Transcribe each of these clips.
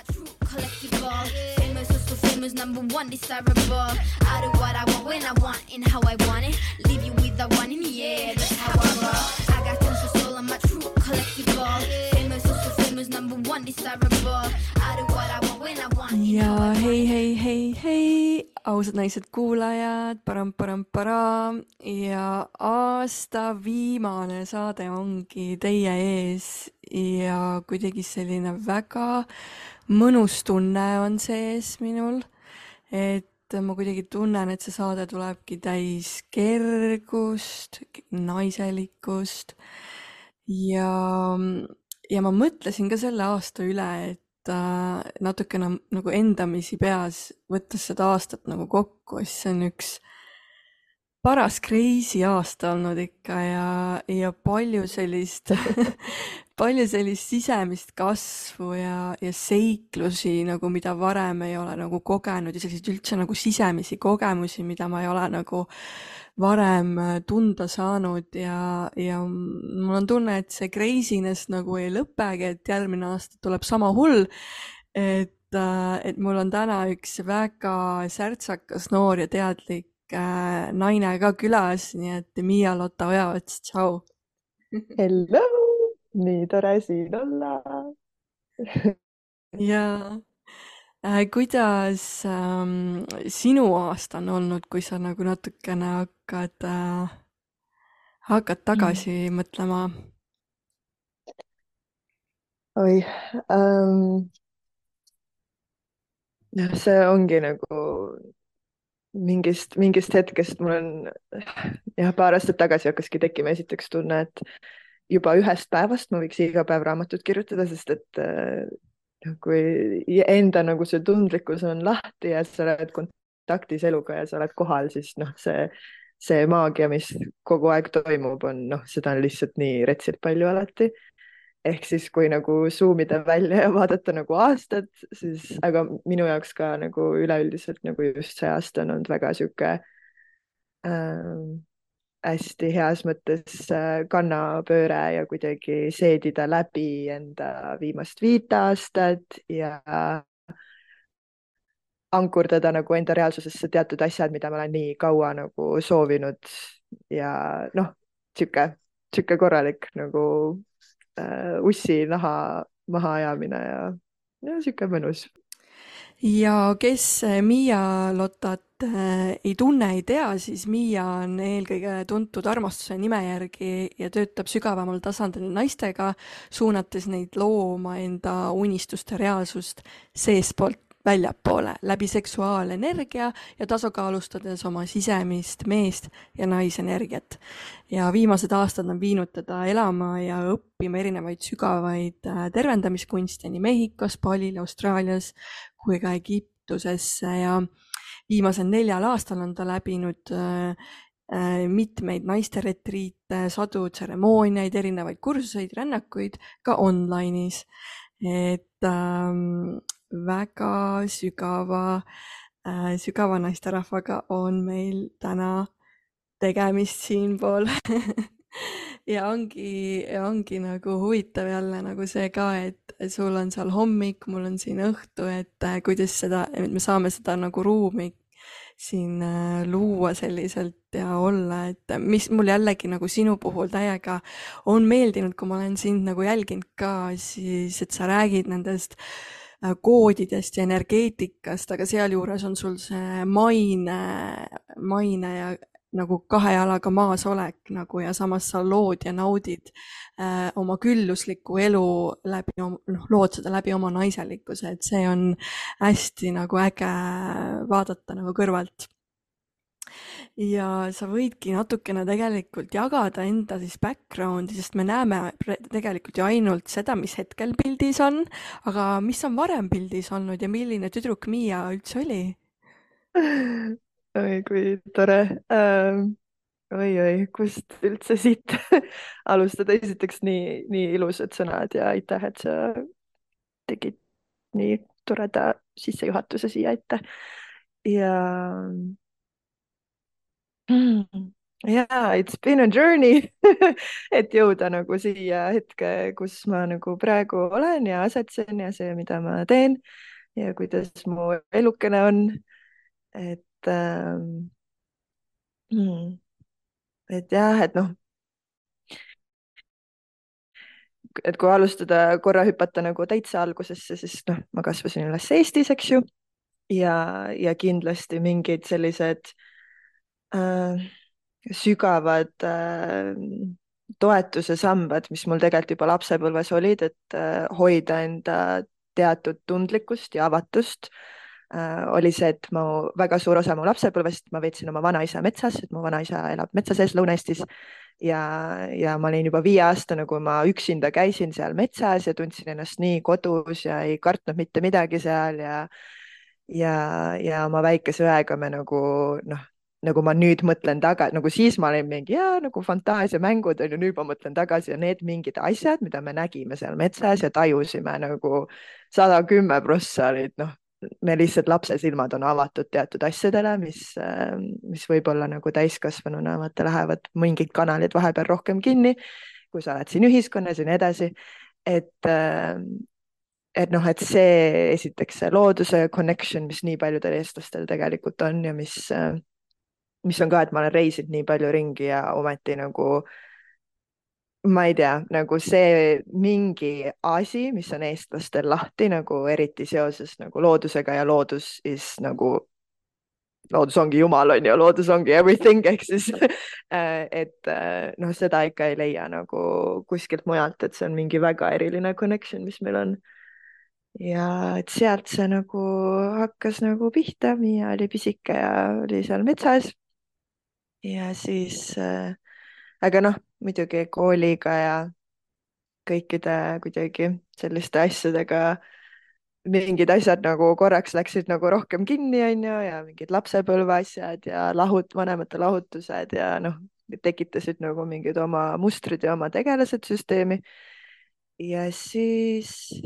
my true collectible. Famous, so, so famous, number one, desirable. I do what I want when I want and how I want it. Leave you with the one in the air, that's how I roll. I got tons of soul, I'm my true collectible. Famous, so, so famous, number one, desirable. I do what I want when I want and ja how I want hei, hei, hei, hei, ausad naised kuulajad, param-param-param ja aasta viimane saade ongi teie ees ja kuidagi selline väga mõnus tunne on sees minul, et ma kuidagi tunnen, et see saade tulebki täis kergust, naiselikkust ja, ja ma mõtlesin ka selle aasta üle, et äh, natukene nagu endamisi peas võttes seda aastat nagu kokku, siis see on üks paras crazy aasta olnud ikka ja, ja palju sellist palju sellist sisemist kasvu ja, ja seiklusi nagu, mida varem ei ole nagu kogenud ja selliseid üldse nagu sisemisi kogemusi, mida ma ei ole nagu varem äh, tunda saanud ja, ja mul on tunne, et see craziness nagu ei lõpegi, et järgmine aasta tuleb sama hull. et, et mul on täna üks väga särtsakas, noor ja teadlik äh, naine ka külas, nii et Miia-Lotta Ojaots, tšau. Hello, nii tore siin olla. ja äh, kuidas ähm, sinu aasta on olnud, kui sa nagu natukene hakkad äh,, hakkad tagasi mm. mõtlema? oi ähm,. jah, see ongi nagu mingist, mingist hetkest mul on jah, paar aastat tagasi hakkaski tekkima esiteks tunne, et juba ühest päevast ma võiks iga päev raamatut kirjutada, sest et äh, noh, kui enda nagu see tundlikkus on lahti ja sa oled kontaktis eluga ja sa oled kohal, siis noh, see, see maagia, mis kogu aeg toimub, on noh, seda on lihtsalt nii retsilt palju alati. Ehk siis kui nagu zoom ida välja ja vaadata nagu aastat, siis aga minu jaoks ka nagu üleüldiselt nagu just see aasta on olnud väga sihuke ähm, hästi heas mõttes äh, kannapööre ja kuidagi seedida läbi enda viimast viit aastat ja ankurdada nagu enda reaalsusesse teatud asjad, mida ma olen nii kaua nagu soovinud ja noh, sihuke, sihuke korralik nagu äh, ussi naha mahaajamine ja, ja sihuke mõnus. ja kes Miia-Lottat äh, ei tunne, ei tea, siis Miia on eelkõige tuntud armastuse nime järgi ja töötab sügavamal tasandil naistega, suunates neid looma enda unistuste reaalsust seestpoolt väljapoole läbi seksuaalenergia ja tasakaalustades oma sisemist meest ja naisenergiat. ja viimased aastad on viinud teda elama ja õppima erinevaid sügavaid äh, tervendamiskunste nii Mehhikos, Balil, Austraalias kui ka Egiptusesse ja viimasel neljal aastal on ta läbinud äh, äh, mitmeid naisteretriite, sadu tseremooniaid, erinevaid kursuseid, rännakuid ka online'is. et ähm, väga sügava äh,, sügava naisterahvaga on meil täna tegemist siinpool ja ongi, ongi nagu huvitav jälle nagu see ka, et sul on seal hommik, mul on siin õhtu, et äh, kuidas seda, me saame seda nagu ruumi siin äh, luua selliselt ja olla, et mis mul jällegi nagu sinu puhul täiega on meeldinud, kui ma olen sind nagu jälginud ka, siis et sa räägid nendest äh, koodidest ja energeetikast, aga sealjuures on sul see maine, maine ja nagu kahe jalaga maas olek nagu ja samas sa lood ja naudid äh, oma külluslikku elu läbi, noh, lood seda läbi oma naiselikkuse, et see on hästi nagu äge vaadata nagu kõrvalt. ja sa võidki natukene tegelikult jagada enda siis background'i, sest me näeme tegelikult ju ainult seda, mis hetkel pildis on, aga mis on varem pildis olnud ja milline tüdruk Miia üldse oli? oi kui tore ähm,. oi-oi, kust üldse siit alustada, esiteks nii, nii ilusad sõnad ja aitäh, et sa tegid nii toreda sissejuhatuse siia ette. ja mm, jaa, it's been a journey et jõuda nagu siia hetke, kus ma nagu praegu olen ja asetsen ja see, mida ma teen ja kuidas mu elukene on. et ähm,, hmm, et jah, et noh, et kui alustada korra hüpata nagu täitsa algusesse, siis noh, ma kasvasin üles Eestis, eks ju. ja, ja kindlasti mingid sellised äh, sügavad äh, toetuse sambad, mis mul tegelikult juba lapsepõlves olid, et äh, hoida enda teatud tundlikkust ja avatust äh,, oli see, et mu väga suur osa mu lapsepõlvest ma veetsin oma vanaisa metsas, et mu vanaisa elab metsa sees Lõuna-Eestis. Ja, ja ma olin juba viieaastane, kui ma üksinda käisin seal metsas ja tundsin ennast nii kodus ja ei kartnud mitte midagi seal ja ja, ja oma väikese õega me nagu noh, nagu ma nüüd mõtlen tagasi, nagu siis ma olin mingi ja nagu fantaasiamängud on ju, nüüd ma mõtlen tagasi ja need mingid asjad, mida me nägime seal metsas ja tajusime nagu sada kümme prossa olid noh, me lihtsalt lapse silmad on avatud teatud asjadele, mis, mis võib-olla nagu täiskasvanuna vaata lähevad mingid kanalid vahepeal rohkem kinni, kui sa oled siin ühiskonnas ja nii edasi. et, et noh, et see esiteks see looduse connection, mis nii paljudel eestlastel tegelikult on ja mis mis on ka, et ma olen reisinud nii palju ringi ja ometi nagu ma ei tea, nagu see mingi asi, mis on eestlastel lahti nagu eriti seoses nagu loodusega ja loodus is nagu, loodus ongi jumal, on ju, loodus ongi everything ehk siis et noh, seda ikka ei leia nagu kuskilt mujalt, et see on mingi väga eriline connection, mis meil on. ja et sealt see nagu hakkas nagu pihta, Miia oli pisike ja oli seal metsas ja siis äh,, aga noh, muidugi kooliga ja kõikide kuidagi selliste asjadega mingid asjad nagu korraks läksid nagu rohkem kinni, onju, ja mingid lapsepõlve asjad ja lahut-, vanemate lahutused ja noh, tekitasid nagu mingid oma mustrid ja oma tegelased süsteemi. ja siis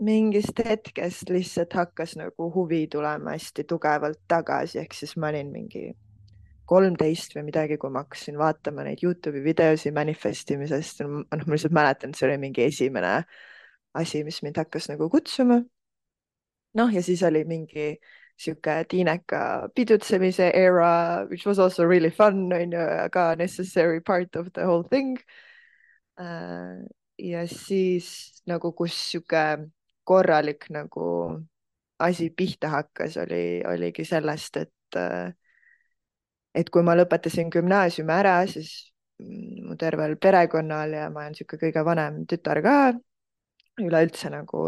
mingist hetkest lihtsalt hakkas nagu huvi tulema hästi tugevalt tagasi, ehk siis ma olin mingi kolmteist või midagi, kui ma hakkasin vaatama neid Youtube'i videosi manifestimisest, noh, ma lihtsalt mäletan, see oli mingi esimene asi, mis mind hakkas nagu kutsuma. noh, ja siis oli mingi sihuke tiineka pidutsemise era, which was also really fun, on ju, aga necessary part of the whole thing. Äh, ja siis nagu, kus sihuke korralik nagu asi pihta hakkas, oli, oligi sellest, et äh, et kui ma lõpetasin gümnaasiumi ära, siis mm, mu tervel perekonnal ja ma olen niisugune kõige vanem tütar ka, üleüldse nagu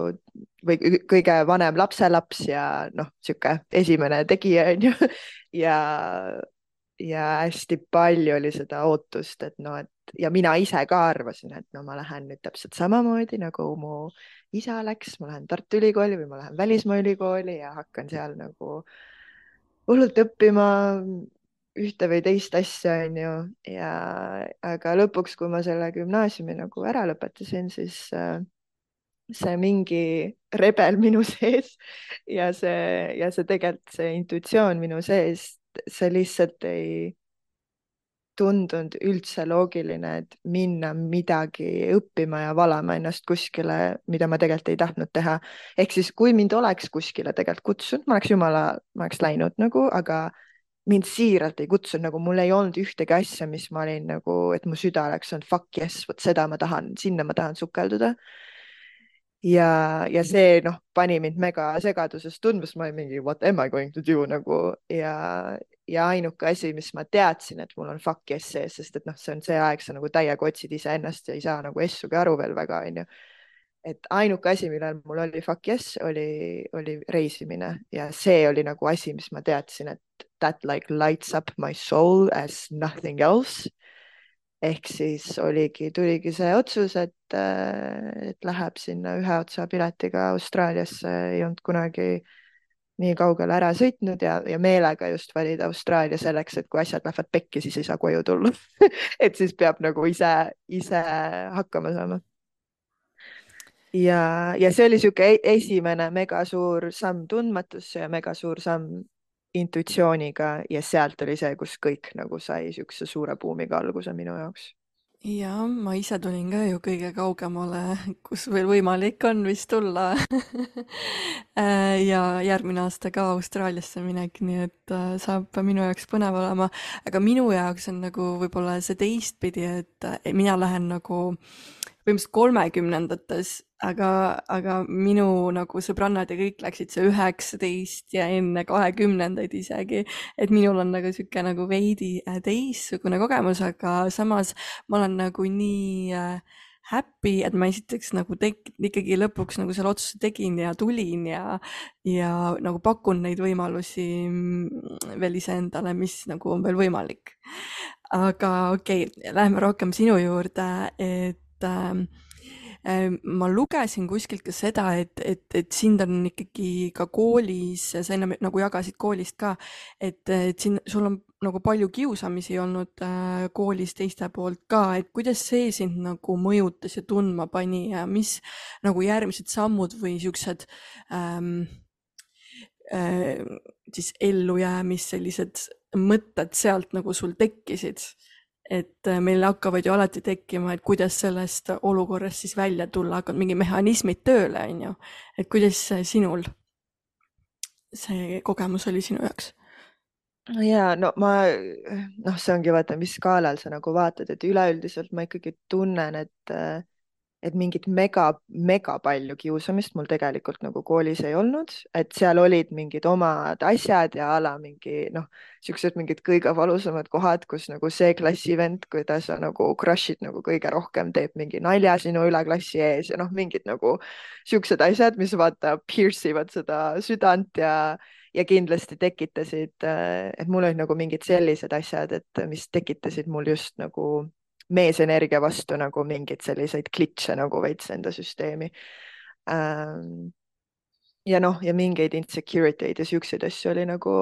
või kõige vanem lapselaps ja noh, niisugune esimene tegija on ju ja, ja hästi palju oli seda ootust, et noh, et ja mina ise ka arvasin, et no ma lähen nüüd täpselt samamoodi nagu mu isa läks, ma lähen Tartu Ülikooli või ma lähen välismaa ülikooli ja hakkan seal nagu hullult õppima ühte või teist asja, onju, ja aga lõpuks, kui ma selle gümnaasiumi nagu ära lõpetasin, siis äh, see mingi rebel minu sees ja see ja see tegelikult see intuitsioon minu sees, see lihtsalt ei tundunud üldse loogiline, et minna midagi õppima ja valama ennast kuskile, mida ma tegelikult ei tahtnud teha. ehk siis, kui mind oleks kuskile tegelikult kutsunud, ma oleks jumala, ma oleks läinud nagu, aga mind siiralt ei kutsunud, nagu mul ei olnud ühtegi asja, mis ma olin nagu, et mu süda oleks olnud fuck yes, vot seda ma tahan, sinna ma tahan sukelduda. ja, ja see noh, pani mind mega segaduses tundma, sest ma olin mingi what am I going to do? nagu ja, ja ainuke asi, mis ma teadsin, et mul on fuck yes sees, sest et noh, see on see aeg, sa nagu täiega otsid iseennast ja ei saa nagu essugi aru veel väga, onju. Et ainuke asi, millel mul oli fuck yes, oli, oli reisimine. Ja see oli nagu asi, mis ma teadsin, et that like lights up my soul as nothing else. ehk siis oligi, tuligi see otsus, et, et läheb sinna ühe otsa piletiga Austraaliasse, ei olnud kunagi nii kaugele ära sõitnud ja, ja meelega just valida Austraalia selleks, et kui asjad lähevad pekki, siis ei saa koju tulla et siis peab nagu ise, ise hakkama saama ja, ja see oli niisugune e-, esimene megasuur samm tundmatusse ja megasuur samm intuitsiooniga ja sealt oli see, kus kõik nagu sai niisuguse suure buumiga alguse minu jaoks ja ma ise tulin ka ju kõige kaugemale, kus veel võimalik on vist tulla ja järgmine aasta ka Austraaliasse minek, nii et äh, saab minu jaoks põnev olema. aga minu jaoks on nagu võib-olla see teistpidi, et mina lähen nagu põhimõtteliselt kolmekümnendates aga, aga minu nagu sõbrannad ja kõik läksid see üheksateist ja enne kahekümnendaid isegi, et minul on nagu sihuke nagu veidi äh, teistsugune kogemus, aga samas ma olen nagu nii äh, happy, et ma esiteks nagu tek-, ikkagi lõpuks nagu selle otsuse tegin ja tulin ja, ja nagu pakun neid võimalusi mm, veel iseendale, mis nagu on veel võimalik. aga okei okay,, lähme rohkem sinu juurde, et äh, ma lugesin kuskilt ka seda, et, et, et sind on ikkagi ka koolis, sa enne nagu jagasid koolist ka, et, et siin sul on nagu palju kiusamisi olnud äh, koolis teiste poolt ka, et kuidas see sind nagu mõjutas ja tundma pani ja mis nagu järgmised sammud või siuksed ähm, äh, siis ellujäämis sellised mõtted sealt nagu sul tekkisid et äh, meil hakkavad ju alati tekkima, et kuidas sellest olukorrast siis välja tulla, hakkavad mingid mehhanismid tööle, on ju. et kuidas sinul see kogemus oli sinu jaoks? ja no ma, noh, see ongi vaata, mis skaalal sa nagu vaatad, et üleüldiselt ma ikkagi tunnen, et äh, et mingit mega, mega palju kiusamist mul tegelikult nagu koolis ei olnud, et seal olid mingid omad asjad ja a la mingi noh, siuksed mingid kõige valusamad kohad, kus nagu see klassi vend, keda sa nagu crush'id nagu kõige rohkem, teeb mingi nalja sinu üle klassi ees ja noh, mingid nagu siuksed asjad, mis vaata pierce ivad seda südant ja ja kindlasti tekitasid, et mul olid nagu mingid sellised asjad, et mis tekitasid mul just nagu meesenergia vastu nagu mingeid selliseid klitše nagu veits enda süsteemi ähm,. ja noh, ja mingeid insecurity eid ja siukseid asju oli nagu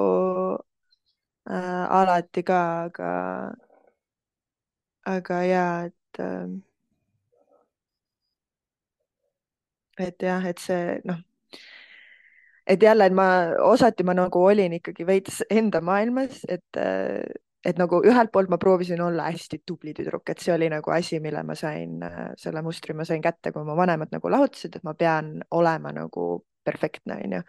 äh, alati ka, aga, aga ja, et äh, et jah, et see noh, et jälle, et ma osati ma nagu olin ikkagi veits enda maailmas, et äh, et nagu ühelt poolt ma proovisin olla hästi tubli tüdruk, et see oli nagu asi, mille ma sain, selle mustri ma sain kätte, kui mu vanemad nagu lahutasid, et ma pean olema nagu perfektne, onju.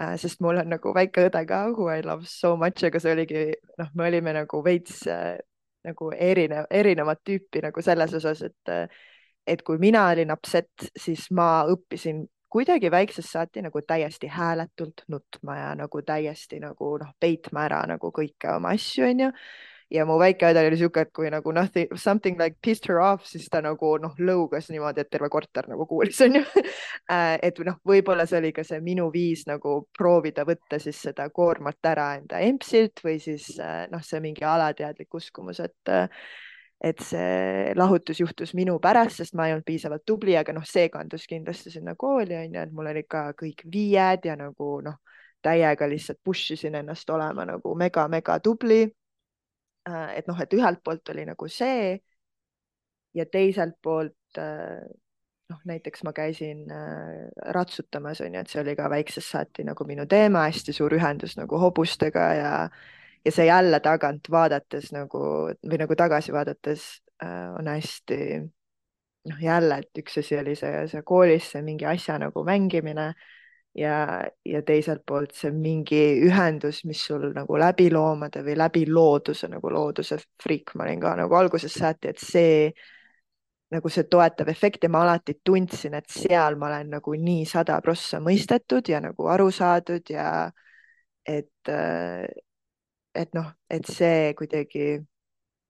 Äh, sest mul on nagu väike õde ka, who I love so much, aga see oligi, noh, me olime nagu veits äh, nagu erinev, erinevat tüüpi nagu selles osas, et et kui mina olin upset, siis ma õppisin kuidagi väiksest saati nagu täiesti hääletult nutma ja nagu täiesti nagu noh, peitma ära nagu kõike oma asju, onju. ja mu väike õde oli siuke, et kui nagu nothing, something like pissed her off, siis ta nagu noh, lõugas niimoodi, et terve korter nagu kuulis, onju. Äh, et noh, võib-olla see oli ka see minu viis nagu proovida võtta siis seda koormat ära enda empsilt või siis äh, noh, see mingi alateadlik uskumus, et et see lahutus juhtus minu pärast, sest ma ei olnud piisavalt tubli, aga noh, see kandus kindlasti sinna kooli onju, et mul olid ka kõik viied ja nagu noh, täiega lihtsalt push isin ennast olema nagu mega-mega tubli. Äh, et noh, et ühelt poolt oli nagu see ja teiselt poolt äh, noh, näiteks ma käisin äh, ratsutamas onju, et see oli ka väiksest saati nagu minu teema, hästi suur ühendus nagu hobustega ja ja see jälle tagant vaadates nagu või nagu tagasi vaadates äh, on hästi noh, jälle, et üks asi oli see, see koolis see mingi asja nagu mängimine ja, ja teiselt poolt see mingi ühendus, mis sul nagu läbi loomade või läbi looduse nagu looduse friik ma olin ka nagu algusest saati, et see nagu see toetav efekt ja ma alati tundsin, et seal ma olen nagu nii sada prossa mõistetud ja nagu aru saadud ja et, äh, et noh, et see kuidagi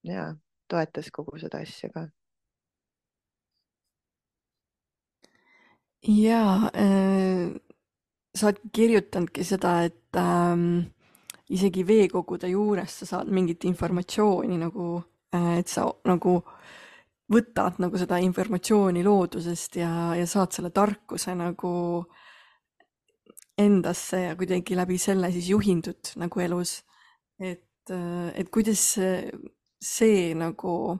ja toetas kogu seda asja ka. ja äh, sa oled kirjutanudki seda, et ähm, isegi veekogude juures sa saad mingit informatsiooni nagu äh,, et sa nagu võtad nagu seda informatsiooni loodusest ja, ja saad selle tarkuse nagu endasse ja kuidagi läbi selle siis juhindud nagu elus et, äh, et kuidas see nagu,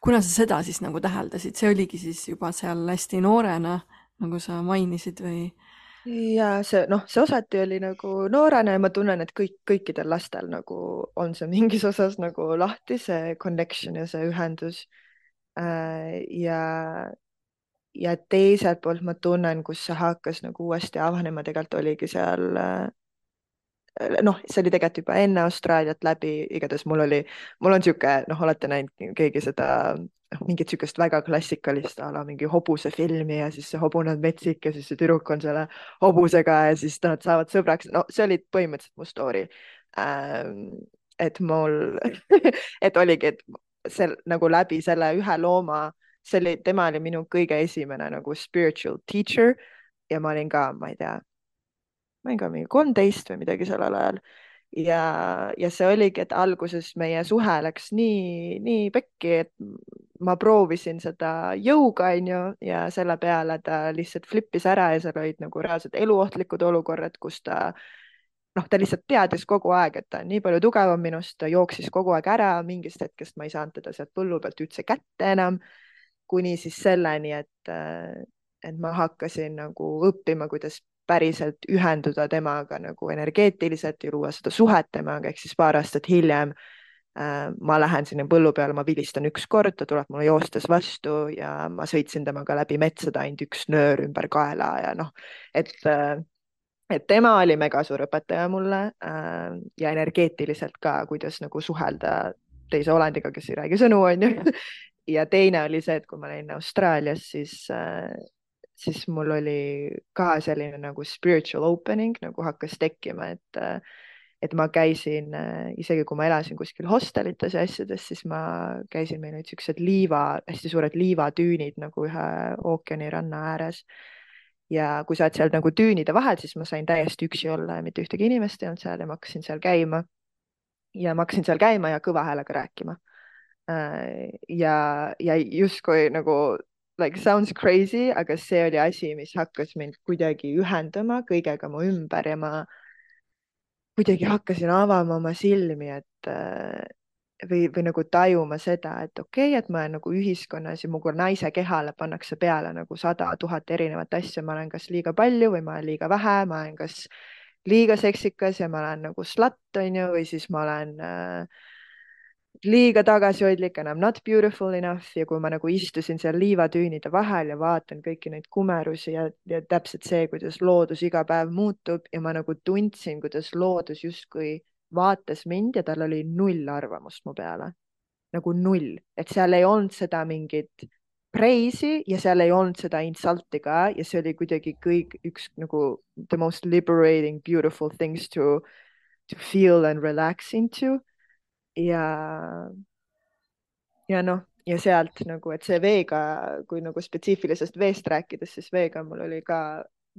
kuna sa seda siis nagu täheldasid, see oligi siis juba seal hästi noorena, nagu sa mainisid või? ja see noh, see osati oli nagu noorena ja ma tunnen, et kõik, kõikidel lastel nagu on see mingis osas nagu lahti, see connection ja see ühendus. Äh, ja, ja teiselt poolt ma tunnen, kus see hakkas nagu uuesti avanema, tegelikult oligi seal äh, noh, see oli tegelikult juba enne Austraaliat läbi, igatahes mul oli, mul on niisugune, noh, olete näinud keegi seda, noh, mingit niisugust väga klassikalist a la mingi hobusefilmi ja siis see hobune on metsik ja siis see tüdruk on selle hobusega ja siis nad saavad sõbraks. no see oli põhimõtteliselt mu story ähm,. et mul et oligi, et see nagu läbi selle ühe looma, see oli, tema oli minu kõige esimene nagu spiritual teacher ja ma olin ka, ma ei tea ma olin ka mingi kolmteist või midagi sellel ajal. ja, ja see oligi, et alguses meie suhe läks nii, nii pekki, et ma proovisin seda jõuga, onju, ja selle peale ta lihtsalt flippis ära ja seal olid nagu reaalselt eluohtlikud olukorrad, kus ta noh, ta lihtsalt teadis kogu aeg, et ta on nii palju tugevam minust, ta jooksis kogu aeg ära, mingist hetkest ma ei saanud teda sealt põllu pealt üldse kätte enam, kuni siis selleni, et, et ma hakkasin nagu õppima, kuidas päriselt ühenduda temaga nagu energeetiliselt ja luua seda suhet temaga, ehk siis paar aastat hiljem äh, ma lähen sinna põllu peale, ma vilistan üks kord, ta tuleb mulle joostes vastu ja ma sõitsin temaga läbi metsade ainult üks nöör ümber kaela ja noh, et äh, et tema oli mega suur õpetaja mulle äh, ja energeetiliselt ka, kuidas nagu suhelda teise olendiga, kes ei räägi sõnu, onju. ja teine oli see, et kui ma olin Austraalias, siis äh, siis mul oli ka selline nagu spiritual opening nagu hakkas tekkima, et et ma käisin, isegi kui ma elasin kuskil hostelites ja asjades, siis ma käisin, meil olid siuksed liiva, hästi suured liivatüünid nagu ühe ookeaniranna ääres. ja kui sa oled seal nagu tüünide vahel, siis ma sain täiesti üksi olla ja mitte ühtegi inimest ei olnud seal ja ma hakkasin seal käima. ja ma hakkasin seal käima ja kõva häälega rääkima ja, ja justkui nagu like sounds crazy, aga see oli asi, mis hakkas mind kuidagi ühendama kõigega mu ümber ja ma kuidagi hakkasin avama oma silmi, et äh, või, või nagu tajuma seda, et okei okay,, et ma olen nagu ühiskonnas ja mu kui naise kehale pannakse peale nagu sada tuhat erinevat asja, ma olen kas liiga palju või ma olen liiga vähe, ma olen kas liiga seksikas ja ma olen nagu slut onju, või siis ma olen äh, liiga tagasihoidlik, enam not beautiful enough. Ja kui ma nagu istusin seal liivatüünide vahel ja vaatan kõiki neid kumerusi ja, ja täpselt see, kuidas loodus iga päev muutub ja ma nagu tundsin, kuidas loodus justkui vaatas mind ja tal oli null arvamust mu peale. nagu null, et seal ei olnud seda mingit praisi ja seal ei olnud seda insulti ka. Ja see oli kuidagi kõik üks nagu the most liberating beautiful things to to feel and relax into ja, ja noh, ja sealt nagu, et see veega, kui nagu spetsiifilisest veest rääkides, siis veega mul oli ka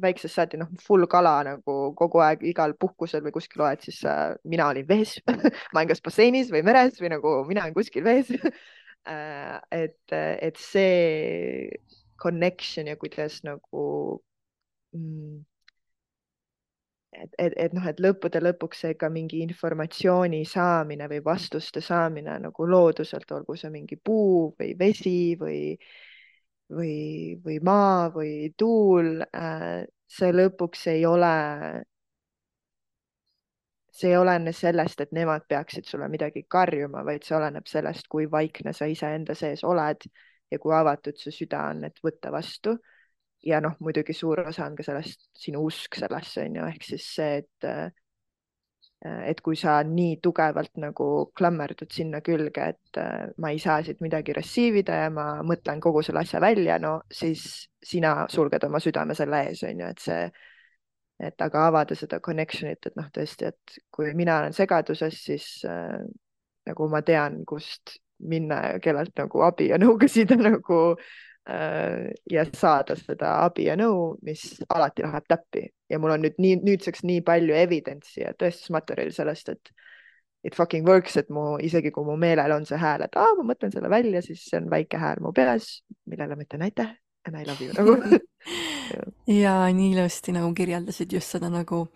väiksest saati noh, full kala nagu kogu aeg igal puhkusel või kuskil oled, siis äh, mina olin vees ma olen kas basseinis või meres või nagu mina olen kuskil vees äh, et, et see connection ja kuidas nagu mm, et, et, et noh, et lõppude lõpuks see ka mingi informatsiooni saamine või vastuste saamine nagu looduselt, olgu see mingi puu või vesi või, või, või maa või tuul, äh, see lõpuks ei ole, see ei olene sellest, et nemad peaksid sulle midagi karjuma, vaid see oleneb sellest, kui vaikne sa iseenda sees oled ja kui avatud su süda on, et võtta vastu ja noh, muidugi suur osa on ka sellest sinu usk sellesse on ju, ehk siis see, et äh, et kui sa nii tugevalt nagu klammerdud sinna külge, et äh, ma ei saa siit midagi receive ida ja ma mõtlen kogu selle asja välja, no siis sina sulged oma südame selle ees, on ju, et see, et aga avada seda connection'it, et noh, tõesti, et kui mina olen segaduses, siis äh, nagu ma tean, kust minna ja kellelt nagu abi ja nõu küsida nagu ja saada seda abi ja nõu, mis alati läheb täppi. Ja mul on nüüd nii nüüdseks nii palju evidence'i ja tõestusmaterjali sellest, et it fucking works, et mu isegi kui mu meelel on see hääl, et aa, ma mõtlen selle välja, siis see on väike hääl mu peas, millele ma ütlen aitäh and I love you. Nagu ja nii ilusti nagu kirjeldasid just seda nagu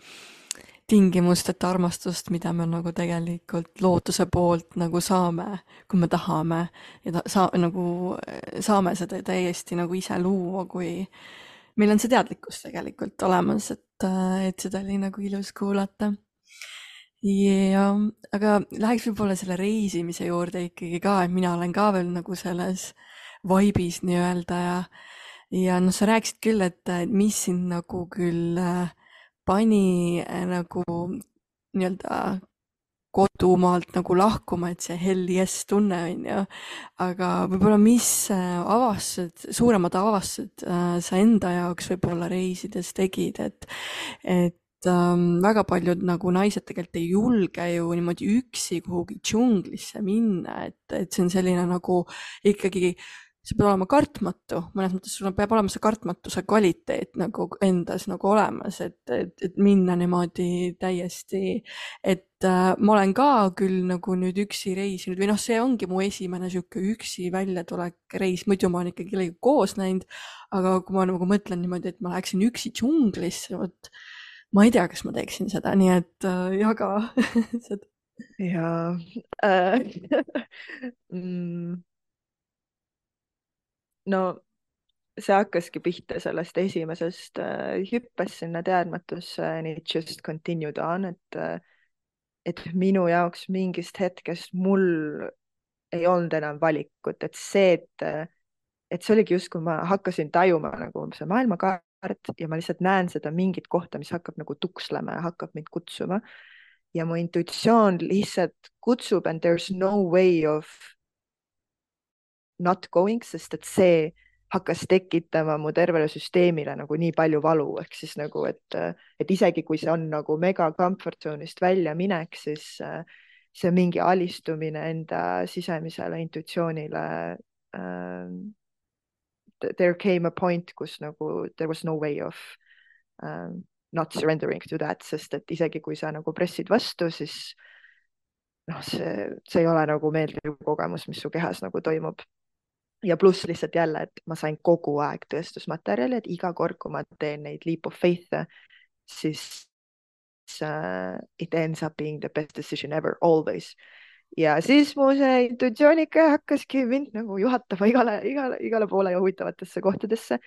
tingimusteta armastust, mida me nagu tegelikult looduse poolt nagu saame, kui me tahame ja ta, saa-, nagu saame seda täiesti nagu ise luua, kui meil on see teadlikkus tegelikult olemas, et, et seda oli nagu ilus kuulata. ja, aga läheks võib-olla selle reisimise juurde ikkagi ka, et mina olen ka veel nagu selles vaibis nii-öelda ja, ja noh, sa rääkisid küll, et mis sind nagu küll äh, pani äh, nagu nii-öelda kodumaalt nagu lahkuma, et see hell yes tunne on ju. aga võib-olla, mis äh, avastused, suuremad avastused äh, sa enda jaoks võib-olla reisides tegid, et, et ähm, väga paljud nagu naised tegelikult ei julge ju niimoodi üksi kuhugi džunglisse minna, et, et see on selline nagu ikkagi see peab olema kartmatu, mõnes mõttes sul peab olema see kartmatuse kvaliteet nagu endas nagu olemas, et, et, et minna niimoodi täiesti, et äh, ma olen ka küll nagu nüüd üksi reisinud või noh, see ongi mu esimene sihuke üksi väljatulek reis, muidu ma olen ikka kellegagi koos näinud. aga kui ma nagu mõtlen niimoodi, et ma läheksin üksi džunglisse, vot ma ei tea, kas ma teeksin seda, nii et äh, jaga seda. jaa äh, mm no see hakkaski pihta sellest esimesest äh, hüppest sinna teadmatusse and it just continued on, et äh, et minu jaoks mingist hetkest mul ei olnud enam valikut, et see, et äh, et see oligi justkui ma hakkasin tajuma nagu see maailmakaart ja ma lihtsalt näen seda mingit kohta, mis hakkab nagu tukslema ja hakkab mind kutsuma. ja mu intuitsioon lihtsalt kutsub and there is no way of not going, sest et see hakkas tekitama mu tervele süsteemile nagu nii palju valu, ehk siis nagu, et, et isegi kui see on nagu mega comfort zone'ist välja minek, siis see on mingi alistumine enda sisemisele intuitsioonile ähm,. There came a point, kus nagu there was no way of um, not surrendering to that, sest et isegi kui sa nagu pressid vastu, siis noh, see, see ei ole nagu meeldiv kogemus, mis su kehas nagu toimub ja pluss lihtsalt jälle, et ma sain kogu aeg tõestusmaterjali, et iga kord, kui ma teen neid leap of faith'e, siis uh, it ends up being the best decision ever always. ja siis mu see intuitsioonike hakkaski mind nagu juhatama igale, igale, igale poole ja huvitavatesse kohtadesse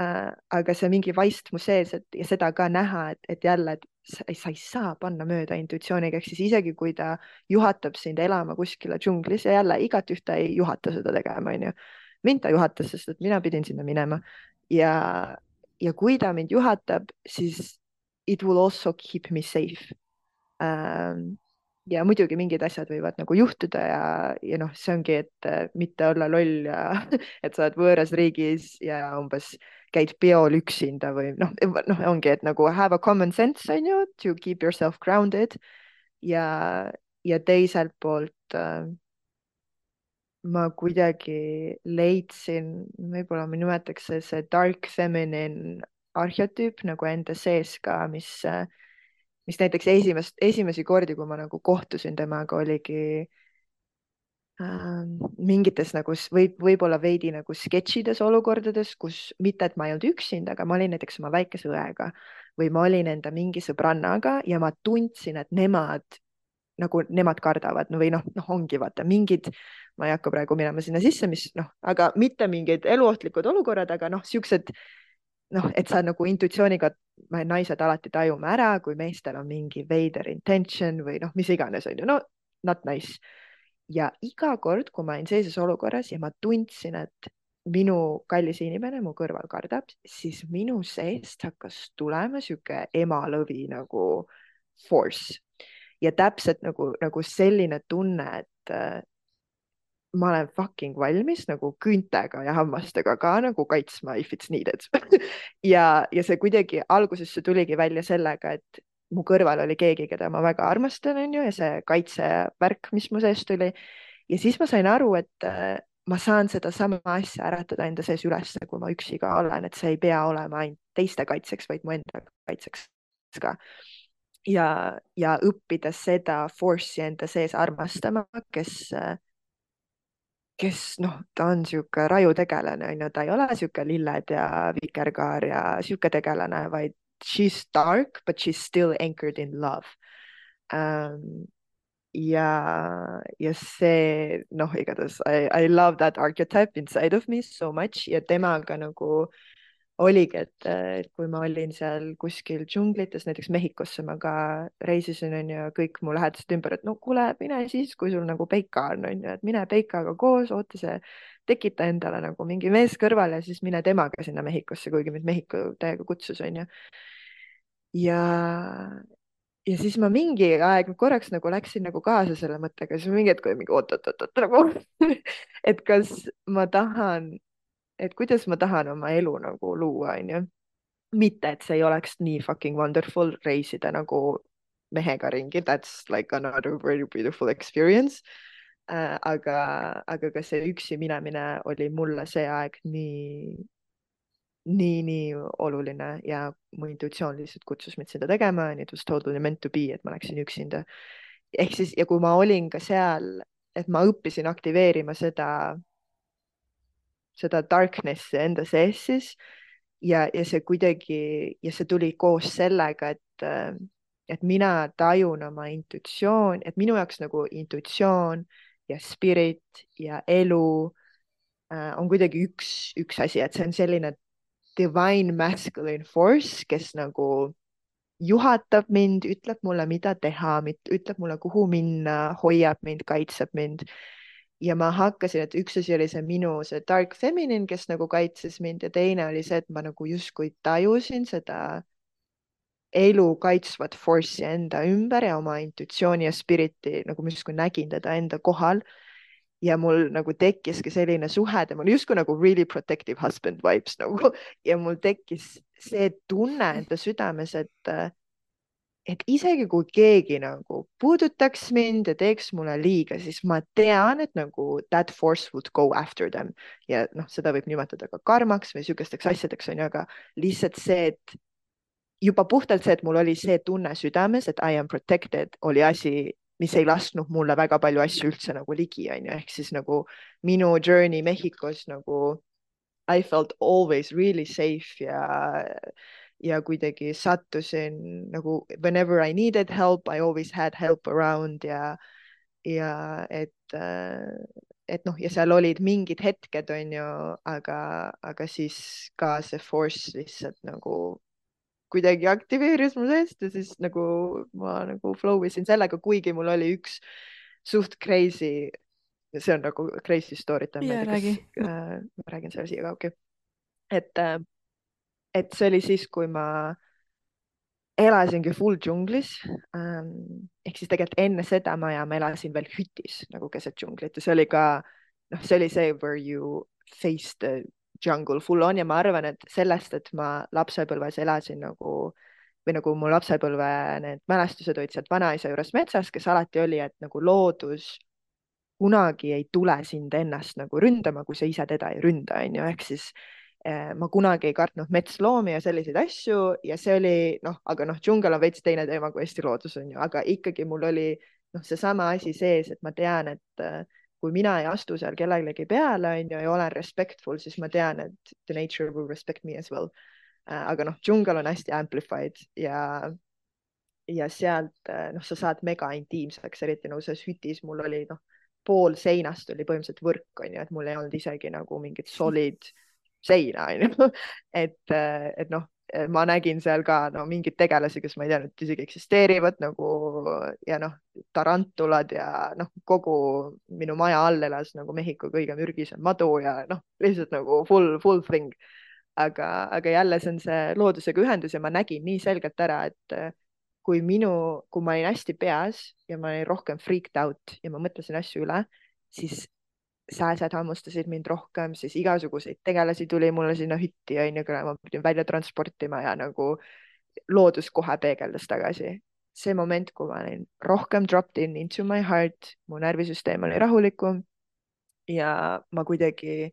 uh,. aga see mingi vaist mu sees, et ja seda ka näha, et, et jälle, et sa, ei saa panna mööda intuitsiooniga, ehk siis isegi kui ta juhatab sind elama kuskile džunglis ja jälle igatühte ei juhata seda tegema, onju. mind ta juhatas, sest et mina pidin sinna minema ja, ja kui ta mind juhatab, siis it will also keep me safe ähm, ja muidugi mingid asjad võivad nagu juhtuda ja, ja noh, see ongi, et mitte olla loll ja et sa oled võõras riigis ja umbes käid peol üksinda või noh, noh, ongi, et nagu have a common sense on ju, to keep yourself grounded. Ja, ja teiselt poolt äh, ma kuidagi leidsin, võib-olla ma nimetaks see dark feminine arhetüüp nagu enda sees ka, mis äh, mis näiteks esimest, esimesi kordi, kui ma nagu kohtusin temaga, oligi äh, mingites nagu võib, võib-olla veidi nagu sketšides olukordades, kus mitte, et ma ei olnud üksinda, aga ma olin näiteks oma väikese õega või ma olin enda mingi sõbrannaga ja ma tundsin, et nemad nagu nemad kardavad no, või noh, noh, ongi vaata mingid, ma ei hakka praegu minema sinna sisse, mis noh, aga mitte mingid eluohtlikud olukorrad, aga noh, siuksed noh, et sa nagu intuitsiooniga, me naised alati tajume ära, kui meestel on mingi veider intention või noh, mis iganes on ju, no not nice. ja iga kord, kui ma olin sellises olukorras ja ma tundsin, et minu kallis inimene mu kõrval kardab, siis minu seest hakkas tulema sihuke emalõvi nagu force ja täpselt nagu, nagu selline tunne, et ma olen fucking valmis nagu küüntega ja hammastega ka nagu kaitsma if it's needed ja, ja see kuidagi alguses see tuligi välja sellega, et mu kõrval oli keegi, keda ma väga armastan, onju, ja see kaitsevärk, mis mu seest tuli. ja siis ma sain aru, et äh, ma saan sedasama asja äratada enda sees üles, kui ma üksi ka olen, et see ei pea olema ainult teiste kaitseks, vaid mu enda kaitseks ka ja, ja õppida seda force'i enda sees armastama, kes äh, kes noh, ta on sihuke raju tegelane, on ju, ta ei ole sihuke lilled ja vikerkaar ja sihuke tegelane, vaid she's dark but she's still anchored in love um,. ja, ja see noh, igatahes I, I love that archetype inside of me so much ja temaga nagu oligi, et, et kui ma olin seal kuskil džunglites, näiteks Mehhikosse ma ka reisisin, onju, kõik mu lähedased ümber, et no kuule, mine siis, kui sul nagu peika on, onju, et mine peikaga koos, oota see, tekita endale nagu mingi mees kõrvale siis mine temaga sinna Mehhikosse, kuigi mind Mehhiko täiega kutsus, onju. ja, ja siis ma mingi aeg korraks nagu läksin nagu kaasa selle mõttega, siis mingi hetk oli mingi oot-oot-oot nagu et kas ma tahan et kuidas ma tahan oma elu nagu luua, onju. mitte, et see ei oleks nii fucking wonderful reisida nagu mehega ringi, that's like another very beautiful experience äh,. aga, aga ka see üksi minemine oli mulle see aeg nii, nii, nii oluline ja mu intuitsioon lihtsalt kutsus mind seda tegema and it was totally meant to be, et ma läksin üksinda. ehk siis, ja kui ma olin ka seal, et ma õppisin aktiveerima seda seda darkness'i enda sees siis. Ja, ja see kuidagi ja see tuli koos sellega, et, et mina tajun oma intuitsioon, et minu jaoks nagu intuitsioon ja spirit ja elu äh, on kuidagi üks, üks asi, et see on selline divine masculine force, kes nagu juhatab mind, ütleb mulle, mida teha, ütleb mulle, kuhu minna, hoiab mind, kaitseb mind ja ma hakkasin, et üks asi oli see minu see dark feminine, kes nagu kaitses mind ja teine oli see, et ma nagu justkui tajusin seda elu kaitsvat force'i enda ümber ja oma intuitsiooni ja spirit'i nagu ma justkui nägin teda enda kohal. ja mul nagu tekkiski selline suhe temaga, justkui nagu really protective husband vibes nagu ja mul tekkis see tunne enda südames, et et isegi kui keegi nagu puudutaks mind ja teeks mulle liiga, siis ma tean, et nagu that force would go after them. Ja noh, seda võib nimetada ka karmaks või sihukesteks asjadeks onju, aga lihtsalt see, et juba puhtalt see, et mul oli see tunne südames, et I am protected, oli asi, mis ei lasknud mulle väga palju asju üldse nagu ligi onju, ehk siis nagu minu journey Mehhikos nagu I felt always really safe ja ja kuidagi sattusin nagu whenever I needed help, I always had help around ja, ja et, et noh, ja seal olid mingid hetked, onju, aga, aga siis ka see force lihtsalt nagu kuidagi aktiveeris mu seest ja siis nagu ma nagu flow isin sellega, kuigi mul oli üks suht crazy, see on nagu crazy story, et yeah, räägi. Äh, ma räägin selle siia ka, okei okay.. et äh, et see oli siis, kui ma elasingi full džunglis ähm,. ehk siis tegelikult enne seda maja ma elasin veel hütis nagu keset džunglit ja see oli ka, noh, see oli see where you face the jungle full on ja ma arvan, et sellest, et ma lapsepõlves elasin nagu või nagu mu lapsepõlve need mälestused olid sealt vanaisa juures metsas, kes alati oli, et nagu loodus kunagi ei tule sind ennast nagu ründama, kui sa ise teda ei ründa, onju, ehk siis ma kunagi ei kartnud metsloomi ja selliseid asju ja see oli noh, aga noh, džungel on veits teine teema kui Eesti loodus on ju, aga ikkagi mul oli noh, seesama asi sees, et ma tean, et äh, kui mina ei astu seal kellelegi peale, on ju, ja olen respectful, siis ma tean, et the nature will respect me as well. Äh, aga noh, džungel on hästi amplified ja, ja sealt noh, sa saad mega intiimseks, eriti nagu selles hütis mul oli noh, pool seinast oli põhimõtteliselt võrk, on ju, et mul ei olnud isegi nagu mingit solid mm seina, onju. et, et noh, ma nägin seal ka no mingeid tegelasi, kes ma ei teadnud isegi eksisteerivad nagu ja noh, tarantulad ja noh, kogu minu maja all elas nagu Mehhiko kõige mürgisem madu ja noh, lihtsalt nagu full, full thing. aga, aga jälle see on see loodusega ühendus ja ma nägin nii selgelt ära, et kui minu, kui ma olin hästi peas ja ma olin rohkem freaked out ja ma mõtlesin asju üle, siis sääsed hammustasid mind rohkem, siis igasuguseid tegelasi tuli mulle sinna hütti onju, kuna ma pidin välja transportima ja nagu loodus kohe peegeldas tagasi. see moment, kui ma olin rohkem dropped in into my heart, mu närvisüsteem oli rahulikum ja ma kuidagi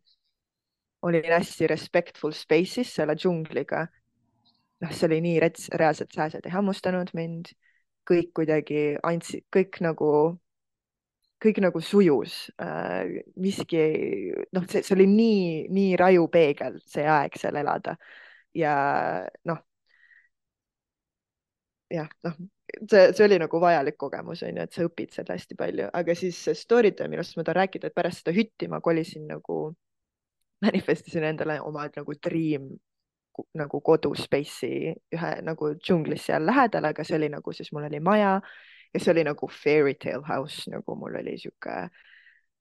olin hästi respectful space'is selle džungliga. noh, see oli nii rets, reaalselt sääsed ei hammustanud mind, kõik kuidagi andsid, kõik nagu kõik nagu sujus äh,, miski, noh, see, see oli nii, nii raju peegel, see aeg seal elada. Ja noh, jah, noh, see, see oli nagu vajalik kogemus on ju, et sa õpid sealt hästi palju, aga siis story time, millest ma tahan rääkida, et pärast seda hütti ma kolisin nagu, manifestisin endale oma nagu dream nagu kodu space'i ühe nagu džunglis seal lähedal, aga see oli nagu siis mul oli maja ja see oli nagu fairy tale house, nagu mul oli sihuke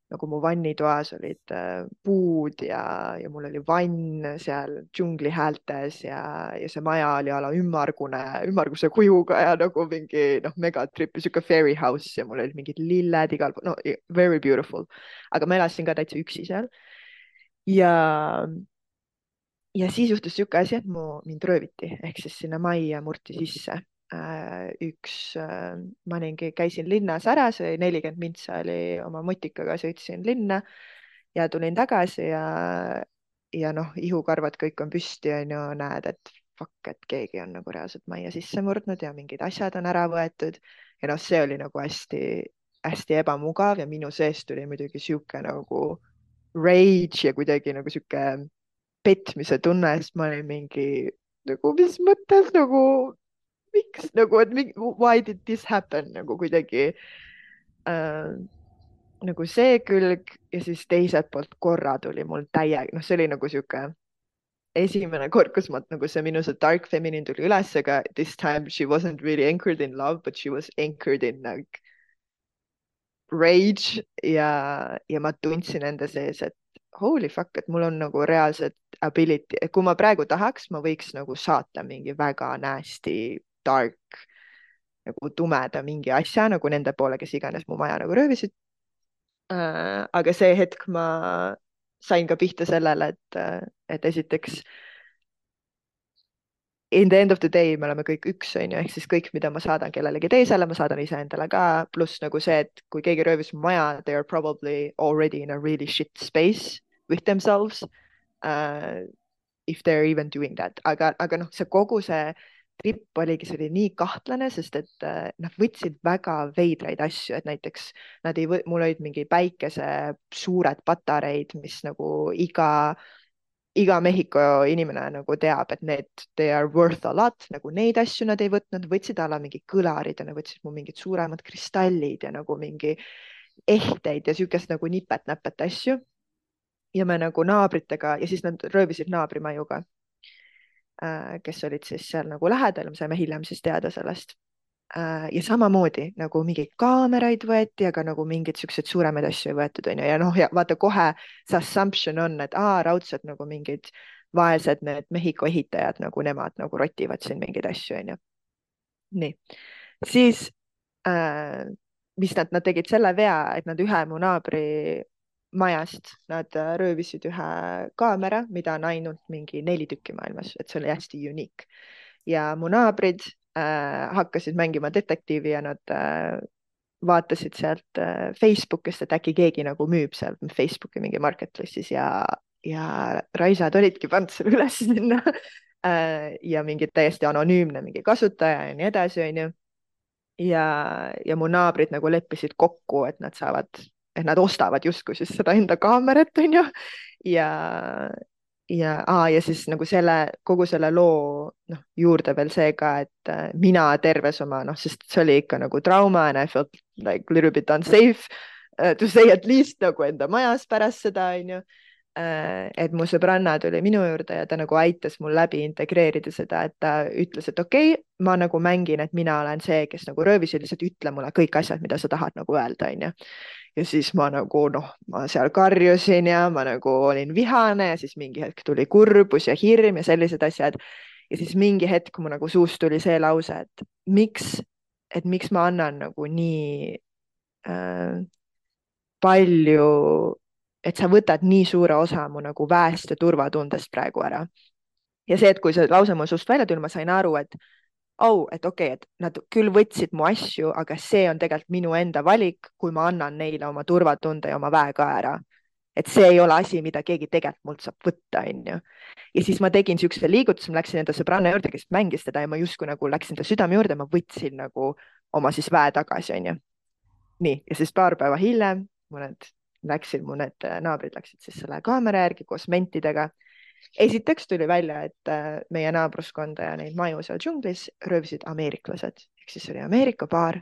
nagu mu vannitoas olid äh, puud ja, ja mul oli vann seal džungli häältes ja, ja see maja oli a la ümmargune, ümmarguse kujuga ja nagu mingi noh, megatrip, sihuke fairy house ja mul olid mingid lilled igal pool, no very beautiful. aga ma elasin ka täitsa üksi seal. ja, ja siis juhtus sihuke asi, et mu, mind rööviti ehk siis sinna majja murti sisse üks, äh, ma olingi, käisin linnas ära, see nelikümmend mintsa oli oma mutikaga, sõitsin linna ja tulin tagasi ja, ja noh, ihukarvad kõik on püsti, on ju, näed, et fuck, et keegi on nagu reaalselt majja sisse murdnud ja mingid asjad on ära võetud. Ja noh, see oli nagu hästi-hästi ebamugav ja minu seest tuli muidugi sihuke nagu rage ja kuidagi nagu sihuke petmise tunne, sest ma olin mingi nagu, mis mõttes nagu miks nagu, et why did this happen nagu kuidagi äh, nagu see külg ja siis teiselt poolt korra tuli mul täiega, noh, see oli nagu sihuke esimene kord, kus ma nagu see minu see dark feminine tuli üles, aga this time she wasn't really anchored in love, but she was anchored in like rage ja, ja ma tundsin enda sees, et holy fuck, et mul on nagu reaalselt ability, kui ma praegu tahaks, ma võiks nagu saata mingi väga nasty dark nagu tumeda mingi asja nagu nende poole, kes iganes mu maja nagu röövisid äh,. aga see hetk ma sain ka pihta sellele, et, et esiteks in the end of the day me oleme kõik üks, on ju, ehk siis kõik, mida ma saadan kellelegi teisele, ma saadan iseendale ka, pluss nagu see, et kui keegi röövis mu maja, they are probably already in a really shit space with themselves uh,. If they are even doing that, aga, aga noh, see kogu see trip oligi, see oli nii kahtlane, sest et äh, nad võtsid väga veidraid asju, et näiteks nad ei, mul olid mingi päikese suured patareid, mis nagu iga, iga Mehhiko inimene nagu teab, et need they are worth a lot, nagu neid asju nad ei võtnud, võtsid alla mingi kõlarid ja nad võtsid mu mingid suuremad kristallid ja nagu mingi ehteid ja siukest nagu nipet-näpet asju. ja me nagu naabritega ja siis nad röövisid naabrimaju ka kes olid siis seal nagu lähedal, me saime hiljem siis teada sellest. Äh, ja samamoodi nagu mingeid kaameraid võeti, aga nagu mingeid siukseid suuremaid asju ei võetud, onju, ja noh, ja vaata kohe see assumption on, et aa, raudselt nagu mingid vaesed need Mehhiko ehitajad nagu nemad nagu rotivad siin mingeid asju, onju. nii, siis äh, mis nad, nad tegid selle vea, et nad ühe mu naabri majast nad äh, röövisid ühe kaamera, mida on ainult mingi neli tükki maailmas, et see oli hästi unique. ja mu naabrid äh, hakkasid mängima detektiivi ja nad äh, vaatasid sealt äh, Facebookist, et äkki keegi nagu müüb seal Facebooki mingi marketplace'is ja, ja raisad olidki pannud selle üles sinna äh, ja mingi täiesti anonüümne mingi kasutaja ja nii edasi, onju. ja, ja mu naabrid nagu leppisid kokku, et nad saavad et nad ostavad justkui siis seda enda kaamerat, onju. ja, ja ah,, ja siis nagu selle, kogu selle loo noh, juurde veel see ka, et äh, mina terves oma noh, sest see oli ikka nagu trauma and I felt like little bit unsafe uh, to say at least nagu enda majas pärast seda, onju Äh, et mu sõbranna tuli minu juurde ja ta nagu aitas mul läbi integreerida seda, et ta ütles, et okei okay,, ma nagu mängin, et mina olen see, kes nagu röövis ja lihtsalt ütle mulle kõik asjad, mida sa tahad nagu öelda, onju. ja siis ma nagu noh, ma seal karjusin ja ma nagu olin vihane ja siis mingi hetk tuli kurbus ja hirm ja sellised asjad. ja siis mingi hetk mu nagu suust tuli see lause, et miks, et miks ma annan nagu nii äh, palju et sa võtad nii suure osa mu nagu väest ja turvatundest praegu ära. ja see, et kui see lause mul suust välja tuli, ma sain aru, et oh, et okei okay,, et nad küll võtsid mu asju, aga see on tegelikult minu enda valik, kui ma annan neile oma turvatunde ja oma väe ka ära. et see ei ole asi, mida keegi tegelikult mult saab võtta, onju. ja siis ma tegin siukse liigutuse, ma läksin enda sõbranna juurde, kes mängis teda ja ma justkui nagu läksin ta südame juurde, ma võtsin nagu oma siis väe tagasi, onju. nii, ja siis paar päeva hiljem mõned läksid mu need äh, naabrid läksid siis selle kaamera järgi koos mentidega. esiteks tuli välja, et äh, meie naabruskonda ja neid maju seal džunglis röövisid ameeriklased ehk siis oli Ameerika baar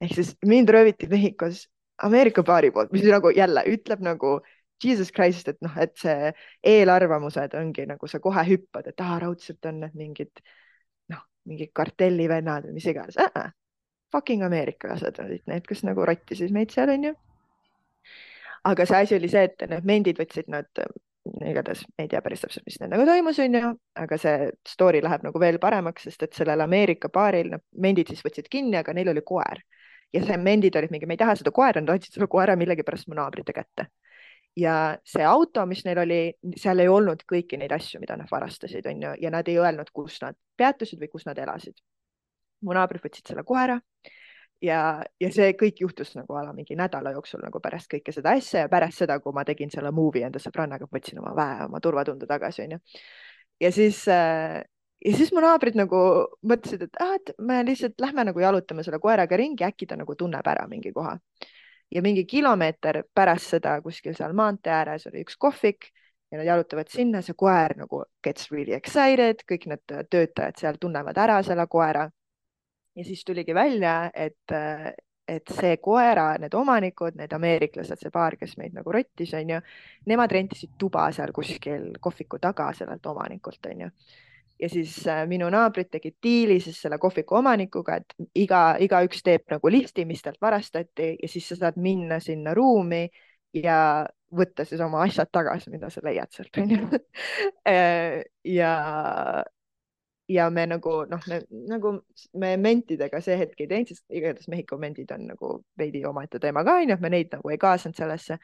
ehk siis mind rööviti Mehhikos Ameerika baari poolt, mis nagu jälle ütleb nagu Jesus Christ, et noh, et see eelarvamused ongi nagu sa kohe hüppad, et aa, raudselt on need mingid noh, mingid kartellivennad või mis iganes äh. -äh. Fucking ameeriklased olid need, kes nagu rottisid meid seal onju. Aga see asi oli see, et need mendid võtsid nad igatahes ei tea päris täpselt, mis nendega toimus, onju, aga see story läheb nagu veel paremaks, sest et sellel Ameerika paaril, noh, mendid siis võtsid kinni, aga neil oli koer ja see mendid olid mingi, me ei taha seda koera, nad andsid selle koera millegipärast mu naabrite kätte ja see auto, mis neil oli, seal ei olnud kõiki neid asju, mida nad varastasid, onju, ja nad ei öelnud, kus nad peatusid või kus nad elasid. mu naabrid võtsid selle koera ja, ja see kõik juhtus nagu ala mingi nädala jooksul nagu pärast kõike seda asja ja pärast seda, kui ma tegin selle movie enda sõbrannaga, võtsin oma väe, oma turvatunde tagasi, onju. ja siis äh, ja siis mu naabrid nagu mõtlesid, et ah, et me lihtsalt lähme nagu jalutame selle koeraga ringi, äkki ta nagu tunneb ära mingi koha ja mingi kilomeeter pärast seda kuskil seal maantee ääres oli üks kohvik ja nad jalutavad sinna, see koer nagu gets really excited, kõik need töötajad seal tunnevad ära selle koera. Ja siis tuligi välja, et, et see koera, need omanikud, need ameeriklased, see paar, kes meid nagu rottis, onju, nemad rentisid tuba seal kuskil kohviku taga sellelt omanikult, onju ja siis äh, minu naabrid tegid diili siis selle kohviku omanikuga, et iga, igaüks teeb nagu listi, mis talt varastati ja siis sa saad minna sinna ruumi ja võtta siis oma asjad tagasi, mida sa leiad sealt onju äh, ja, ja me nagu noh, me nagu me mentidega see hetk ei teinud, sest igatahes Mehhiko mendid on nagu veidi omaette teema ka onju, me neid nagu ei kaasanud sellesse.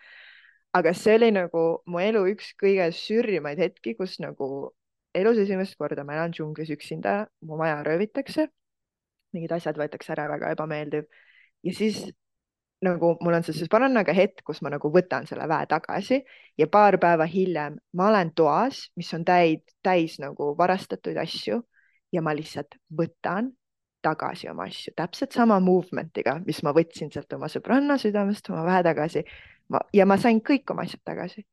aga see oli nagu mu elu üks kõige sürrimaid hetki, kus nagu elus esimest korda ma elan džunglis üksinda, mu maja röövitakse, mingid asjad võetakse ära, väga ebameeldiv ja siis nagu mul on see sõbrannaga hetk, kus ma nagu võtan selle väe tagasi ja paar päeva hiljem ma olen toas, mis on täid, täis nagu varastatud asju ja ma lihtsalt võtan tagasi oma asju, täpselt sama movement'iga, mis ma võtsin sealt oma sõbranna südamest oma väe tagasi. ja ma sain kõik oma asjad tagasi.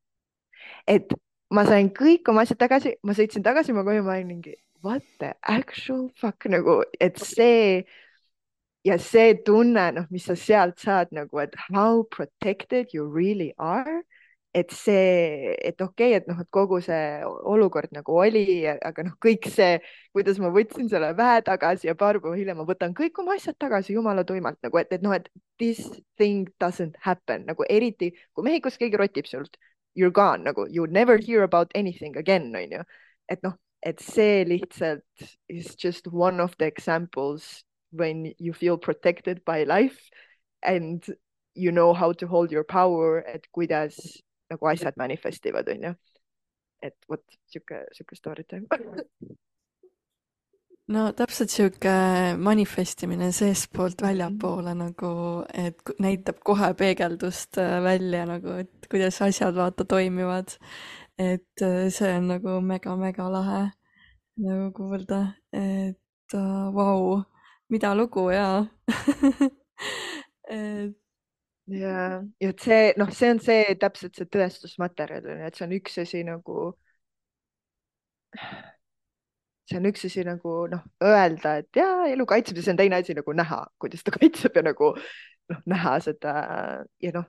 et ma sain kõik oma asjad tagasi, ma sõitsin tagasi oma koju, ma olin mingi what the actual fuck nagu, et see ja see tunne, noh, mis sa sealt saad nagu, et how protected you really are. Et see, et okei okay,, et noh, et kogu see olukord nagu oli, aga noh, kõik see, kuidas ma võtsin selle väe tagasi ja paar päeva hiljem ma võtan kõik oma asjad tagasi jumala tuimalt nagu, et, et noh, et this thing doesn't happen nagu eriti kui Mehhikos keegi rotib sult, you're gone nagu you never hear about anything again onju, et noh, et see lihtsalt is just one of the examples when you feel protected by life and you know how to hold your power, et kuidas nagu asjad manifestivad onju. et vot sihuke, sihuke story time no täpselt sihuke manifestimine seestpoolt väljapoole nagu, et näitab kohe peegeldust äh, välja nagu, et kuidas asjad vaata toimivad. et äh, see on nagu mega-mega lahe nagu kuulda, et uh, vau, mida lugu ja et ja, ja et see noh, see on see täpselt see tõestusmaterjal, et see on üks asi nagu see on üks asi nagu noh, öelda, et ja elu kaitseb ja see on teine asi nagu näha, kuidas ta kaitseb ja nagu noh, näha seda. Ja noh,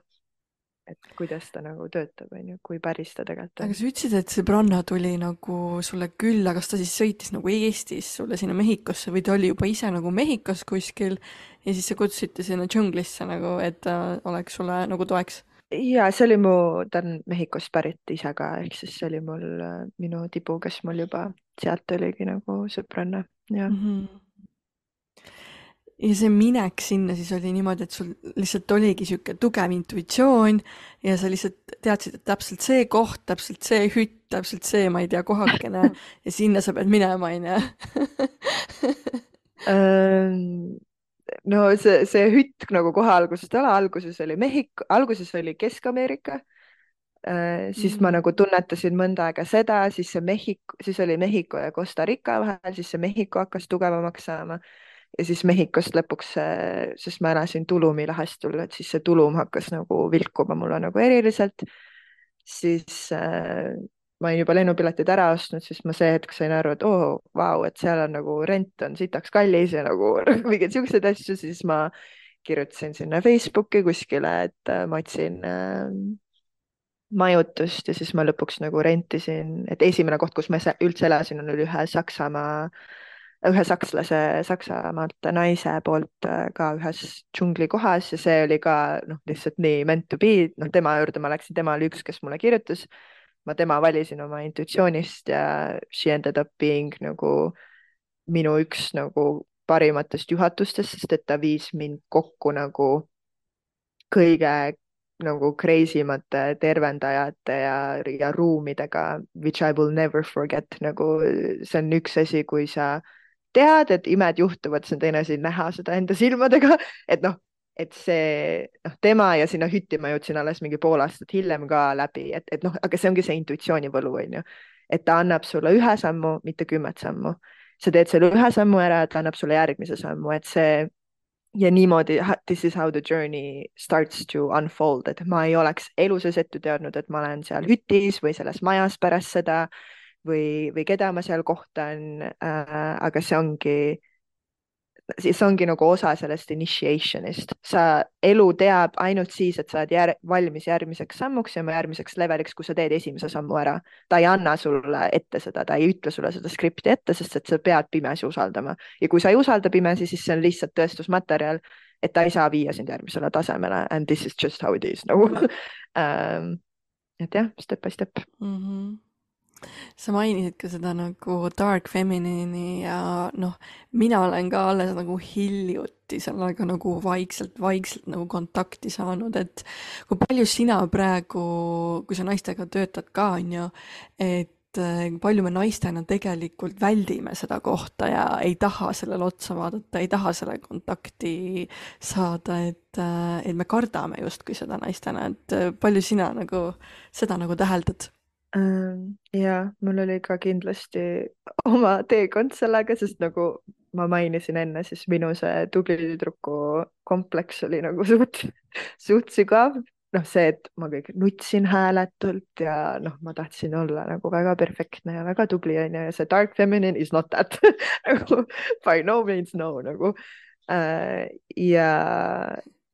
et kuidas ta nagu töötab, onju, kui päris ta tegelikult on. aga sa ütlesid, et sõbranna tuli nagu sulle külla, kas ta siis sõitis nagu Eestis sulle sinna Mehhikosse või ta oli juba ise nagu Mehhikos kuskil ja siis sa kutsusite sinna džunglisse nagu, et ta oleks sulle nagu toeks? ja see oli mu, ta on Mehhikost pärit ise ka, ehk siis see oli mul äh, minu tibu, kes mul juba sealt oligi nagu sõbranna, jah mm. -hmm ja see minek sinna siis oli niimoodi, et sul lihtsalt oligi sihuke tugev intuitsioon ja sa lihtsalt teadsid, et täpselt see koht, täpselt see hütt, täpselt see, ma ei tea, kohakene ja sinna sa pead minema, onju. no see, see hütt nagu kohe algusest ala, alguses oli Mehhiko, alguses oli Kesk-Ameerika äh,. siis mm ma nagu tunnetasin mõnda aega seda, siis see Mehhiko, siis oli Mehhiko ja Costa Rica vahel, siis see Mehhiko hakkas tugevamaks saama ja siis Mehhikost lõpuks, sest ma elasin Tulumi lahestul, et siis see tulum hakkas nagu vilkuma mulle nagu eriliselt. siis äh, ma olin juba lennupiletid ära ostnud, siis ma see hetk sain aru, et oo oh,, vau, et seal on nagu rent on sitaks kallis ja nagu mingeid siukseid asju, siis ma kirjutasin sinna Facebooki kuskile, et äh, ma otsin äh, majutust ja siis ma lõpuks nagu rentisin, et esimene koht, kus ma üldse elasin, oli ühe Saksamaa, ühe sakslase Saksamaalt naise poolt äh, ka ühes džunglikohas ja see oli ka noh, lihtsalt nii meant to be, noh, tema juurde ma läksin, tema oli üks, kes mulle kirjutas. ma tema valisin oma intuitsioonist ja she ended up being nagu minu üks nagu parimatest juhatustest, sest et ta viis mind kokku nagu kõige nagu crazy mate tervendajate ja, ja ruumidega, which I will never forget, nagu see on üks asi, kui sa tead, et imed juhtuvad, see on teine asi näha seda enda silmadega, et noh, et see noh, tema ja sinna hütti ma jõudsin alles mingi pool aastat hiljem ka läbi, et, et noh, aga see ongi see intuitsioonivõlu on ju, et ta annab sulle ühe sammu, mitte kümmet sammu. sa teed selle ühe sammu ära, ta annab sulle järgmise sammu, et see ja niimoodi, this is how the journey starts to unfold, et ma ei oleks elu sees ette teadnud, et ma olen seal hütis või selles majas pärast seda või, või keda ma seal kohtan äh,. aga see ongi siis ongi nagu osa sellest initiation'ist, sa, elu teab ainult siis, et sa oled jär, valmis järgmiseks sammuks ja järgmiseks leveliks, kui sa teed esimese sammu ära. ta ei anna sulle ette seda, ta ei ütle sulle seda skripti ette, sest et sa pead pimesi usaldama ja kui sa ei usalda pimesi, siis see on lihtsalt tõestusmaterjal, et ta ei saa viia sind järgmisele tasemele and this is just how it is nagu um,. et jah, step by step mm. -hmm sa mainisid ka seda nagu dark feminine'i ja noh, mina olen ka alles nagu hiljuti sellega nagu vaikselt, vaikselt nagu kontakti saanud, et kui palju sina praegu, kui sa naistega töötad ka, on ju, et eh, palju me naistena tegelikult väldime seda kohta ja ei taha sellele otsa vaadata, ei taha selle kontakti saada, et, eh, et me kardame justkui seda naistena, et eh, palju sina nagu seda nagu täheldad? Ähm, ja mul oli ka kindlasti oma teekond sellega, sest nagu ma mainisin enne, siis minu see tubli tüdruku kompleks oli nagu suht, suht sügav. noh, see, et ma kõik nutsin hääletult ja noh, ma tahtsin olla nagu väga perfektne ja väga tubli onju ja see dark feminine is not that nagu by no means no nagu äh,. ja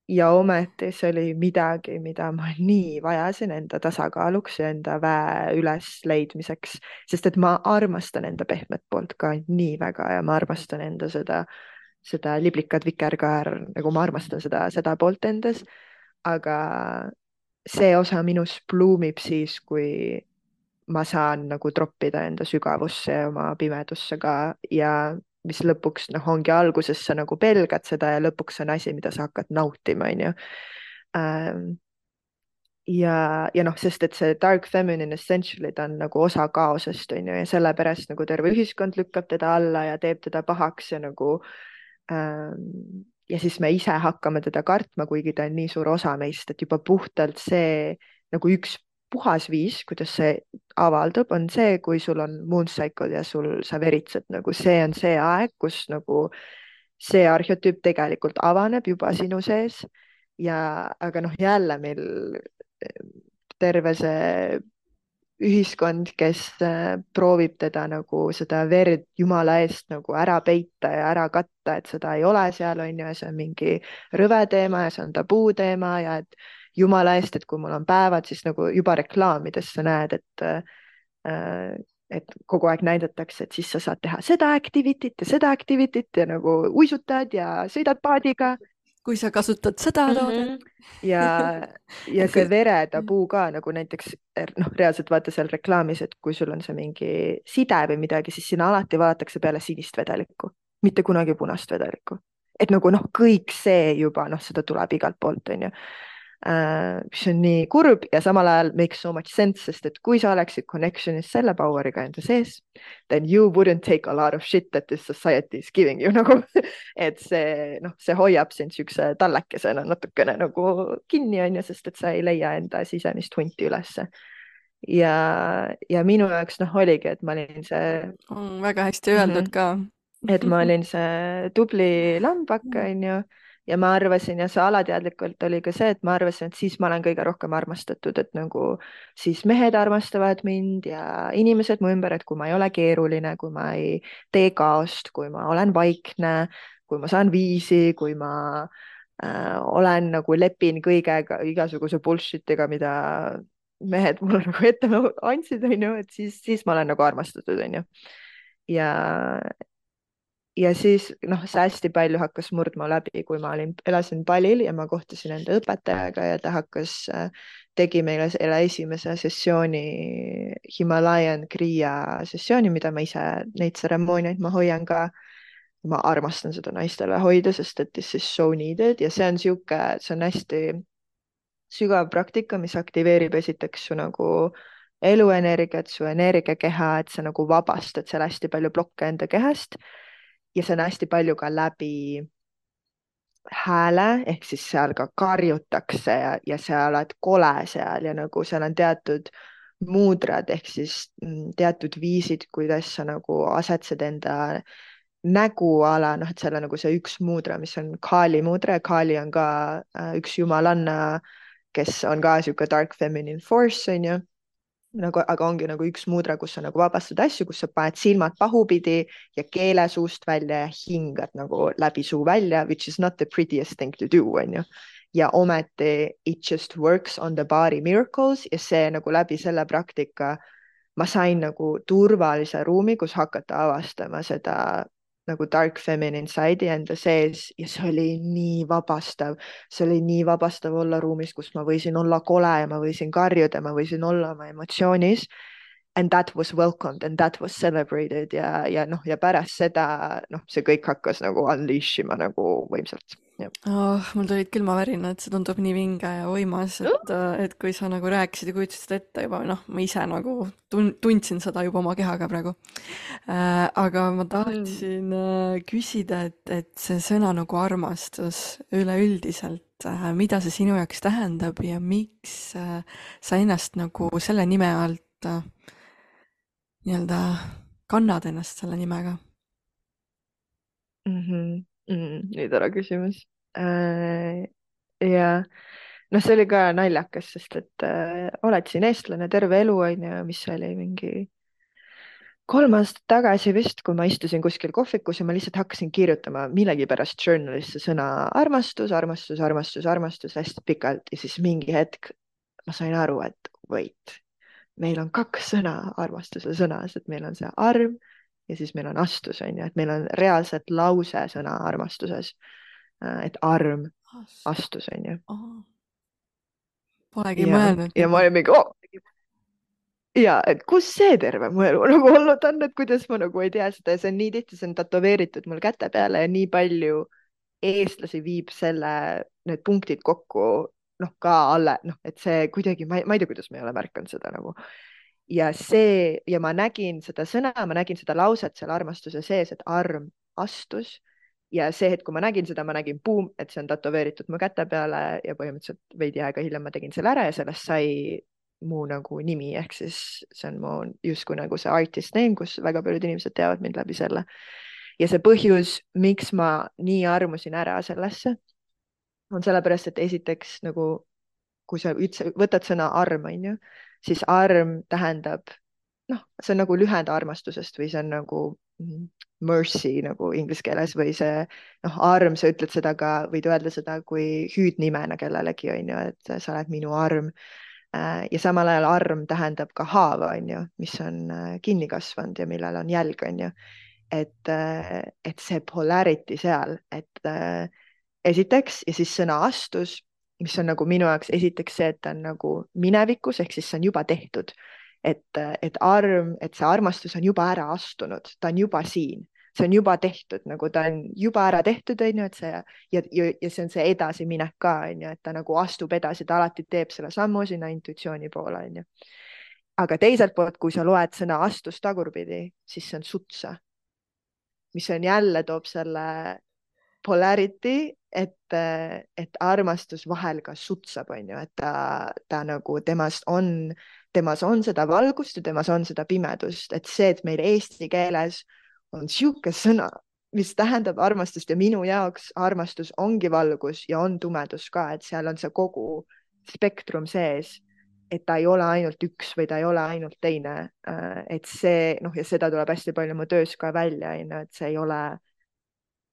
ja ometi see oli midagi, mida ma nii vajasin enda tasakaaluks ja enda väe ülesleidmiseks, sest et ma armastan enda pehmet poolt ka nii väga ja ma armastan enda seda, seda liblikat vikerkaar, nagu ma armastan seda, seda poolt endas. aga see osa minus pluumib siis, kui ma saan nagu troppida enda sügavusse ja oma pimedusse ka ja mis lõpuks noh, ongi alguses sa nagu pelgad seda ja lõpuks on asi, mida sa hakkad nautima, onju. Ähm, ja, ja noh, sest et see dark feminine essentially ta on nagu osa kaosest onju ja sellepärast nagu terve ühiskond lükkab teda alla ja teeb teda pahaks ja nagu ähm, ja siis me ise hakkame teda kartma, kuigi ta on nii suur osa meist, et juba puhtalt see nagu üks puhas viis, kuidas see avaldub, on see, kui sul on moon cycle ja sul, sa veritsed nagu see on see aeg, kus nagu see arhetüüp tegelikult avaneb juba sinu sees. Ja, aga noh, jälle meil terve see ühiskond, kes äh, proovib teda nagu seda verd jumala eest nagu ära peita ja ära katta, et seda ei ole seal on ju ja see on mingi rõve teema ja see on tabuuteema ja et jumala eest, et kui mul on päevad, siis nagu juba reklaamides sa näed, et äh, et kogu aeg näidatakse, et siis sa saad teha seda activity't ja seda activity't ja nagu uisutad ja sõidad paadiga. kui sa kasutad seda mhm. toodet mm. -hmm. ja, ja see veretabuu ka nagu näiteks noh, reaalselt vaata seal reklaamis, et kui sul on see mingi side või midagi, siis sinna alati vaadatakse peale sinist vedelikku, mitte kunagi punast vedelikku. et nagu noh, kõik see juba noh, seda tuleb igalt poolt, onju mis on nii kurb ja samal ajal makes so much sense, sest et kui sa oleksid connection'is selle power'iga enda sees, then you wouldn't take a lot of shit that this society is giving you nagu et see noh, see hoiab sind siukse tallekesena natukene nagu kinni onju, sest et sa ei leia enda sisemist hunti ülesse ja, ja minu jaoks noh, oligi, et ma olin see mm,. väga hästi öeldud mm -hmm. ka. et ma olin see tubli lambak, onju ja ma arvasin ja see alateadlikult oli ka see, et ma arvasin, et siis ma olen kõige rohkem armastatud, et nagu siis mehed armastavad mind ja inimesed mu ümber, et kui ma ei ole keeruline, kui ma ei tee kaost, kui ma olen vaikne, kui ma saan viisi, kui ma äh, olen nagu lepin kõigega, igasuguse bullshit'iga, mida mehed mulle nagu ette andsid, onju, et siis, siis ma olen nagu armastatud, onju. ja, ja siis noh, see hästi palju hakkas murdma läbi, kui ma olin, elasin Balil ja ma kohtusin enda õpetajaga ja ta hakkas, äh, tegi meile selle esimese sessiooni Himalayan Kriia sessiooni, mida ma ise, neid tseremooniaid ma hoian ka. ma armastan seda naistele hoida, sest et this is so needed ja see on sihuke, see on hästi sügav praktika, mis aktiveerib esiteks su nagu eluenergiat, su energiakeha, et sa nagu vabastad seal hästi palju plokke enda kehast ja see on hästi palju ka läbi hääle ehk siis seal ka karjutakse ja, ja sa oled kole seal ja nagu seal on teatud muudrad ehk siis mm, teatud viisid, kuidas sa nagu asetsed enda näguala, noh, et seal on nagu see üks muudra, mis on Kali muudra ja Kali on ka äh, üks jumalanna, kes on ka sihuke dark feminine force on ju nagu, aga ongi nagu üks mudra, kus sa nagu vabastad asju, kus sa paned silmad pahupidi ja keele suust välja ja hingad nagu läbi suu välja, which is not the prettiest thing to do, onju. ja ometi it just works on the body miracles ja see nagu läbi selle praktika ma sain nagu turvalise ruumi, kus hakata avastama seda nagu dark feminine side'i enda sees ja see oli nii vabastav, see oli nii vabastav olla ruumis, kus ma võisin olla kole ja ma võisin karjuda, ma võisin olla oma emotsioonis. And that was welcomed and that was celebrated ja, ja noh, ja pärast seda noh, see kõik hakkas nagu unleash ima nagu võimsalt oh,. mul tulid külmavärinad, see tundub nii vinge ja võimas, et, et kui sa nagu rääkisid ja kujutasid ette juba, noh, ma ise nagu tun-, tundsin seda juba oma kehaga praegu äh,. aga ma tahtsin äh, küsida, et, et see sõna nagu armastus üleüldiselt äh,, mida see sinu jaoks tähendab ja miks äh, sa ennast nagu selle nime alt äh, nii-öelda kannad ennast selle nimega mm? -hmm mm,. nii tore küsimus äh,. ja noh, see oli ka naljakas, sest et äh, oled siin eestlane terve elu on ju, mis oli mingi kolm aastat tagasi vist, kui ma istusin kuskil kohvikus ja ma lihtsalt hakkasin kirjutama millegipärast journalisse sõna armastus, armastus, armastus, armastus hästi pikalt ja siis mingi hetk ma sain aru, et wait, meil on kaks sõna armastuse sõnas, et meil on see arm ja siis meil on astus, on ju, et meil on reaalselt lause sõna armastuses. Äh, et arm, astus, on ju. Polegi mõelnud. ja ma olin mingi oh! ja et kus see terve mu elu nagu olnud on, et kuidas ma nagu ei tea seda ja see on nii tihti, see on tätoveeritud mul käte peale ja nii palju eestlasi viib selle, need punktid kokku noh, ka alle, noh, et see kuidagi, ma ei tea, kuidas ma ei ole märganud seda nagu ja see ja ma nägin seda sõna, ma nägin seda lauset seal armastuse sees, et arm astus ja see hetk, kui ma nägin seda, ma nägin, buum, et see on tätoveeritud mu käte peale ja põhimõtteliselt veidi aega hiljem ma tegin selle ära ja sellest sai mu nagu nimi, ehk siis see on mu justkui nagu see artist name, kus väga paljud inimesed teavad mind läbi selle. ja see põhjus, miks ma nii armusin ära sellesse, on sellepärast, et esiteks nagu kui sa üldse võtad sõna arm, on ju siis arm tähendab noh, see on nagu lühend armastusest või see on nagu mm, mercy nagu inglise keeles või see noh, arm, sa ütled seda ka, võid öelda seda kui hüüdnimena kellelegi on ju, et sa oled minu arm. Äh, ja samal ajal arm tähendab ka haava on ju, mis on äh, kinni kasvanud ja millel on jälg on ju. et, äh, et see polarity seal, et esiteks ja siis sõna astus mis on nagu minu jaoks esiteks see, et ta on nagu minevikus ehk siis see on juba tehtud. et, et arm, et see armastus on juba ära astunud, ta on juba siin, see on juba tehtud, nagu ta on juba ära tehtud, on ju, et see ja, ja, ja see on see edasiminek ka, on ju, et ta nagu astub edasi, ta alati teeb selle sammu sinna intuitsiooni poole, on ju. aga teiselt poolt, kui sa loed sõna astus tagurpidi, siis see on sutsa, mis on jälle toob selle polarity, et, et armastus vahel ka sutsab, on ju, et ta, ta nagu temast on, temas on seda valgust ja temas on seda pimedust, et see, et meil eesti keeles on sihuke sõna, mis tähendab armastust ja minu jaoks armastus ongi valgus ja on tumedus ka, et seal on see kogu spektrum sees et ta ei ole ainult üks või ta ei ole ainult teine. et see noh, ja seda tuleb hästi palju mu töös ka välja, on ju, et see ei ole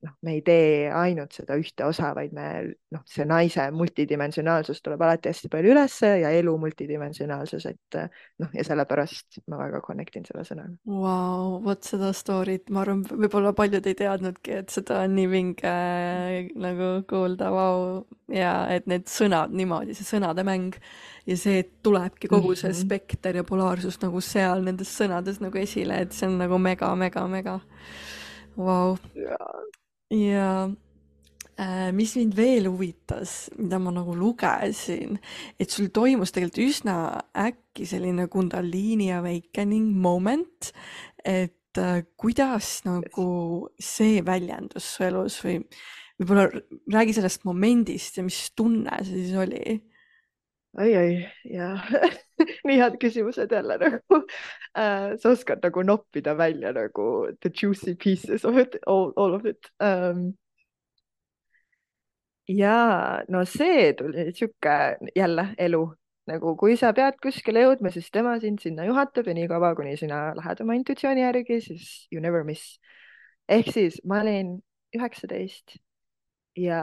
noh, me ei tee ainult seda ühte osa, vaid me noh, see naise multidimensionaalsus tuleb alati hästi palju ülesse ja elu multidimensionaalsus, et noh, ja sellepärast ma väga connect in selle sõnaga wow,. vot seda story't, ma arvan, võib-olla paljud ei teadnudki, et seda on nii vinge nagu kuulda, vau. ja et need sõnad niimoodi, see sõnade mäng ja see, et tulebki kogu see mhm. spekter ja polaarsus nagu seal nendes sõnades nagu esile, et see on nagu mega, mega, mega. Vau. Ja äh, mis mind veel huvitas, mida ma nagu lugesin, et sul toimus tegelikult üsna äkki selline Kundaliini awakening moment, et äh, kuidas nagu see väljendus su elus või võib-olla räägi sellest momendist ja mis tunne see siis oli oi, oi, ja nii head küsimused jälle nagu uh,. sa oskad nagu noppida välja nagu the juicy pieces of it, all, all of it um,. ja no see tuli sihuke jälle elu nagu, kui sa pead kuskile jõudma, siis tema sind sinna juhatab ja niikaua, kuni sina lähed oma intuitsiooni järgi, siis you never miss. ehk siis ma olin üheksateist ja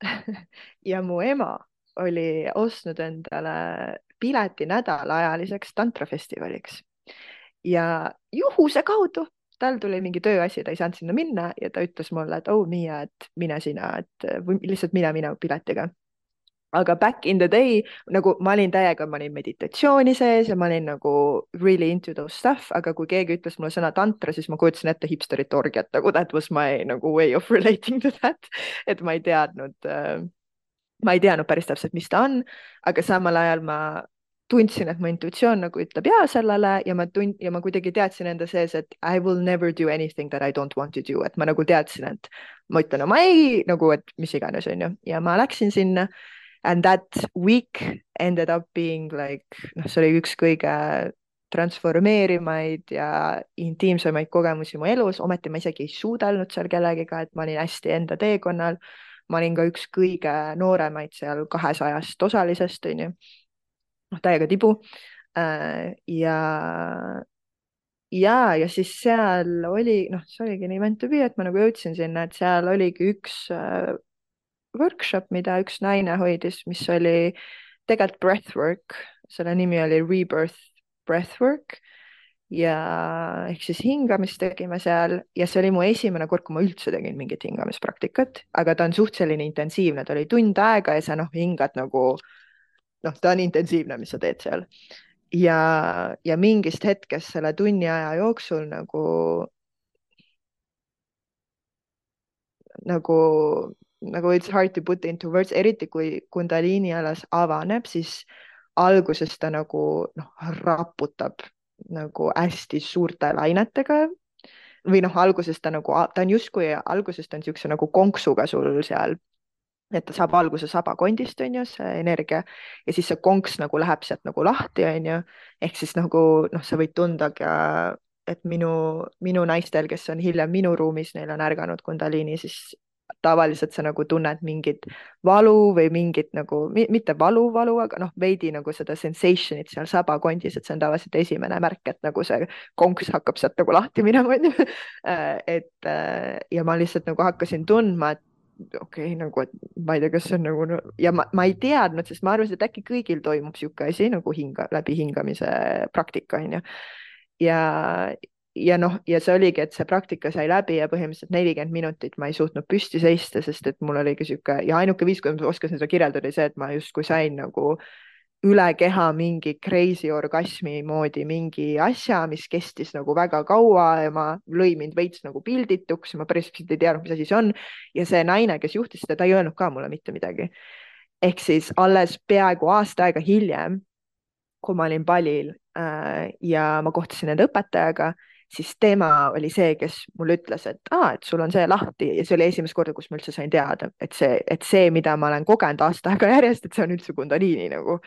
ja mu ema oli ostnud endale pileti nädalaajaliseks tantrafestivaliks ja juhuse kaudu tal tuli mingi tööasi, ta ei saanud sinna minna ja ta ütles mulle, et oh Miia, et mine sina, et või lihtsalt mine minu piletiga. aga back in the day nagu ma olin täiega, ma olin meditatsiooni sees ja ma olin nagu really into those stuff, aga kui keegi ütles mulle sõna tantra, siis ma kujutasin ette hipsterite orgiat, nagu that was my nagu way of relating to that, et ma ei teadnud äh, ma ei teadnud päris täpselt, mis ta on, aga samal ajal ma tundsin, et mu intuitsioon nagu ütleb jaa sellele ja ma tund- ja ma kuidagi teadsin enda sees, et I will never do anything that I don't want to do, et ma nagu teadsin, et ma ütlen oma ei nagu, et mis iganes, onju, ja ma läksin sinna. And that week ended up being like, noh, see oli üks kõige transformeerimaid ja intiimsemaid kogemusi mu elus, ometi ma isegi ei suudelnud seal kellegiga, et ma olin hästi enda teekonnal ma olin ka üks kõige nooremaid seal kahesajast osalisest, onju. noh, täiega tibu. Äh, ja, ja, ja siis seal oli, noh, see oligi nii meant to be, et ma nagu jõudsin sinna, et seal oligi üks äh, workshop, mida üks naine hoidis, mis oli tegelikult breathwork, selle nimi oli Rebirth Breathwork ja ehk siis hingamist tegime seal ja see oli mu esimene kord, kui ma üldse tegin mingit hingamispraktikat, aga ta on suht selline intensiivne, ta oli tund aega ja sa noh, hingad nagu noh, ta on intensiivne, mis sa teed seal. ja, ja mingist hetkest selle tunni aja jooksul nagu, nagu, nagu it's hard to put into words, eriti kui kundaliini alas avaneb, siis alguses ta nagu noh, raputab nagu hästi suurte lainetega. Või noh, alguses ta nagu, ta on justkui alguses ta on niisuguse nagu konksuga sul seal, et ta saab alguse sabakondist, on ju, see energia. Ja siis see konks nagu läheb sealt nagu lahti, on ju, ehk siis nagu noh, sa võid tunda ka, et minu, minu naistel, kes on hiljem minu ruumis, neil on ärganud kundaliini, siis tavaliselt sa nagu tunned mingit valu või mingit nagu, mitte valu, valu, aga noh, veidi nagu seda sensation'it seal sabakondis, et see on tavaliselt esimene märk, et nagu see konks hakkab sealt nagu lahti minema, onju. Äh, et äh, ja ma lihtsalt nagu hakkasin tundma, et okei okay,, nagu, et ma ei tea, kas see on nagu no, ja ma, ma ei teadnud, sest ma arvasin, et äkki kõigil toimub niisugune asi nagu hinga, läbi hingamise praktika onju. ja, ja noh, ja see oligi, et see praktika sai läbi ja põhimõtteliselt nelikümmend minutit ma ei suutnud püsti seista, sest et mul oli sihuke ja ainuke viis, kuidas ma oskasin seda kirjeldada, oli see, et ma justkui sain nagu üle keha mingi crazy orgasmi moodi mingi asja, mis kestis nagu väga kaua ja ma lõi mind veits nagu pildituks, ma päris ei teadnud, mis asi see on. ja see naine, kes juhtis seda, ta ei öelnud ka mulle mitte midagi. ehk siis alles peaaegu aasta aega hiljem, kui ma olin Balil äh, ja ma kohtusin enda õpetajaga siis tema oli see, kes mulle ütles, et aa, et sul on see lahti. Ja see oli esimest korda, kus ma üldse sain teada, et see, et see, mida ma olen kogenud aasta aega järjest, et see on üldse Kundaliini nagu,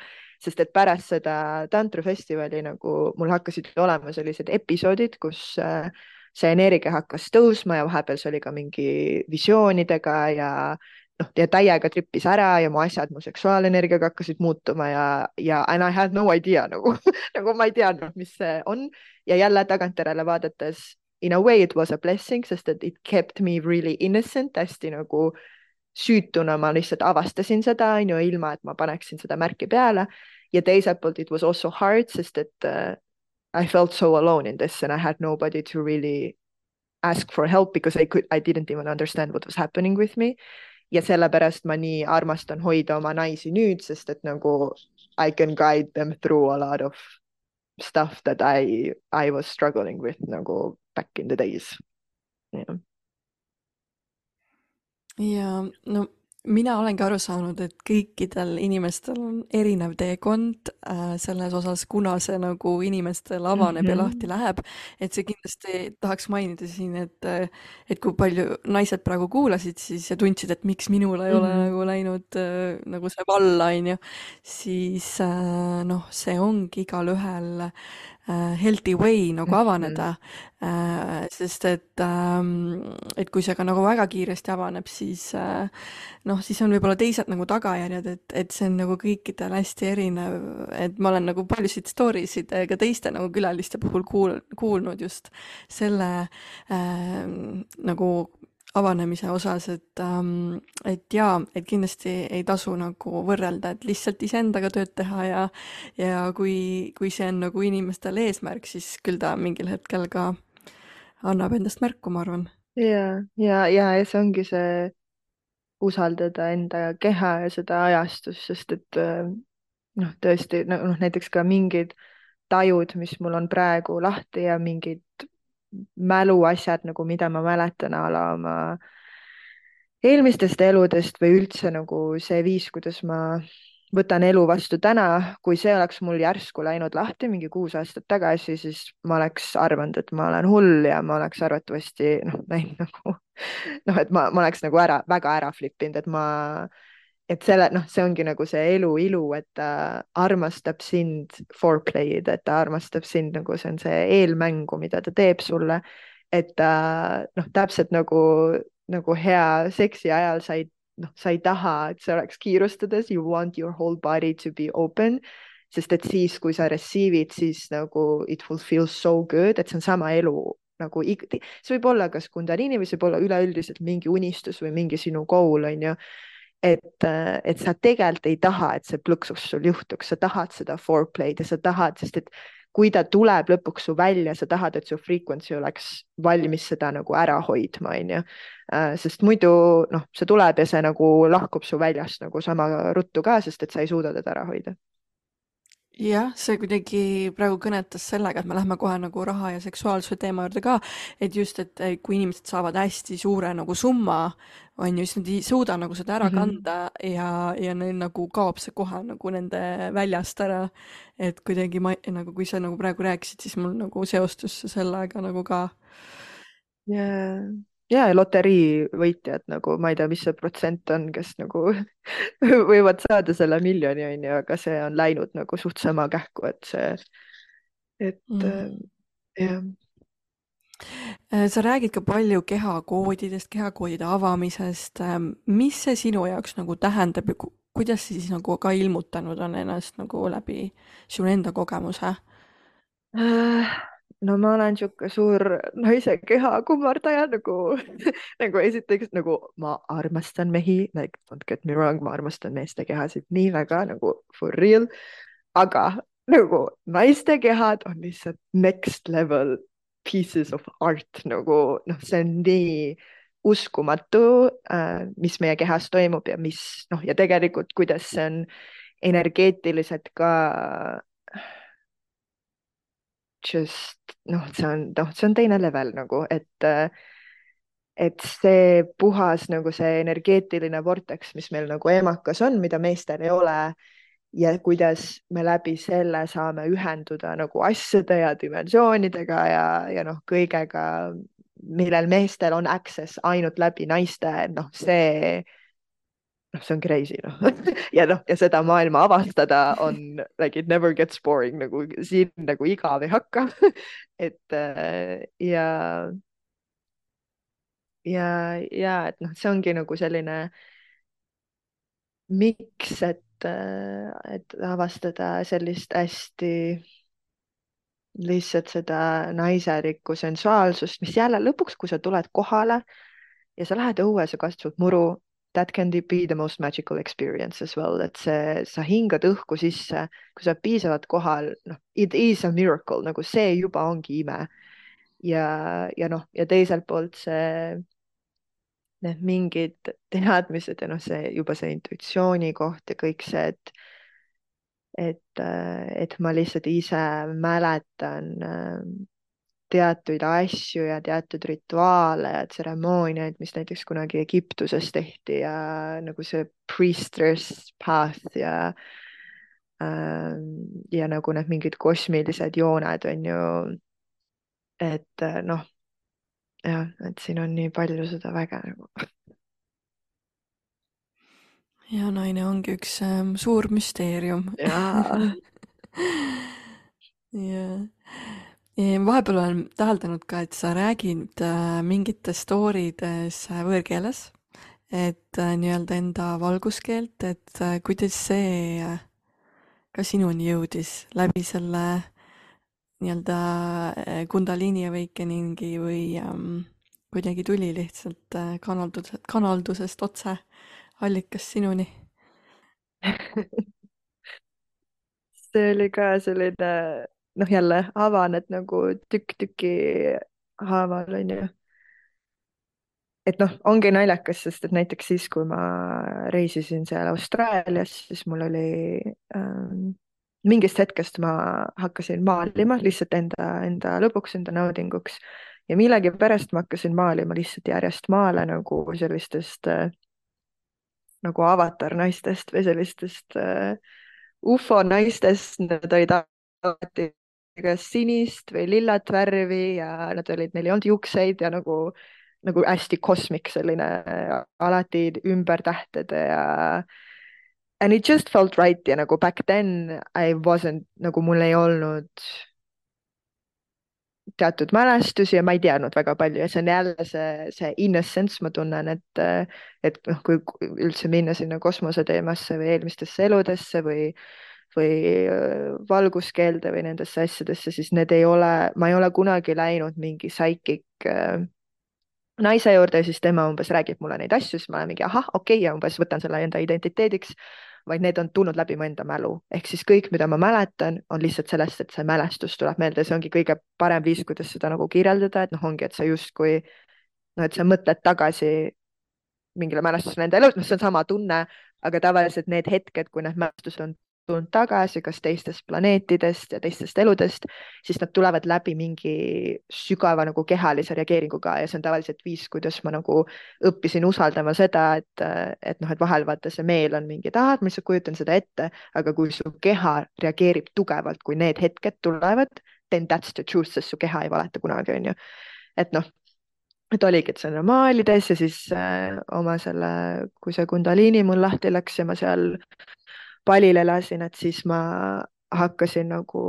sest et pärast seda tantrafestivali nagu mul hakkasid olema sellised episoodid, kus äh, see energia hakkas tõusma ja vahepeal see oli ka mingi visioonidega ja noh, ja täiega trippis ära ja mu asjad mu seksuaalenergiaga hakkasid muutuma ja, ja and I had no idea nagu nagu ma ei teadnud, mis see on ja jälle tagantjärele vaadates in a way it was a blessing, sest et it kept me really innocent, hästi nagu süütuna ma lihtsalt avastasin seda, on ju, ilma et ma paneksin seda märki peale. ja teiselt poolt it was also hard, sest et uh, I felt so alone in this and I had nobody to really ask for help because I could, I didn't even understand what was happening with me. Ja sellepärast ma nii armastan hoida oma naisi nüüd, sest et nagu I can guide them through a lot of stuff that I, I was struggling with nagu back in the days. Yeah. ja no mina olengi aru saanud, et kõikidel inimestel on erinev teekond äh, selles osas, kuna see nagu inimestel avaneb mm -hmm. ja mhm. lahti läheb. et see kindlasti tahaks mainida siin, et, et kui palju naised praegu kuulasid siis ja tundsid, et miks minul ei mm -hmm. ole nagu läinud äh, nagu see valla, on ju, siis äh, noh, see ongi igalühel healthy way nagu mhm. avaneda mm. -hmm. sest et, ähm, et kui see ka nagu väga kiiresti avaneb, siis äh, noh, siis on võib-olla teised nagu tagajärjed, et, et see on nagu kõikidel hästi erinev, et ma olen nagu paljusid story sid ka teiste nagu külaliste puhul kuul-, kuulnud just selle äh, nagu avanemise osas, et ähm,, et jaa, et kindlasti ei tasu nagu võrrelda, et lihtsalt iseendaga tööd teha ja ja kui, kui see on nagu inimestel eesmärk, siis küll ta mingil hetkel ka annab endast märku, ma arvan. ja, ja, ja, see ongi see usaldada enda keha ja seda ajastust, sest et äh, noh, tõesti noh, näiteks ka mingid tajud, mis mul on praegu lahti ja mingid mäluasjad nagu, mida ma mäletan a la oma eelmistest eludest või üldse nagu see viis, kuidas ma võtan elu vastu täna, kui see oleks mul järsku läinud lahti mingi kuus aastat tagasi, siis ma oleks arvanud, et ma olen hull ja ma oleks arvatavasti noh, näinud nagu noh, et ma, ma oleks nagu ära, väga ära flip inud, et ma et selle, noh, see ongi nagu see elu ilu, et ta armastab sind foreplay'd, et ta armastab sind nagu see on see eelmängu, mida ta teeb sulle. et ta noh, täpselt nagu, nagu hea seksi ajal sa ei, noh, sa ei taha, et see oleks kiirustades, you want your whole body to be open. Sest et siis, kui sa receive'id, siis nagu it will feel so good, et see on sama elu nagu, see võib olla kas Kundalini või see võib olla üleüldiselt mingi unistus või mingi sinu goal on ju et, et sa tegelikult ei taha, et see plõksus sul juhtuks, sa tahad seda foreplay'd ja sa tahad, sest et kui ta tuleb lõpuks su välja, sa tahad, et su frequency oleks valmis seda nagu ära hoidma, onju. Äh, sest muidu noh, see tuleb ja see nagu lahkub su väljast nagu sama ruttu ka, sest et sa ei suuda teda ära hoida jah, see kuidagi praegu kõnetas sellega, et me lähme kohe nagu raha ja seksuaalsuse teema juurde ka, et just, et kui inimesed saavad hästi suure nagu summa, on ju, siis nad ei suuda nagu seda ära mm -hmm. kanda ja, ja neil nagu kaob see kohe nagu nende väljast ära. et kuidagi ma nagu, kui sa nagu praegu rääkisid, siis mul nagu seostus sellega nagu ka. ja, ja loterii võitjad nagu ma ei tea, mis see protsent on, kes nagu võivad saada selle miljoni, on ju, aga see on läinud nagu suht sama kähku, et see, et mm. jah Äh, sa räägid ka palju kehakoodidest, kehakoodide avamisest. Ähm, mis see sinu jaoks nagu tähendab ja kuidas see siis nagu ka ilmutanud on ennast nagu läbi sinu enda kogemuse? Äh, no ma olen niisugune suur naise keha kummardaja nagu nagu esiteks nagu ma armastan mehi, like don't get me wrong, ma armastan meeste kehasid nii väga nagu for real, aga nagu naiste kehad on lihtsalt next level pieces of art nagu noh, see on nii uskumatu äh,, mis meie kehas toimub ja mis noh, ja tegelikult, kuidas see on energeetiliselt ka just noh, see on noh, see on teine level nagu, et äh, et see puhas nagu see energeetiline vorteks, mis meil nagu emakas on, mida meestel ei ole ja kuidas me läbi selle saame ühenduda nagu asjade ja dimensioonidega ja, ja noh, kõigega, millel meestel on access ainult läbi naiste, noh, see, noh, see on crazy noh. Ja noh, ja seda maailma avastada on like it never gets boring nagu siin nagu igav ei hakka. Et äh, ja ja, ja et noh, see ongi nagu selline miks, et et, et avastada sellist hästi lihtsalt seda naiselikku sensuaalsust, mis jälle lõpuks, kui sa tuled kohale ja sa lähed õue, sa kastud muru, that can be the most magical experience as well, et see, sa hingad õhku sisse, kui sa oled piisavalt kohal, noh, it is a miracle, nagu see juba ongi ime. ja, ja noh, ja teiselt poolt see, need mingid teadmised ja noh, see juba see intuitsiooni koht ja kõik see, et et, et ma lihtsalt ise mäletan teatuid asju ja teatud rituaale ja tseremooniaid, mis näiteks kunagi Egiptuses tehti ja nagu see priestess path ja äh, ja nagu need mingid kosmilised jooned on ju. et noh, jah, et siin on nii palju seda väge nagu. ja naine ongi üks ähm, suur müsteerium. jaa jah vahepeal olen täheldanud ka, et sa räägid äh, mingites story des äh, võõrkeeles, et äh, nii-öelda enda valguskeelt, et kuidas see ka sinuni jõudis läbi selle nii-öelda Kundalini Awakeningi või ähm, kuidagi tuli lihtsalt kanaldus, kanaldusest otse allikast sinuni? See oli ka selline noh, jälle avaned nagu tükk tüki haaval, onju. et noh, ongi naljakas, sest et näiteks siis, kui ma reisisin seal Austraalias, siis mul oli ähm, mingist hetkest ma hakkasin maalima lihtsalt enda, enda lõbuks, enda naudinguks ja millegipärast ma hakkasin maalima lihtsalt järjest maale nagu sellistest äh, nagu avatarnaistest või sellistest äh, ufo naistest, nad olid alati kas sinist või lillat värvi ja nad olid, neil ei olnud juukseid ja nagu, nagu hästi kosmik selline alati ümber tähtede ja and it just felt right ja nagu back then I wasn't nagu mul ei olnud teatud mälestusi ja ma ei teadnud väga palju ja see on jälle see, see innocence, ma tunnen, et, et noh, kui üldse minna sinna kosmoseteemasse või eelmistesse eludesse või või valguskeelde või nendesse asjadesse, siis need ei ole, ma ei ole kunagi läinud mingi psychic naise juurde ja siis tema umbes räägib mulle neid asju, siis ma olen mingi ahah, okei okay, ja umbes võtan selle enda identiteediks, vaid need on tulnud läbi mu enda mälu, ehk siis kõik, mida ma mäletan, on lihtsalt sellest, et see mälestus tuleb meelde, see ongi kõige parem viis, kuidas seda nagu kirjeldada, et noh, ongi, et sa justkui noh, et sa mõtled tagasi mingile mälestusele enda elus, noh, see on sama tunne, aga tavaliselt need hetked, kui need mälestused on tulnud tagasi, kas teistest planeetidest ja teistest eludest, siis nad tulevad läbi mingi sügava nagu kehalise reageeringuga ja see on tavaliselt viis, kuidas ma nagu õppisin usaldama seda, et, et noh, et vahel vaata see meel on mingi, et aa, ma lihtsalt kujutan seda ette, aga kui su keha reageerib tugevalt, kui need hetked tulevad, then that's the truth, sest su keha ei valeta kunagi, onju. et noh, et oligi, et see on maalides ja siis äh, oma selle, kui see Kundaliini mul lahti läks ja ma seal palil elasin, et siis ma hakkasin nagu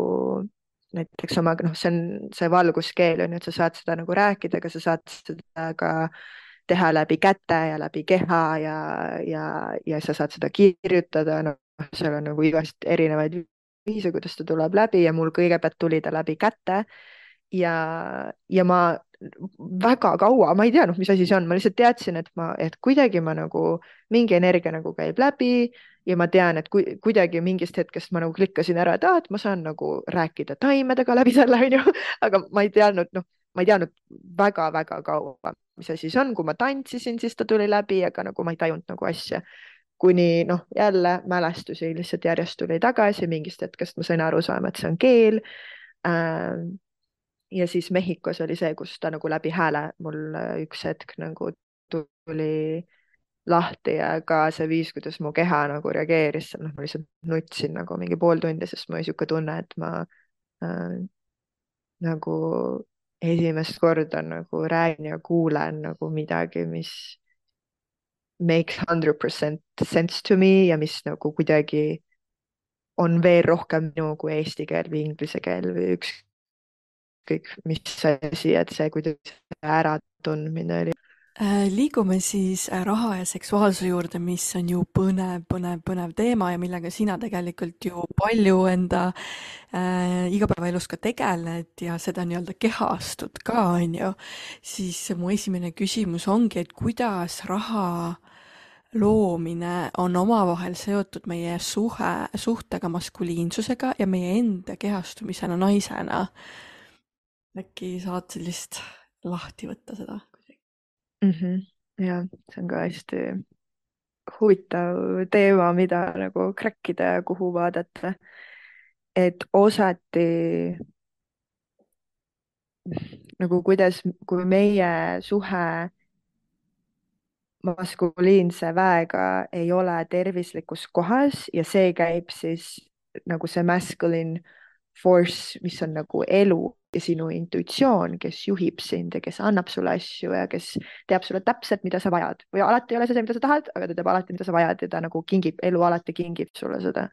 näiteks oma, noh, see on see valguskeel on ju, et sa saad seda nagu rääkida, aga sa saad seda ka teha läbi käte ja läbi keha ja, ja, ja sa saad seda kirjutada, noh, seal on nagu igast erinevaid viise, kuidas ta tuleb läbi ja mul kõigepealt tuli ta läbi käte. Ja, ja ma väga kaua, ma ei teadnud, mis asi see on, ma lihtsalt teadsin, et ma, et kuidagi ma nagu mingi energia nagu käib läbi ja ma tean, et kui kuidagi mingist hetkest ma nagu klikkasin ära, et aa, et ma saan nagu rääkida taimedega läbi selle, onju, aga ma ei teadnud, noh, ma ei teadnud väga-väga kaua, mis asi see on, kui ma tantsisin, siis ta tuli läbi, aga nagu ma ei tajunud nagu asja. kuni noh, jälle mälestusi lihtsalt järjest tuli tagasi, mingist hetkest ma sain aru saama, et see on keel. Äh, ja siis Mehhikos oli see, kus ta nagu läbi hääle mul üks hetk nagu tuli lahti ja ka see viis, kuidas mu keha nagu reageeris, noh, ma lihtsalt nutsin nagu mingi pool tundi, sest mul oli niisugune tunne, et ma äh, nagu esimest korda nagu räägin ja kuulen nagu midagi, mis makes hundred percent sense to me ja mis nagu kuidagi on veel rohkem minu kui eesti keel või inglise keel või ükskõik mis asi, et see kuidagi äratundmine oli liigume siis äh, raha ja seksuaalsuse juurde, mis on ju põnev, põnev, põnev teema ja millega sina tegelikult ju palju enda äh, igapäevaelus ka tegeled ja seda nii-öelda kehastud ka, on ju. siis mu esimene küsimus ongi, et kuidas raha loomine on omavahel seotud meie suhe, suhtega maskuliinsusega ja meie enda kehastumisena naisena. äkki saad sellist lahti võtta seda? Mm. -hmm. ja see on ka hästi huvitav teema, mida nagu crack ida ja kuhu vaadata. et osati nagu kuidas, kui meie suhe maskuliinse väega ei ole tervislikus kohas ja see käib siis nagu see masculine force, mis on nagu elu ja sinu intuitsioon, kes juhib sind ja kes annab sulle asju ja kes teab sulle täpselt, mida sa vajad või alati ei ole see see, mida sa tahad, aga ta teab alati, mida sa vajad ja ta nagu kingib, elu alati kingib sulle seda.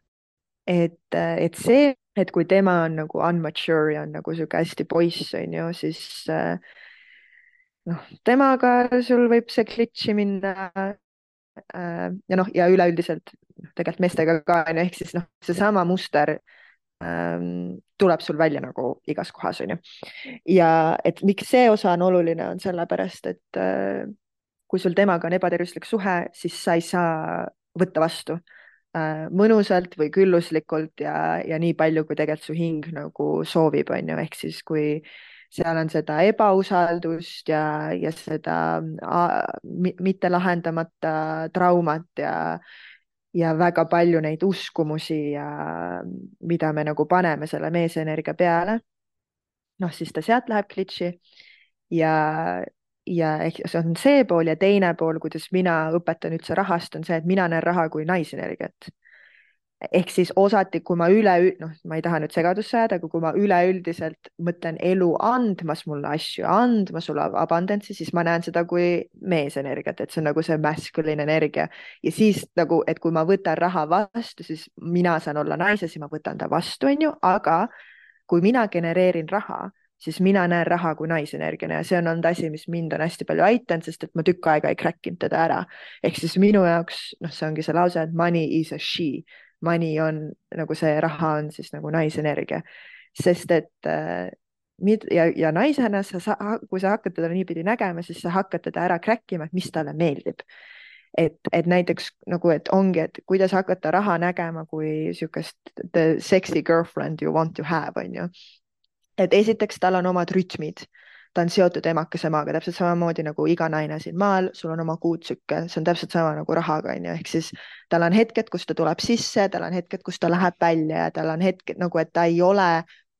et, et see, et kui tema on nagu unmature ja on nagu sihuke hästi poiss, on ju, siis noh, temaga sul võib see klitši minna. ja noh, ja üleüldiselt tegelikult meestega ka on ju, ehk siis noh, seesama muster tuleb sul välja nagu igas kohas, onju. ja et miks see osa on oluline, on sellepärast, et äh, kui sul temaga on ebatervislik suhe, siis sa ei saa võtta vastu äh, mõnusalt või külluslikult ja, ja nii palju, kui tegelikult su hing nagu soovib, onju, ehk siis kui seal on seda ebausaldust ja, ja seda äh, mitte lahendamata traumat ja ja väga palju neid uskumusi ja mida me nagu paneme selle meesenergia peale. noh, siis ta sealt läheb klitši ja, ja ehk see on see pool ja teine pool, kuidas mina õpetan üldse rahast, on see, et mina näen raha kui naisenergiat ehk siis osati, kui ma üle, noh, ma ei taha nüüd segadusse jääda, aga kui ma üleüldiselt mõtlen elu andmas mulle asju, andmas sulle abundantsi, siis ma näen seda kui meesenergiat, et see on nagu see masculine energia ja siis nagu, et kui ma võtan raha vastu, siis mina saan olla naise, siis ma võtan ta vastu, onju, aga kui mina genereerin raha siis mina näen raha kui naisenergiana ja see on olnud asi, mis mind on hästi palju aidanud, sest et ma tükk aega ei crack inud teda ära. ehk siis minu jaoks, noh, see ongi see lause, et money is a she money on nagu see raha on siis nagu naisenergia, sest et äh, ja, ja naisena sa, sa, kui sa hakkad teda niipidi nägema, siis sa hakkad teda ära crack ima, et mis talle meeldib. et, et näiteks nagu, et ongi, et kuidas hakata raha nägema kui niisugust the sexy girlfriend you want to have on ju. et esiteks tal on omad rütmid ta on seotud emakese maaga täpselt samamoodi nagu iga naine siin maal, sul on oma kuutsüke, see on täpselt sama nagu rahaga onju, ehk siis tal on hetked, kus ta tuleb sisse, tal on hetked, kus ta läheb välja ja tal on hetked nagu, et ta ei ole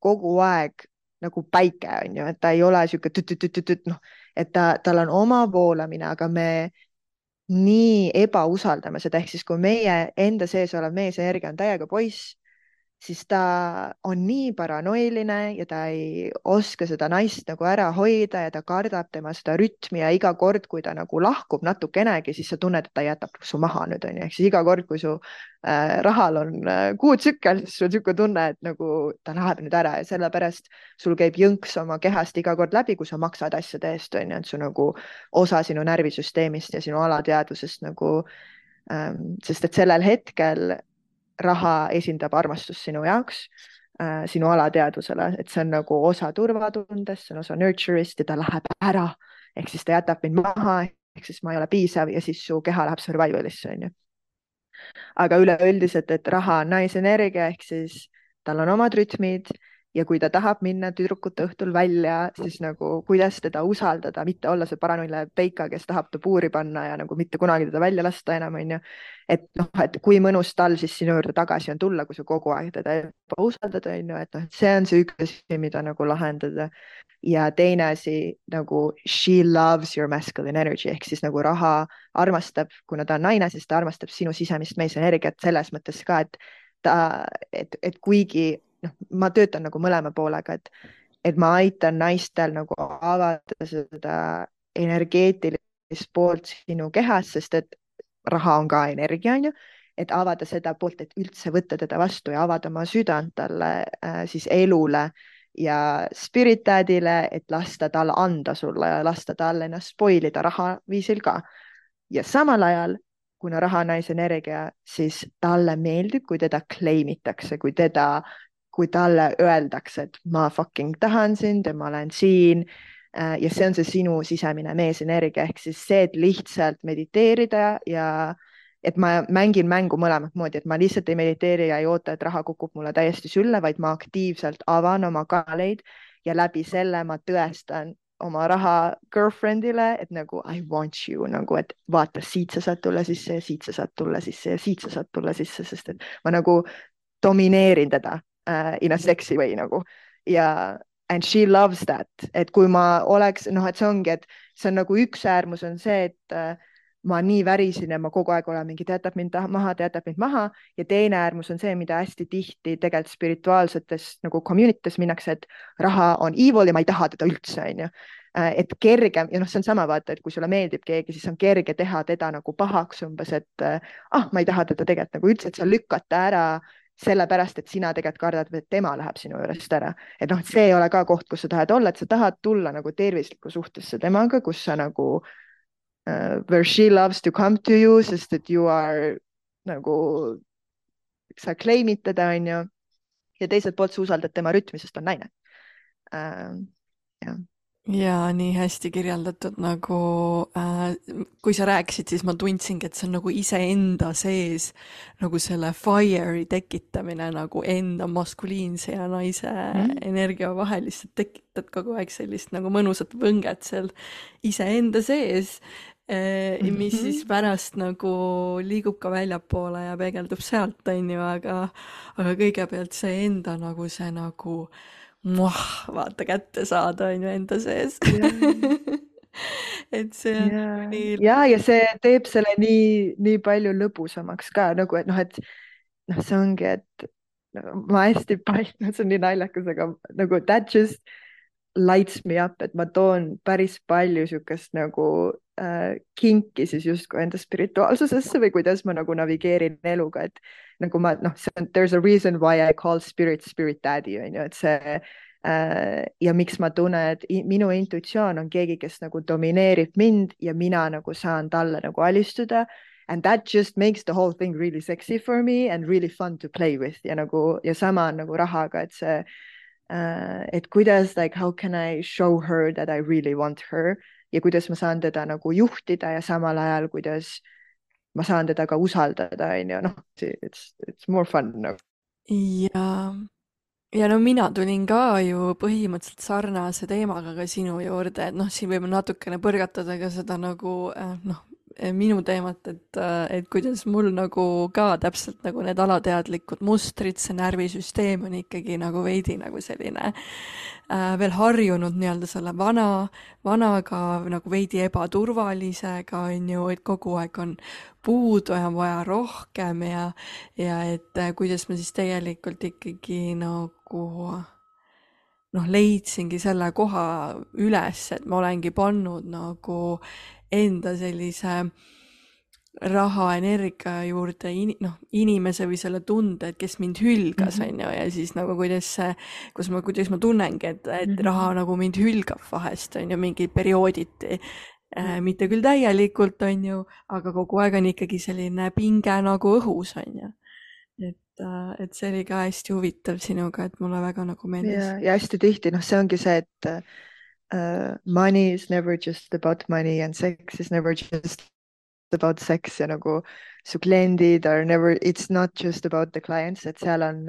kogu aeg nagu päike on ju, et ta ei ole sihuke tüt-tüt-tüt-tüt, noh, et ta, tal on oma voolamine, aga me nii ebausaldame seda, ehk siis kui meie enda sees olev meesenergia on täiega poiss siis ta on nii paranoiline ja ta ei oska seda naist nagu ära hoida ja ta kardab tema seda rütmi ja iga kord, kui ta nagu lahkub natukenegi, siis sa tunned, et ta jätab su maha nüüd onju, ehk siis iga kord, kui su äh, rahal on äh, kuutsükkel, siis sul on niisugune tunne, et nagu ta läheb nüüd ära ja sellepärast sul käib jõnks oma kehast iga kord läbi, kui sa maksad asjade eest onju, et su nagu osa sinu närvisüsteemist ja sinu alateadvusest nagu ähm, sest et sellel hetkel raha esindab armastust sinu jaoks äh,, sinu alateadvusele, et see on nagu osa turvatundest, see on osa nurture'ist ja ta läheb ära. ehk siis ta jätab mind maha, ehk siis ma ei ole piisav ja siis su keha läheb survival'isse, onju. aga üleüldiselt, et raha on naisenergia ehk siis tal on omad rütmid ja kui ta tahab minna tüdrukute õhtul välja, siis nagu kuidas teda usaldada, mitte olla see paranoiline peika, kes tahab ta puuri panna ja nagu mitte kunagi teda välja lasta enam, onju. et noh, et kui mõnus tal siis sinu juurde tagasi on tulla, kui sa kogu aeg teda usaldad, onju, et noh, et see on see üks asi, mida nagu lahendada. ja teine asi nagu she loves your masculine energy ehk siis nagu raha armastab, kuna ta on naine, siis ta armastab sinu sisemist meesenergiat selles mõttes ka, et ta, et, et kuigi noh, ma töötan nagu mõlema poolega, et, et ma aitan naistel nagu avada seda energeetilist poolt sinu kehas, sest et raha on ka energia, on ju, et avada seda poolt, et üldse võtta teda vastu ja avada oma südant talle äh, siis elule ja spirit dad'ile, et lasta tal anda sulle ja lasta tal ennast spoil ida raha viisil ka. ja samal ajal, kuna raha on naisenergia, siis talle meeldib, kui teda claim itakse, kui teda, kui talle öeldakse, et ma fucking tahan sind ja ma olen siin Äh, ja see on see sinu sisemine meesenergia ehk siis see, et lihtsalt mediteerida ja et ma mängin mängu mõlemat moodi, et ma lihtsalt ei mediteeri ja ei oota, et raha kukub mulle täiesti sülle, vaid ma aktiivselt avan oma kanaleid ja läbi selle ma tõestan oma raha girlfriend'ile, et nagu I want you nagu, et vaata, siit sa saad tulla sisse ja siit sa saad tulla sisse ja siit sa saad tulla sisse, sest et ma nagu domineerin teda uh, in a sexy way nagu. Ja and she loves that, et kui ma oleks noh, et see ongi, et see on nagu üks äärmus on see, et äh, ma nii värisin ja ma kogu aeg olen mingi, ta jätab mind maha, ta jätab mind maha. Ja teine äärmus on see, mida hästi tihti tegelikult spirituaalsetes nagu community tes minnakse, et raha on evil ja ma ei taha teda üldse, onju. Äh, et kergem ja noh, see on sama vaata, et kui sulle meeldib keegi, siis on kerge teha teda nagu pahaks umbes, et ah, ma ei taha teda tegelikult nagu üldse, et sa lükkata ära sellepärast, et sina tegelikult kardad, et tema läheb sinu juurest ära. et noh, see ei ole ka koht, kus sa tahad olla, et sa tahad tulla nagu tervislikku suhtesse temaga, kus sa nagu uh, where she loves to come to you, sest et you are nagu, sa claim'id teda, onju. ja teiselt poolt sa usaldad tema rütmi, sest on naine uh,. jah ja nii hästi kirjeldatud nagu äh,, kui sa rääkisid, siis ma tundsingi, et see on nagu iseenda sees nagu selle fire'i tekitamine nagu enda maskuliinse ja naise mm. energia vahel, lihtsalt tekitad kogu aeg sellist nagu mõnusat võnget seal iseenda sees äh,, mis mhm. siis pärast nagu liigub ka väljapoole ja peegeldub sealt, on ju, aga, aga kõigepealt see enda nagu see nagu äh, vaata kätte saada, on ju enda sees et see on ja. nii. ja, ja see teeb selle nii, nii palju lõbusamaks ka nagu, et noh, et noh, see ongi, et no, ma hästi palju, see on nii naljakas, aga nagu that just lights me up, et ma toon päris palju sihukest nagu äh, kinki siis justkui enda spirituaalsusesse või kuidas ma nagu navigeerin eluga, et nagu ma noh, see on there is a reason why I call spirit spirit daddy on ju, et see äh, ja miks ma tunnen, et minu intuitsioon on keegi, kes nagu domineerib mind ja mina nagu saan talle nagu alistuda and that just makes the whole thing really sexy for me and really fun to play with ja nagu ja sama on nagu rahaga, et see uh,, et kuidas like how can I show her that I really want her ja kuidas ma saan teda nagu juhtida ja samal ajal, kuidas ma saan teda ka usaldada, on ju, noh, it's, it's more fun nagu. ja, ja no mina tulin ka ju põhimõtteliselt sarnase teemaga ka sinu juurde, et noh, siin võime natukene põrgatada ka seda nagu eh, noh, minu teemat, et, et kuidas mul nagu ka täpselt nagu need alateadlikud mustrid, see närvisüsteem on ikkagi nagu veidi nagu selline äh, veel harjunud nii-öelda selle vana, vanaga nagu veidi ebaturvalisega, on ju, et kogu aeg on puudu ja on vaja rohkem ja, ja et äh, kuidas ma siis tegelikult ikkagi nagu noh, leidsingi selle koha üles, et ma olengi pannud nagu enda sellise raha, energia juurde in, noh, inimese või selle tunde, et kes mind hülgas, mhm. on ju, ja siis nagu kuidas see, kus ma, kuidas ma tunnengi, et, et mm -hmm. raha nagu mind hülgab vahest, on ju, mingid periooditi äh,. mitte küll täielikult, on ju, aga kogu aeg on ikkagi selline pinge nagu õhus, on ju. Et, see oli ka hästi huvitav sinuga, et mulle väga nagu meeldis. ja, ja hästi tihti, noh, see ongi see, et uh, money is never just about money and sex is never just about sex ja nagu su kliendid are never, it's not just about the clients, et seal on,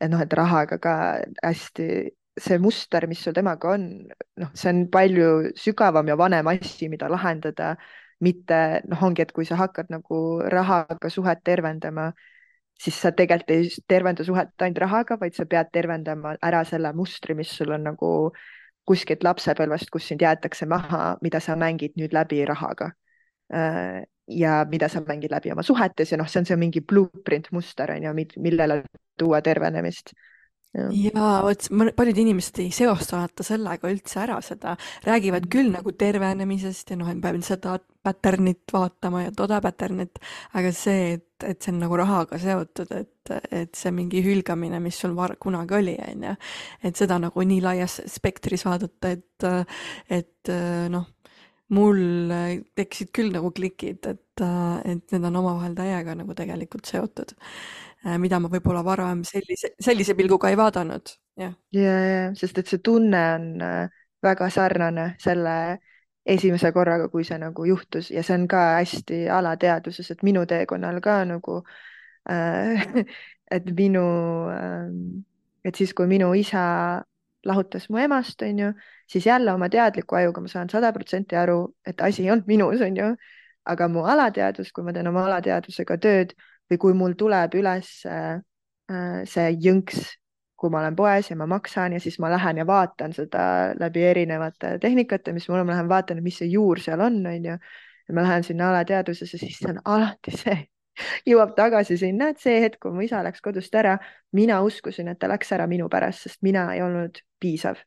noh, et rahaga ka hästi see muster, mis sul temaga on, noh, see on palju sügavam ja vanem asi, mida lahendada, mitte noh, ongi, et kui sa hakkad nagu rahaga suhet tervendama, siis sa tegelikult ei tervenda suhet ainult rahaga, vaid sa pead tervendama ära selle mustri, mis sul on nagu kuskilt lapsepõlvest, kus sind jäetakse maha, mida sa mängid nüüd läbi rahaga. Äh, ja mida sa mängid läbi oma suhetes ja noh, see on see mingi blueprint muster on ju, millele tuua tervenemist ja vot paljud inimesed ei seosta vaata sellega üldse ära seda, räägivad küll nagu tervenemisest ja noh, et ma pean seda pattern'it vaatama ja toda pattern'it, aga see, et, et see on nagu rahaga seotud, et, et see mingi hülgamine, mis sul var-, kunagi oli, on ju, et seda nagu nii laias spektris vaadata, et, et noh, mul tekkisid küll nagu klikid, et, et need on omavahel täiega nagu tegelikult seotud mida ma võib-olla varem sellise, sellise pilguga ei vaadanud, jah. ja, ja, sest et see tunne on äh, väga sarnane selle esimese korraga, kui see nagu juhtus ja see on ka hästi alateadvuses, et minu teekonnal ka nagu äh,, et minu äh,, et siis, kui minu isa lahutas mu emast, onju, siis jälle oma teadliku ajuga ma saan sada protsenti aru, et asi ei olnud minus, onju, aga mu alateadvus, kui ma teen oma alateadvusega tööd või kui mul tuleb üles äh, see jõnks, kui ma olen poes ja ma maksan ja siis ma lähen ja vaatan seda läbi erinevate tehnikate, mis mul on, ma lähen vaatan, mis see juur seal on, onju. ja ma lähen sinna alateadvusesse, siis see on alati see, jõuab tagasi sinna, et see hetk, kui mu isa läks kodust ära, mina uskusin, et ta läks ära minu pärast, sest mina ei olnud piisav.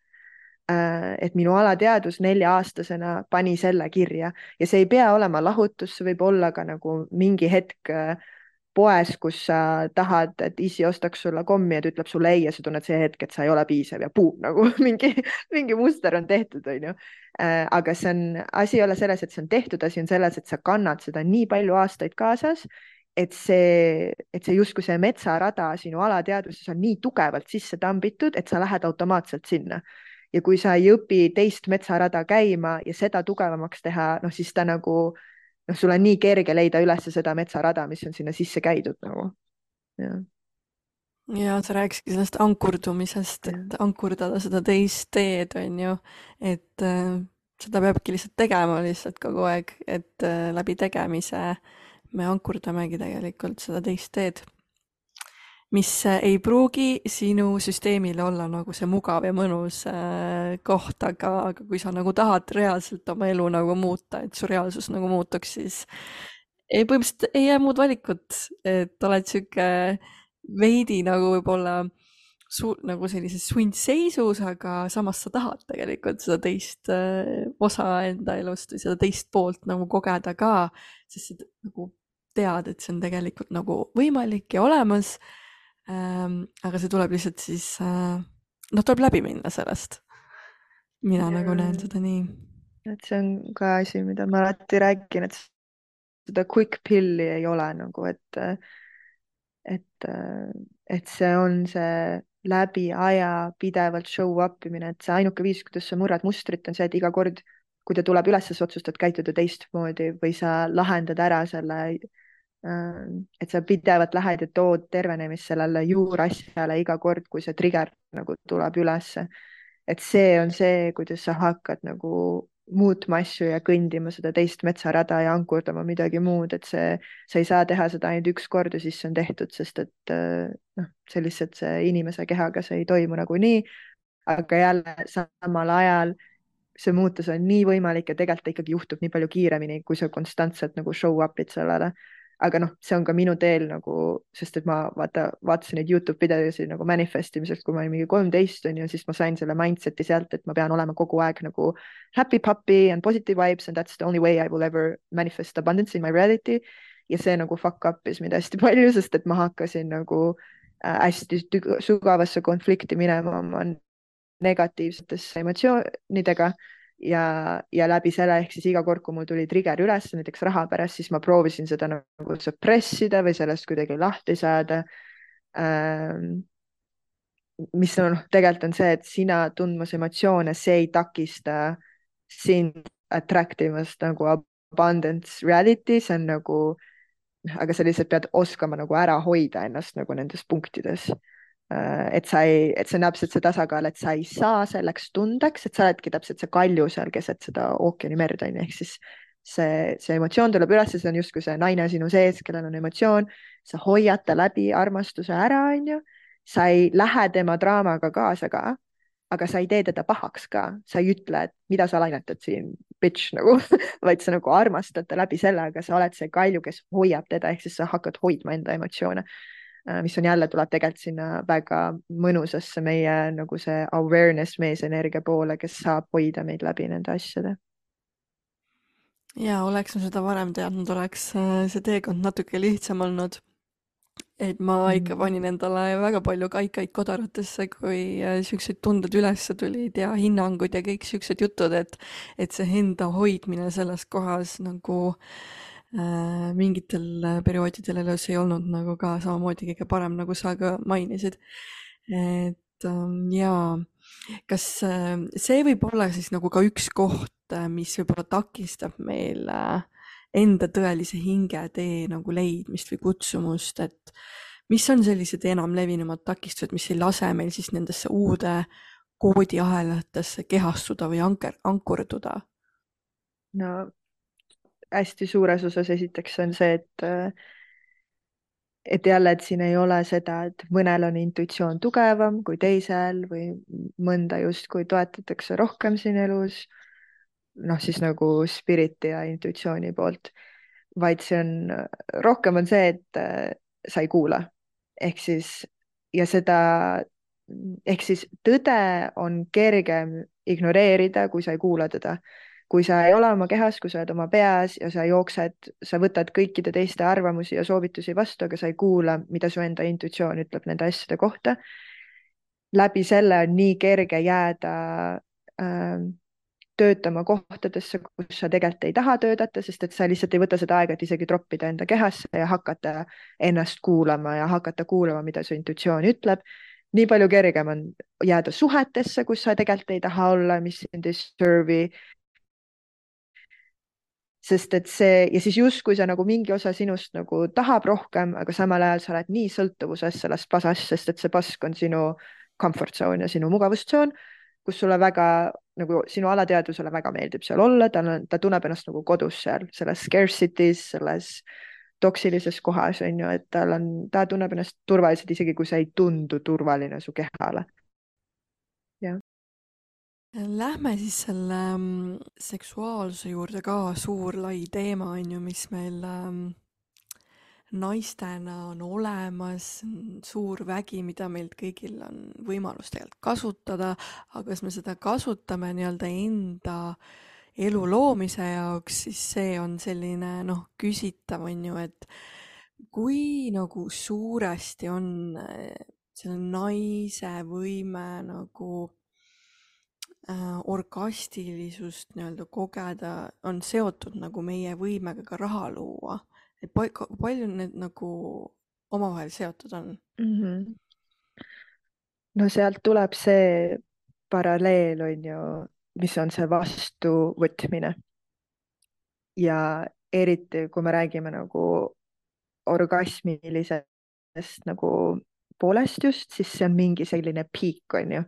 Äh, et minu alateadvus nelja-aastasena pani selle kirja. Ja see ei pea olema lahutus, see võib olla ka nagu mingi hetk äh, poes, kus sa tahad, et issi ostaks sulle kommi ja ta ütleb sulle ei ja sa tunned see hetk, et sa ei ole piisav ja puum nagu mingi, mingi muster on tehtud, onju. Äh, aga see on, asi ei ole selles, et see on tehtud, asi on selles, et sa kannad seda nii palju aastaid kaasas, et see, et see justkui see metsarada sinu alateadvuses on nii tugevalt sisse tambitud, et sa lähed automaatselt sinna ja kui sa ei õpi teist metsarada käima ja seda tugevamaks teha, noh siis ta nagu noh, sul on nii kerge leida üles seda metsarada, mis on sinna sisse käidud nagu. ja sa rääkisidki sellest ankurdumisest, et ankurdada seda teist teed, on ju, et äh, seda peabki lihtsalt tegema lihtsalt kogu aeg, et äh, läbi tegemise me ankurdamegi tegelikult seda teist teed mis äh, ei pruugi sinu süsteemile olla nagu see mugav ja mõnus äh, koht, aga, aga kui sa nagu tahad reaalselt oma elu nagu muuta, et su reaalsus nagu muutuks, siis ei, põhimõtteliselt ei jää muud valikut, et oled sihuke veidi nagu võib-olla su-, nagu sellises sundseisus, aga samas sa tahad tegelikult seda teist äh, osa enda elust või seda teist poolt nagu kogeda ka, sest nagu tead, et see on tegelikult nagu võimalik ja olemas. Aga see tuleb lihtsalt siis äh,, noh, tuleb läbi minna sellest. mina ja. nagu näen seda nii. et see on ka asi, mida ma alati räägin, et seda quick pill'i ei ole nagu, et, et, et see on see läbi aja pidevalt show up imine, et see ainuke viis, kuidas sa murrad mustrit, on see, et iga kord, kui ta tuleb üles, sa otsustad käituda teistmoodi või sa lahendad ära selle et sa pidevalt lähed ja tood tervenemist sellele juurasjale iga kord, kui see trigger nagu tuleb ülesse. et see on see, kuidas sa hakkad nagu muutma asju ja kõndima seda teist metsarada ja ankurdama midagi muud, et see, sa ei saa teha seda ainult üks kord ja siis see on tehtud, sest et äh, noh, see lihtsalt see inimese kehaga see ei toimu nagunii. aga jälle samal ajal see muutus on nii võimalik ja tegelikult ta ikkagi juhtub nii palju kiiremini, kui sa konstantselt nagu show up'id sellele aga noh, see on ka minu teel nagu, sest et ma vaata, vaatasin neid Youtube videosid nagu manifest imisest, kui ma olin mingi kolmteist on ju, siis ma sain selle mindset'i sealt, et ma pean olema kogu aeg nagu happy puppy and positive vibes and that's the only way I will ever manifest abundance in my reality. ja see nagu fuck up'is mind hästi palju, sest et ma hakkasin nagu äh, hästi sügavasse konflikti minema oma negatiivsetesse emotsioonidega ja, ja läbi selle ehk siis iga kord, kui mul tuli trigger üles, näiteks raha pärast, siis ma proovisin seda nagu suppress ida või sellest kuidagi lahti saada ähm,. mis on, noh, tegelikult on see, et sina tundmas emotsioone, see ei takista sind attract imast nagu abundance reality, see on nagu, aga sa lihtsalt pead oskama nagu ära hoida ennast nagu nendes punktides et sa ei, et see on täpselt see tasakaal, et sa ei saa selleks tundeks, et sa oledki täpselt see kalju seal keset seda ookeani merd on ju, ehk siis see, see emotsioon tuleb üles, see on justkui see naine sinu sees, kellel on emotsioon, sa hoiad ta läbi armastuse ära, on ju, sa ei lähe tema draamaga kaasa ka, aga sa ei tee teda pahaks ka, sa ei ütle, et mida sa lainetad siin, bitch nagu vaid sa nagu armastad ta läbi selle, aga sa oled see kalju, kes hoiab teda, ehk siis sa hakkad hoidma enda emotsioone mis on jälle, tuleb tegelikult sinna väga mõnusasse meie nagu see awareness meesenergia poole, kes saab hoida meid läbi nende asjade ja oleks ma seda varem teadnud, oleks äh, see teekond natuke lihtsam olnud. et ma mm. ikka panin endale väga palju kaikaid kodaratesse, kui äh, siuksed tunded üles tulid ja hinnangud ja kõik siuksed jutud, et, et see enda hoidmine selles kohas nagu äh, Äh, mingitel äh, perioodidel elus ei olnud nagu ka samamoodi kõige parem, nagu sa ka mainisid. et ähm, jaa, kas äh, see võib olla siis nagu ka üks koht, mis võib-olla takistab meil enda tõelise hingetee nagu leidmist või kutsumust, et mis on sellised enamlevinumad takistused, mis ei lase meil siis nendesse uude koodiahelatesse kehastuda või anker, ankurduda? no hästi suures osas esiteks on see, et et jälle, et siin ei ole seda, et mõnel on intuitsioon tugevam kui teisel või mõnda justkui toetatakse rohkem siin elus. noh, siis nagu spiriti ja intuitsiooni poolt, vaid see on, rohkem on see, et sa ei kuula ehk siis ja seda ehk siis tõde on kergem ignoreerida, kui sa ei kuula teda kui sa ei ole oma kehas, kui sa oled oma peas ja sa jooksed, sa võtad kõikide teiste arvamusi ja soovitusi vastu, aga sa ei kuula, mida su enda intuitsioon ütleb nende asjade kohta. läbi selle on nii kerge jääda äh, töötama kohtadesse, kus sa tegelikult ei taha töötada, sest et sa lihtsalt ei võta seda aega, et isegi troppida enda kehasse ja hakata ennast kuulama ja hakata kuulama, mida su intuitsioon ütleb nii palju kergem on jääda suhetesse, kus sa tegelikult ei taha olla, mis sind ei serve'i sest et see ja siis justkui sa nagu mingi osa sinust nagu tahab rohkem, aga samal ajal sa oled nii sõltuvuses sellest pasast, sest et see pask on sinu comfort zone ja sinu mugavustsoon, kus sulle väga nagu sinu alateadvusele väga meeldib seal olla, tal on, ta tunneb ennast nagu kodus seal selles scarcity's, selles toksilises kohas on ju, et tal on, ta tunneb ennast turvaliselt, isegi kui see ei tundu turvaline su kehale. jah Lähme siis selle ähm, seksuaalsuse juurde ka, suur lai teema on ju, mis meil ähm, naistena on olemas, suur vägi, mida meilt kõigil on võimalus tegelikult kasutada, aga kas me seda kasutame nii-öelda enda elu loomise jaoks, siis see on selline noh, küsitav on ju, et kui nagu suuresti on äh, selle naise võime nagu orgastilisust nii-öelda kogeda, on seotud nagu meie võimega ka raha luua. et palju need nagu omavahel seotud on mm? -hmm. no sealt tuleb see paralleel on ju, mis on see vastuvõtmine. ja eriti, kui me räägime nagu orgasmilisest nagu poolest just, siis see on mingi selline piik, on ju,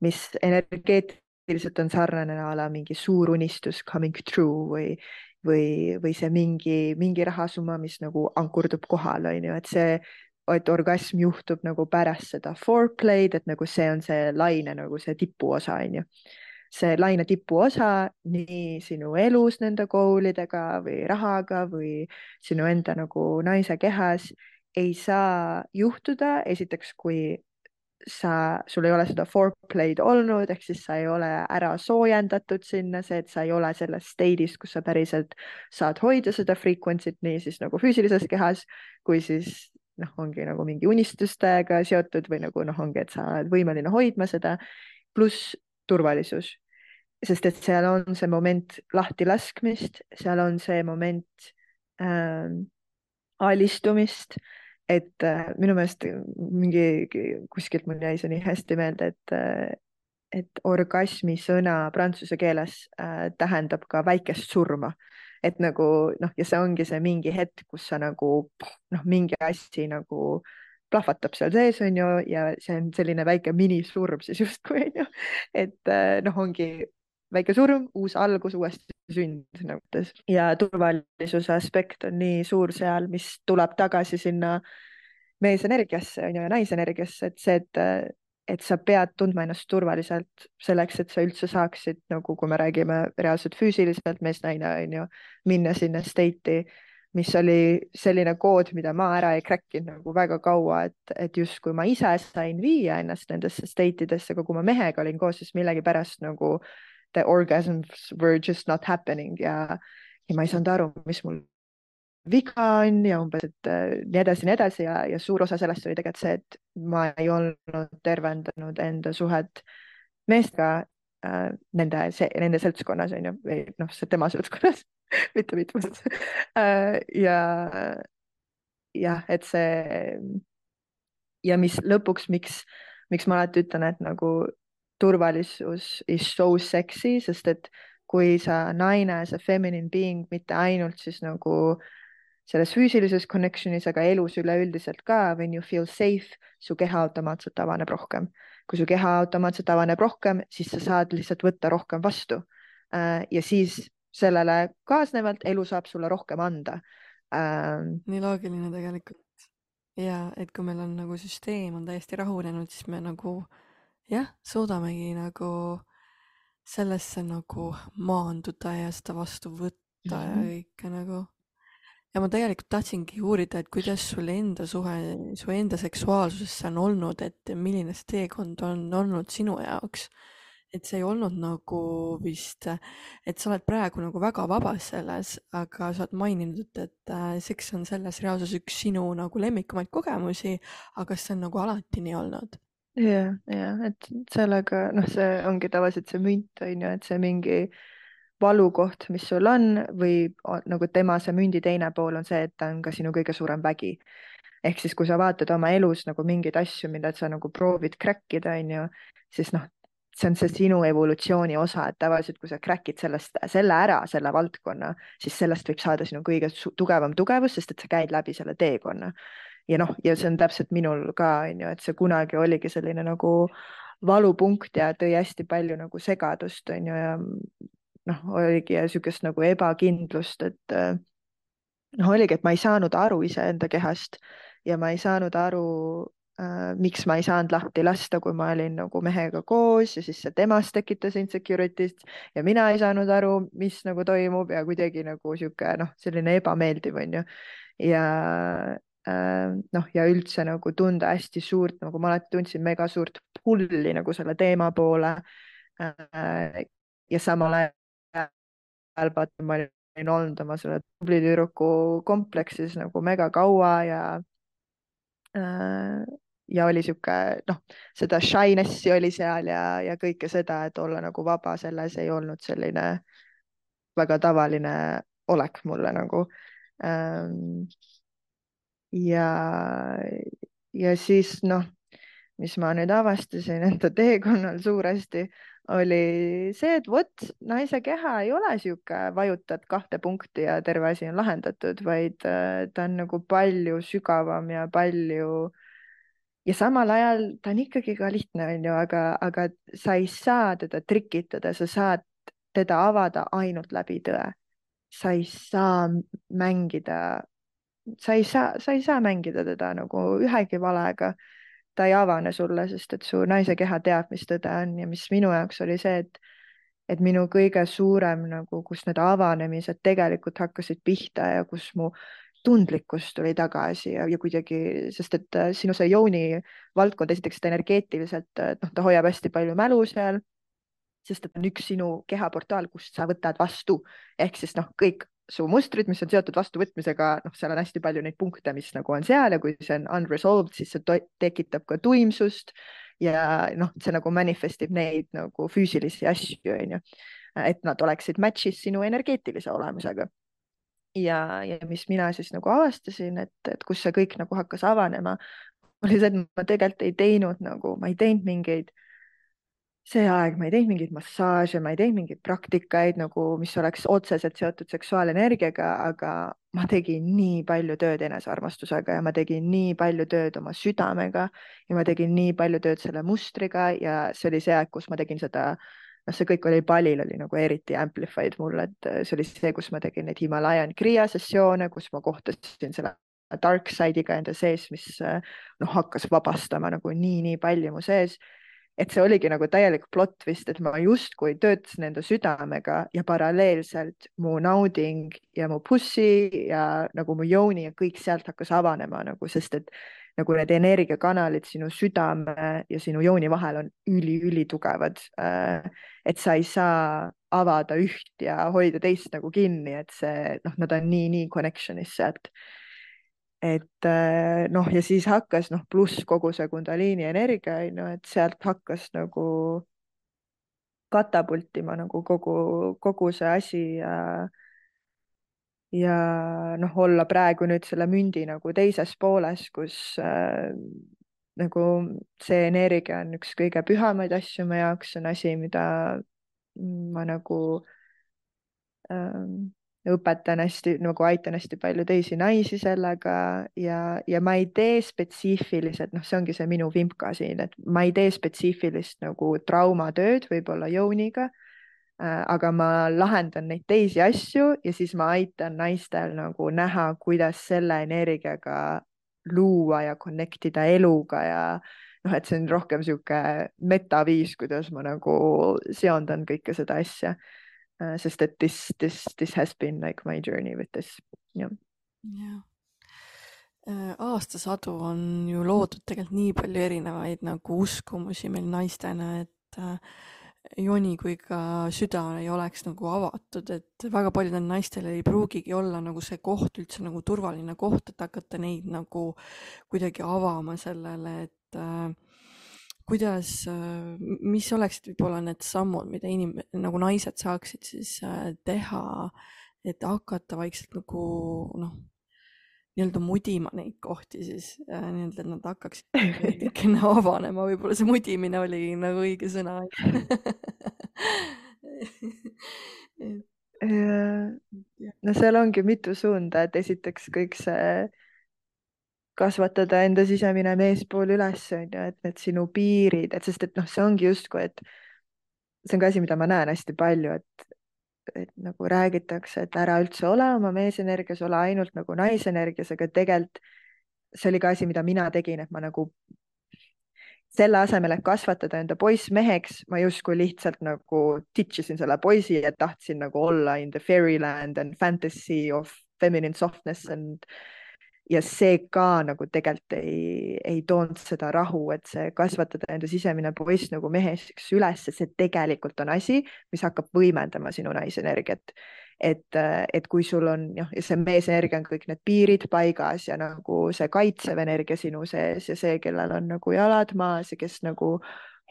mis energeet-, ilmselt on sarnane a la mingi suur unistus coming true või, või, või see mingi, mingi rahasumma, mis nagu ankurdub kohale, on ju, et see, et orgasm juhtub nagu pärast seda foreplay'd, et nagu see on see laine nagu see tipuosa, on ju. see laine tipuosa nii sinu elus nende koolidega või rahaga või sinu enda nagu naise kehas ei saa juhtuda, esiteks, kui sa, sul ei ole seda foreplay'd olnud, ehk siis sa ei ole ära soojendatud sinna, see, et sa ei ole selles state'is, kus sa päriselt saad hoida seda frequency't nii siis nagu füüsilises kehas kui siis noh, ongi nagu mingi unistustega seotud või nagu noh, ongi, et sa oled võimeline hoidma seda, pluss turvalisus, sest et seal on see moment lahtilaskmist, seal on see moment ähm, alistumist et äh, minu meelest mingi kuskilt mul jäi see nii hästi meelde, et äh, et orgasmi sõna prantsuse keeles äh, tähendab ka väikest surma. et nagu noh, ja see ongi see mingi hetk, kus sa nagu noh, mingi asi nagu plahvatab seal sees, on ju, ja see on selline väike minisurm siis justkui on ju, et äh, noh, ongi väike surm, uus algus, uuesti sünd nagu mõttes ja turvalisuse aspekt on nii suur seal, mis tuleb tagasi sinna meesenergiasse on ju ja naisenergiasse, et see, et, et sa pead tundma ennast turvaliselt selleks, et sa üldse saaksid nagu, kui me räägime reaalselt füüsiliselt mees-naine on ju, minna sinna state'i mis oli selline kood, mida ma ära ei crack inud nagu väga kaua, et, et justkui ma ise sain viia ennast nendesse state idesse, aga kui ma mehega olin koos, siis millegipärast nagu the orgasms were just not happening ja, ja ma ei saanud aru, mis mul viga on ja umbes, et äh, nii edasi, nii edasi ja, ja suur osa sellest oli tegelikult see, et ma ei olnud tervendanud enda suhet meestega äh, nende, nende seltskonnas on ju, või noh, tema seltskonnas mitte mitmes äh, ja jah, et see ja mis lõpuks, miks, miks ma alati ütlen, et nagu turvalisus is so sexy, sest et kui sa naine, see feminine being, mitte ainult siis nagu selles füüsilises connection'is, aga elus üleüldiselt ka, when you feel safe, su keha automaatselt avaneb rohkem. kui su keha automaatselt avaneb rohkem, siis sa saad lihtsalt võtta rohkem vastu. Äh, ja siis sellele kaasnevalt elu saab sulle rohkem anda ähm,. nii loogiline tegelikult ja et kui meil on nagu süsteem on täiesti rahunenud, siis me nagu jah, suudamegi nagu sellesse nagu maanduda ja seda vastu võtta mm -hmm. ja mhm. kõike nagu. ja ma tegelikult tahtsingi uurida, et kuidas sul enda suhe, su enda seksuaalsusesse on olnud, et milline see teekond on olnud sinu jaoks et see ei olnud nagu vist, et sa oled praegu nagu väga vabas selles, aga sa oled maininud, et, et äh, seks on selles reaalsuses üks sinu nagu lemmikumaid kogemusi, aga kas see on nagu alati nii olnud? Ja, ja et sellega noh, see ongi tavaliselt see münt on ju, et see mingi valukoht, mis sul on või nagu tema see mündi teine pool on see, et ta on ka sinu kõige suurem vägi ehk siis, kui sa vaatad oma elus nagu mingeid asju, mida sa nagu proovid crack ida, onju, siis noh, see on see sinu evolutsiooni osa, et tavaliselt, kui sa crack'id sellest, selle ära, selle valdkonna, siis sellest võib saada sinu kõige tugevam tugevus, sest et sa käid läbi selle teekonna. Ja noh, ja see on täpselt minul ka, on ju, et see kunagi oligi selline nagu valupunkt ja tõi hästi palju nagu segadust, on ju, ja noh, oligi niisugust nagu ebakindlust, et noh, oligi, et ma ei saanud aru iseenda kehast ja ma ei saanud aru äh, miks ma ei saanud lahti lasta, kui ma olin nagu mehega koos ja siis see temast tekitas insecurity'st ja mina ei saanud aru, mis nagu toimub ja kuidagi nagu sihuke noh, selline ebameeldiv on ju. ja äh, noh, ja üldse nagu tunda hästi suurt, nagu ma alati tundsin mega suurt pulli nagu selle teema poole äh,. ja samal ajal vaata, ma olin olnud oma selle tubli tüdruku kompleksis nagu mega kaua ja äh, ja oli sihuke noh, seda shyness'i oli seal ja, ja kõike seda, et olla nagu vaba selles ei olnud selline väga tavaline olek mulle nagu ähm,. Ja, ja siis noh, mis ma nüüd avastasin enda teekonnal suuresti, oli see, et vot naise keha ei ole sihuke, vajutad kahte punkti ja terve asi on lahendatud, vaid äh, ta on nagu palju sügavam ja palju ja samal ajal ta on ikkagi ka lihtne, onju, aga, aga sa ei saa teda trikitada, sa saad teda avada ainult läbi tõe. sa ei saa mängida, sa ei saa, sa ei saa mängida teda nagu ühegi valega. ta ei avane sulle, sest et su naise keha teab, mis tõde on ja mis minu jaoks oli see, et et minu kõige suurem nagu, kus need avanemised tegelikult hakkasid pihta ja kus mu tundlikkus tuli tagasi ja, ja kuidagi, sest et äh, sinu see jooni valdkond esiteks energeetiliselt, äh, noh, ta hoiab hästi palju mälu seal, sest et on üks sinu kehaportaal, kust sa võtad vastu ehk siis noh, kõik su mustrid, mis on seotud vastuvõtmisega, noh, seal on hästi palju neid punkte, mis nagu on seal ja kui see on unresolved, siis see tekitab ka tuimsust ja noh, see nagu manifestib neid nagu füüsilisi asju, onju, et nad oleksid match'is sinu energeetilise olemusega. Ja, ja mis mina siis nagu avastasin, et, et kus see kõik nagu hakkas avanema, oli see, et ma tegelikult ei teinud nagu, ma ei teinud mingeid, see aeg ma ei teinud mingeid massaaže, ma ei teinud mingeid praktikaid nagu, mis oleks otseselt seotud seksuaalenergiaga, aga ma tegin nii palju tööd enesearmastusega ja ma tegin nii palju tööd oma südamega ja ma tegin nii palju tööd selle mustriga ja see oli see aeg, kus ma tegin seda noh, see kõik oli Balil oli nagu eriti amplified mul, et äh, see oli see, kus ma tegin neid Himalayan kriia sessioone, kus ma kohtasin selle dark side'iga enda sees, mis äh, noh, hakkas vabastama nagu nii-nii palju mu sees. Et see oligi nagu täielik plott vist, et ma justkui töötasin enda südamega ja paralleelselt mu nauding ja mu pussi ja nagu mu jooni ja kõik sealt hakkas avanema nagu, sest et nagu need energiakanalid sinu südame ja sinu jooni vahel on üli-ülitugevad. Äh, et sa ei saa avada üht ja hoida teist nagu kinni, et see noh, nad on nii-nii connection'is sealt et äh, noh, ja siis hakkas noh, pluss kogu see Kundaliini energia on ju, et sealt hakkas nagu katapultima nagu kogu, kogu see asi ja ja noh, olla praegu nüüd selle mündi nagu teises pooles, kus äh, nagu see energia on üks kõige pühamaid asju mu jaoks, see on asi, mida ma nagu ähm, õpetan hästi nagu aitan hästi palju teisi naisi sellega ja, ja ma ei tee spetsiifiliselt, noh, see ongi see minu vimka siin, et ma ei tee spetsiifilist nagu traumatööd võib-olla jooniga äh,. aga ma lahendan neid teisi asju ja siis ma aitan naistel nagu näha, kuidas selle energiaga luua ja connect ida eluga ja noh, et see on rohkem sihuke metaviis, kuidas ma nagu seondan kõike seda asja uh, sest et this, this, this has been like my journey with this, jah. jah äh, aastasadu on ju loodud tegelikult nii palju erinevaid nagu uskumusi meil naistena, et äh, joni kui ka süda ei oleks nagu avatud, et väga paljudel naistel ei pruugigi olla nagu see koht üldse nagu turvaline koht, et hakata neid nagu kuidagi avama sellele, et äh, kuidas, äh, mis oleksid võib-olla need sammud, mida inim-, nagu naised saaksid siis äh, teha, et hakata vaikselt nagu noh, nii-öelda mudima neid kohti siis äh, nii-öelda, et nad hakkaksid veidikene avanema, võib-olla see mudimine oli nagu õige sõna. No seal ongi mitu suunda, et esiteks kõik see kasvatada enda sisemine meespool üles, on ju, et need sinu piirid, et sest, et noh, see ongi justkui, et see on ka asi, mida ma näen hästi palju, et, et nagu räägitakse, et ära üldse ole oma meesenergias, ole ainult nagu naisenergias, aga tegelikult see oli ka asi, mida mina tegin, et ma nagu selle asemel, et kasvatada enda poiss meheks, ma justkui lihtsalt nagu ditch isin selle poisi ja tahtsin nagu olla in the fairyland and fantasy of feminine softness and ja see ka nagu tegelikult ei, ei toonud seda rahu, et see kasvatada enda sisemine poiss nagu meheks üles, see tegelikult on asi, mis hakkab võimendama sinu naisenergiat. et, et kui sul on ja see meesenergia on kõik need piirid paigas ja nagu see kaitsev energia sinu sees ja see, kellel on nagu jalad maas ja kes nagu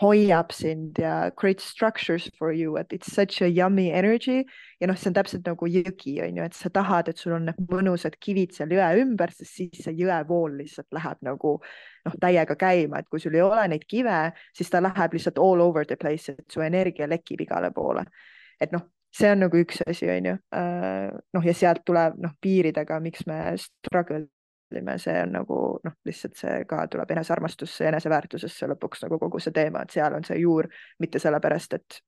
hoiab sind ja create structures for you, et it's such a yummy energy ja noh, see on täpselt nagu jõgi on ju, et sa tahad, et sul on need mõnusad kivid seal jõe ümber, sest siis see jõevool lihtsalt läheb nagu noh, täiega käima, et kui sul ei ole neid kive, siis ta läheb lihtsalt all over the place, et su energia lekib igale poole. et noh, see on nagu üks asi, on ju. Äh, noh, ja sealt tuleb noh, piiridega, miks me struggle see on nagu noh, lihtsalt see ka tuleb enesearmastusse ja eneseväärtusesse lõpuks nagu kogu see teema, et seal on see juur mitte sellepärast, et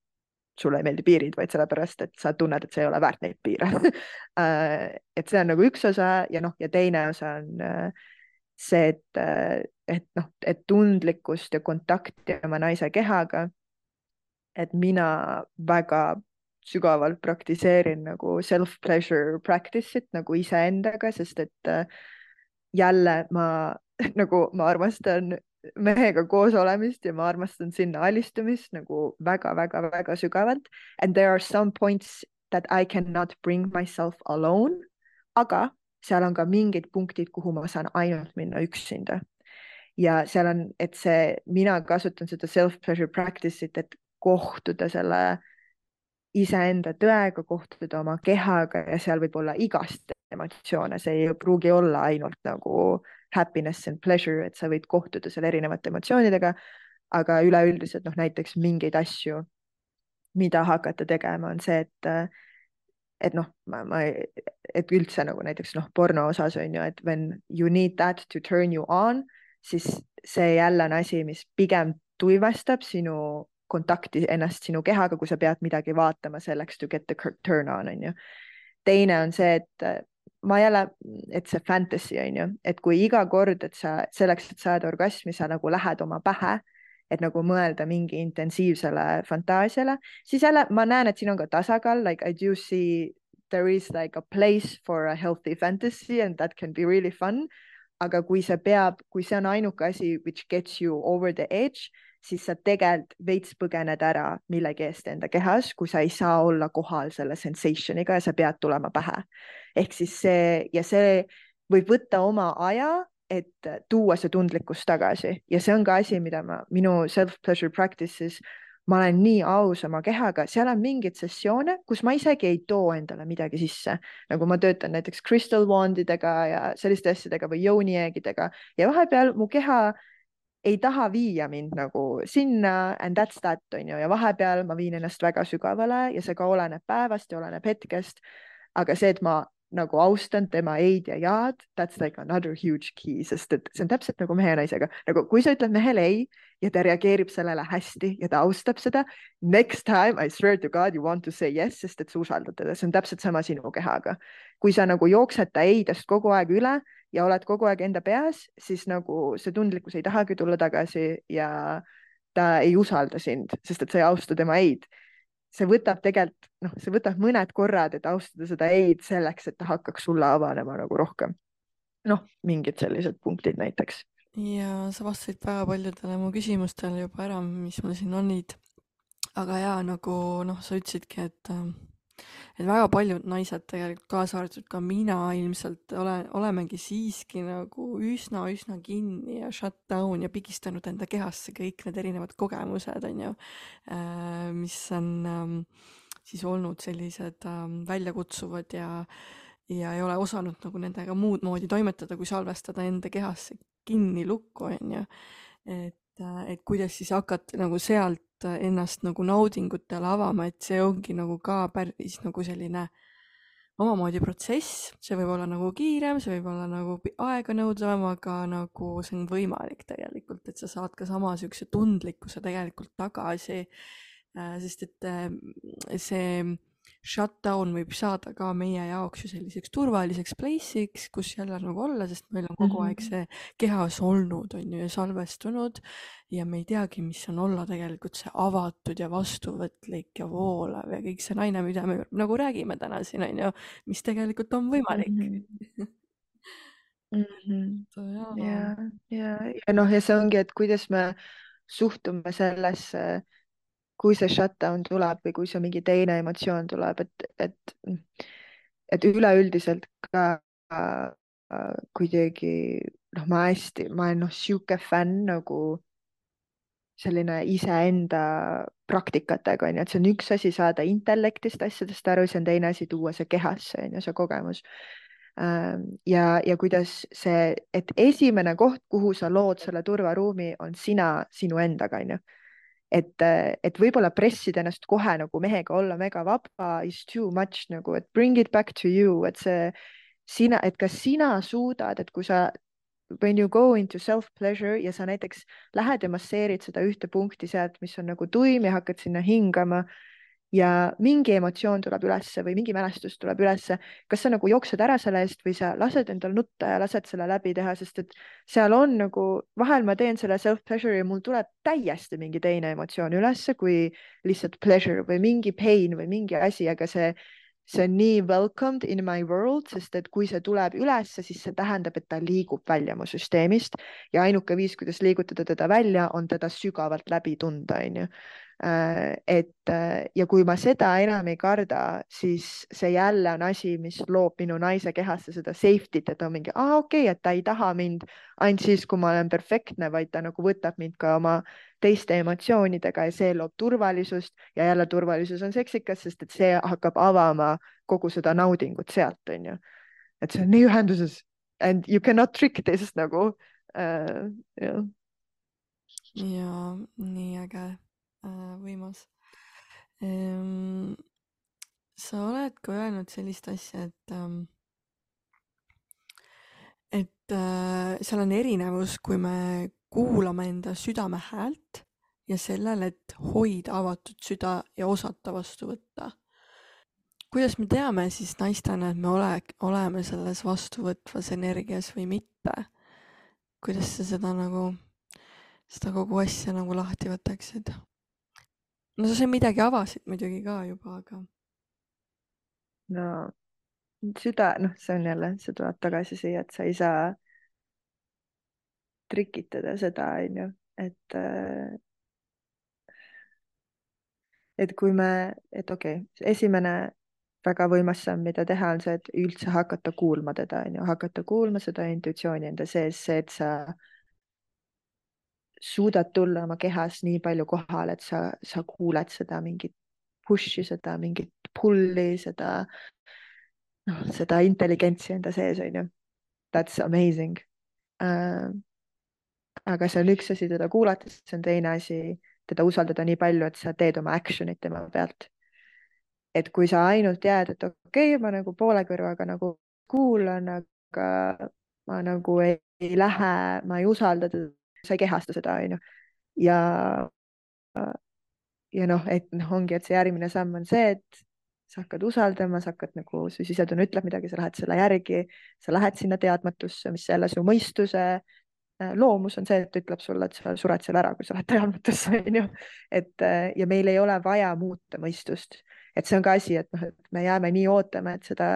sulle ei meeldi piirid, vaid sellepärast, et sa tunned, et sa ei ole väärt neid piire äh, et see on nagu üks osa ja noh, ja teine osa on äh, see, et, äh, et noh, et tundlikkust ja kontakti oma naise kehaga. et mina väga sügavalt praktiseerin nagu self-pleasure practice'it nagu iseendaga, sest et äh, jälle ma nagu ma armastan mehega koos olemist ja ma armastan sinna alistumist nagu väga-väga-väga sügavalt. And there are some points that I cannot bring myself alone. aga seal on ka mingid punktid, kuhu ma saan ainult minna üksinda. ja seal on, et see, mina kasutan seda self-pleasure practice'it, et kohtuda selle iseenda tõega, kohtuda oma kehaga ja seal võib olla igast emotsioone, see ei pruugi olla ainult nagu happiness and pleasure, et sa võid kohtuda seal erinevate emotsioonidega, aga üleüldiselt noh, näiteks mingeid asju, mida hakata tegema, on see, et et noh, ma, ma, et üldse nagu näiteks noh, porno osas on ju, et when you need that to turn you on, siis see jälle on asi, mis pigem tuivastab sinu kontakti ennast sinu kehaga, kui sa pead midagi vaatama selleks to get the turn on, on ju. teine on see, et ma jälle, et see fantasy on ju, et kui iga kord, et sa selleks, et saada orgasmi, sa nagu lähed oma pähe et nagu mõelda mingi intensiivsele fantaasiale, siis jälle ma näen, et siin on ka tasakaal, like I do see there is like a place for a healthy fantasy and that can be really fun. aga kui see peab, kui see on ainuke asi which gets you over the edge, siis sa tegelikult veits põgened ära millegi eest enda kehas, kui sa ei saa olla kohal selle sensationiga ja sa pead tulema pähe. ehk siis see ja see võib võtta oma aja et tuua see tundlikkus tagasi. Ja see on ka asi, mida ma minu self-pleasure practice'is ma olen nii aus oma kehaga, seal on mingeid sessioone, kus ma isegi ei too endale midagi sisse, nagu ma töötan näiteks crystal wandidega ja selliste asjadega või joonijeegidega ja vahepeal mu keha ei taha viia mind nagu sinna and that's that on ju ja vahepeal ma viin ennast väga sügavale ja see ka oleneb päevast ja oleneb hetkest. aga see, et ma nagu austan tema ei-d ja ja-d, that's like another huge key, sest et see on täpselt nagu mehe ja naisega, nagu kui sa ütled mehele ei ja ta reageerib sellele hästi ja ta austab seda, next time I swear to God you want to say yes, sest et sa usaldad teda, see on täpselt sama sinu kehaga. kui sa nagu jooksed ta ei-dest kogu aeg üle ja oled kogu aeg enda peas, siis nagu see tundlikkus ei tahagi tulla tagasi ja ta ei usalda sind, sest et sa ei austa tema ei-d see võtab tegelikult, noh, see võtab mõned korrad, et austada seda ei-d selleks, et ta hakkaks sulle avanema nagu rohkem. noh, mingid sellised punktid näiteks. ja sa vastasid väga paljudele mu küsimustele juba ära, mis mul siin olid. aga ja nagu noh, sa ütlesidki, et äh, et väga paljud naised tegelikult, kaasa arvatud ka mina ilmselt olen, olemegi siiski nagu üsna-üsna kinni ja shut down ja pigistanud enda kehasse kõik need erinevad kogemused, on ju, äh, mis on ähm, siis olnud sellised ähm, väljakutsuvad ja, ja ei ole osanud nagu nendega muud moodi toimetada, kui salvestada enda kehasse kinni lukku, on ju. et, äh, et kuidas siis hakata nagu sealt ennast nagu naudingutele avama, et see ongi nagu ka päris nagu selline omamoodi protsess, see võib olla nagu kiirem, see võib olla nagu aeganõudvam, aga nagu see on võimalik tegelikult, et sa saad ka sama siukse tundlikkuse tegelikult tagasi. Äh, sest et äh, see shutdown võib saada ka meie jaoks ju selliseks turvaliseks place'iks, kus jälle nagu olla, sest meil on kogu mm -hmm. aeg mhm. see kehas olnud, on ju, ja salvestunud ja me ei teagi, mis on olla tegelikult see avatud ja vastuvõtlik ja voolav ja kõik see naine, mida me nagu räägime täna siin, on ju, mis tegelikult on võimalik mm. -hmm. Mm -hmm. ja, ja, ja noh, ja see ongi, et kuidas me suhtume sellesse äh, kui see shutdown tuleb või kui see mingi teine emotsioon tuleb, et, et, et üleüldiselt ka äh, kuidagi noh, ma hästi, ma olen noh, sihuke fänn nagu selline iseenda praktikatega onju, et see on üks asi saada intellektist asjadest aru, see on teine asi tuua see kehasse onju, see kogemus. Ähm, ja, ja kuidas see, et esimene koht, kuhu sa lood selle turvaruumi, on sina sinu endaga onju et, et võib-olla pressida ennast kohe nagu mehega olla mega vaba is too much nagu, et bring it back to you, et see sina, et kas sina suudad, et kui sa when you go into self-pleasure ja sa näiteks lähed ja masseerid seda ühte punkti sealt, mis on nagu tuim ja hakkad sinna hingama ja mingi emotsioon tuleb ülesse või mingi mälestus tuleb ülesse, kas sa nagu jooksed ära selle eest või sa lased endal nutta ja lased selle läbi teha, sest et seal on nagu, vahel ma teen selle self-pleasure'i ja mul tuleb täiesti mingi teine emotsioon ülesse kui lihtsalt pleasure või mingi pain või mingi asi, aga see, see on nii welcomed in my world, sest et kui see tuleb ülesse, siis see tähendab, et ta liigub välja mu süsteemist ja ainuke viis, kuidas liigutada teda välja, on teda sügavalt läbi tunda, onju et äh, ja kui ma seda enam ei karda, siis see jälle on asi, mis loob minu naise kehasse seda safety't, et on mingi, aa okei okay,, et ta ei taha mind ainult siis, kui ma olen perfektne, vaid ta nagu võtab mind ka oma teiste emotsioonidega ja see loob turvalisust ja jälle turvalisus on seksikas, sest et see hakkab avama kogu seda naudingut sealt, onju. et see on nii ühenduses and you cannot trick this nagu äh,. jah. ja nii äge Äh, võimas. Ehm, sa oled ka öelnud sellist asja, et ähm, et äh, seal on erinevus, kui me kuulame enda südame häält ja sellel, et hoida avatud süda ja osata vastu võtta. kuidas me teame siis naistena, et me ole, oleme selles vastuvõtvas energias või mitte? kuidas sa seda nagu seda kogu asja nagu lahti võtaksid. No sa midagi avasid muidugi ka juba, aga. no süda, noh, see on jälle, see tuleb tagasi siia, et sa ei saa trikitada seda, onju, et äh, et kui me, et okei okay,, esimene väga võimas samm, mida teha, on see, et üldse hakata kuulma teda, onju, hakata kuulma seda intuitsiooni enda sees, see, et sa suudad tulla oma kehas nii palju kohale, et sa, sa kuuled seda mingit push'i, seda mingit pull'i, seda, noh, seda intelligentsi enda sees, onju. That's amazing uh,. aga see on üks asi teda kuulata, see on teine asi teda usaldada nii palju, et sa teed oma action'it tema pealt. et kui sa ainult jääd, et okei okay,, ma nagu poole kõrvaga nagu kuulan, aga ma nagu ei, ei lähe, ma ei usalda teda, sa ei kehasta seda, onju. ja, ja noh, et noh, ongi, et see järgmine samm on see, et sa hakkad usaldama, sa hakkad nagu, su sisetunne ütleb midagi, sa lähed selle järgi, sa lähed sinna teadmatusse, mis jälle su mõistuse Äh, loomus on see, et ütleb sulle, et sa sured seal ära, kui sa lähed teadmatusse, onju. et äh, ja meil ei ole vaja muuta mõistust, et see on ka asi, et noh, et me jääme nii ootama, et seda,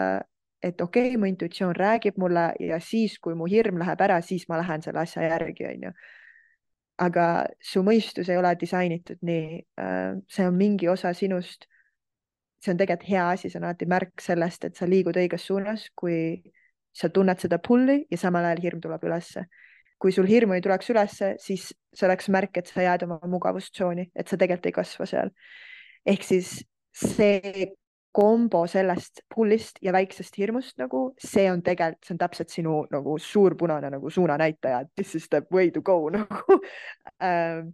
et okei okay,, mu intuitsioon räägib mulle ja siis, kui mu hirm läheb ära, siis ma lähen selle asja järgi, onju. aga su mõistus ei ole disainitud nii, äh, see on mingi osa sinust. see on tegelikult hea asi, see on alati märk sellest, et sa liigud õiges suunas, kui sa tunned seda pull'i ja samal ajal hirm tuleb ülesse kui sul hirmu ei tuleks ülesse, siis see oleks märk, et sa jääd oma mugavustsooni, et sa tegelikult ei kasva seal. ehk siis see kombo sellest pullist ja väiksest hirmust nagu, see on tegelikult, see on täpselt sinu nagu suur punane nagu suunanäitaja, et this is the way to go nagu. Ähm,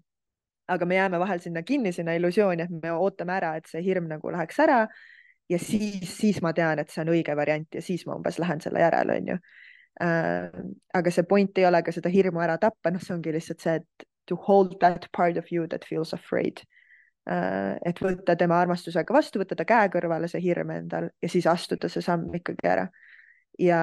aga me jääme vahel sinna kinni, sinna illusiooni, et me ootame ära, et see hirm nagu läheks ära. Ja siis, siis ma tean, et see on õige variant ja siis ma umbes lähen selle järele, onju. Äh, aga see point ei ole ka seda hirmu ära tappa, noh, see ongi lihtsalt see, et to hold that part of you that feels afraid. Äh, et võtta tema armastusega vastu, võtta ta käe kõrvale, see hirm endal ja siis astuda see samm ikkagi ära. ja,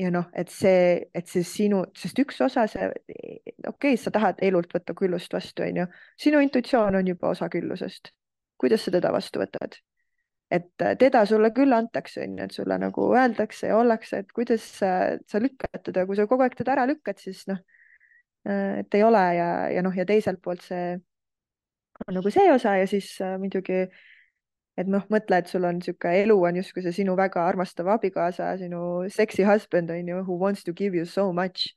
ja noh, et see, et see sinu, sest üks osa, see, okei okay,, sa tahad elult võtta küllust vastu, onju, sinu intuitsioon on juba osa küllusest. kuidas sa teda vastu võtad? et äh, teda sulle küll antakse, on ju, et sulle nagu öeldakse ja ollakse, et kuidas sa, sa lükkad teda, kui sa kogu aeg teda ära lükkad, siis noh, äh, et ei ole ja, ja noh, ja teiselt poolt see on nagu see osa ja siis äh, muidugi, et noh, mõtle, et sul on niisugune elu on justkui see sinu väga armastav abikaasa, sinu sexy husband on ju, who wants to give you so much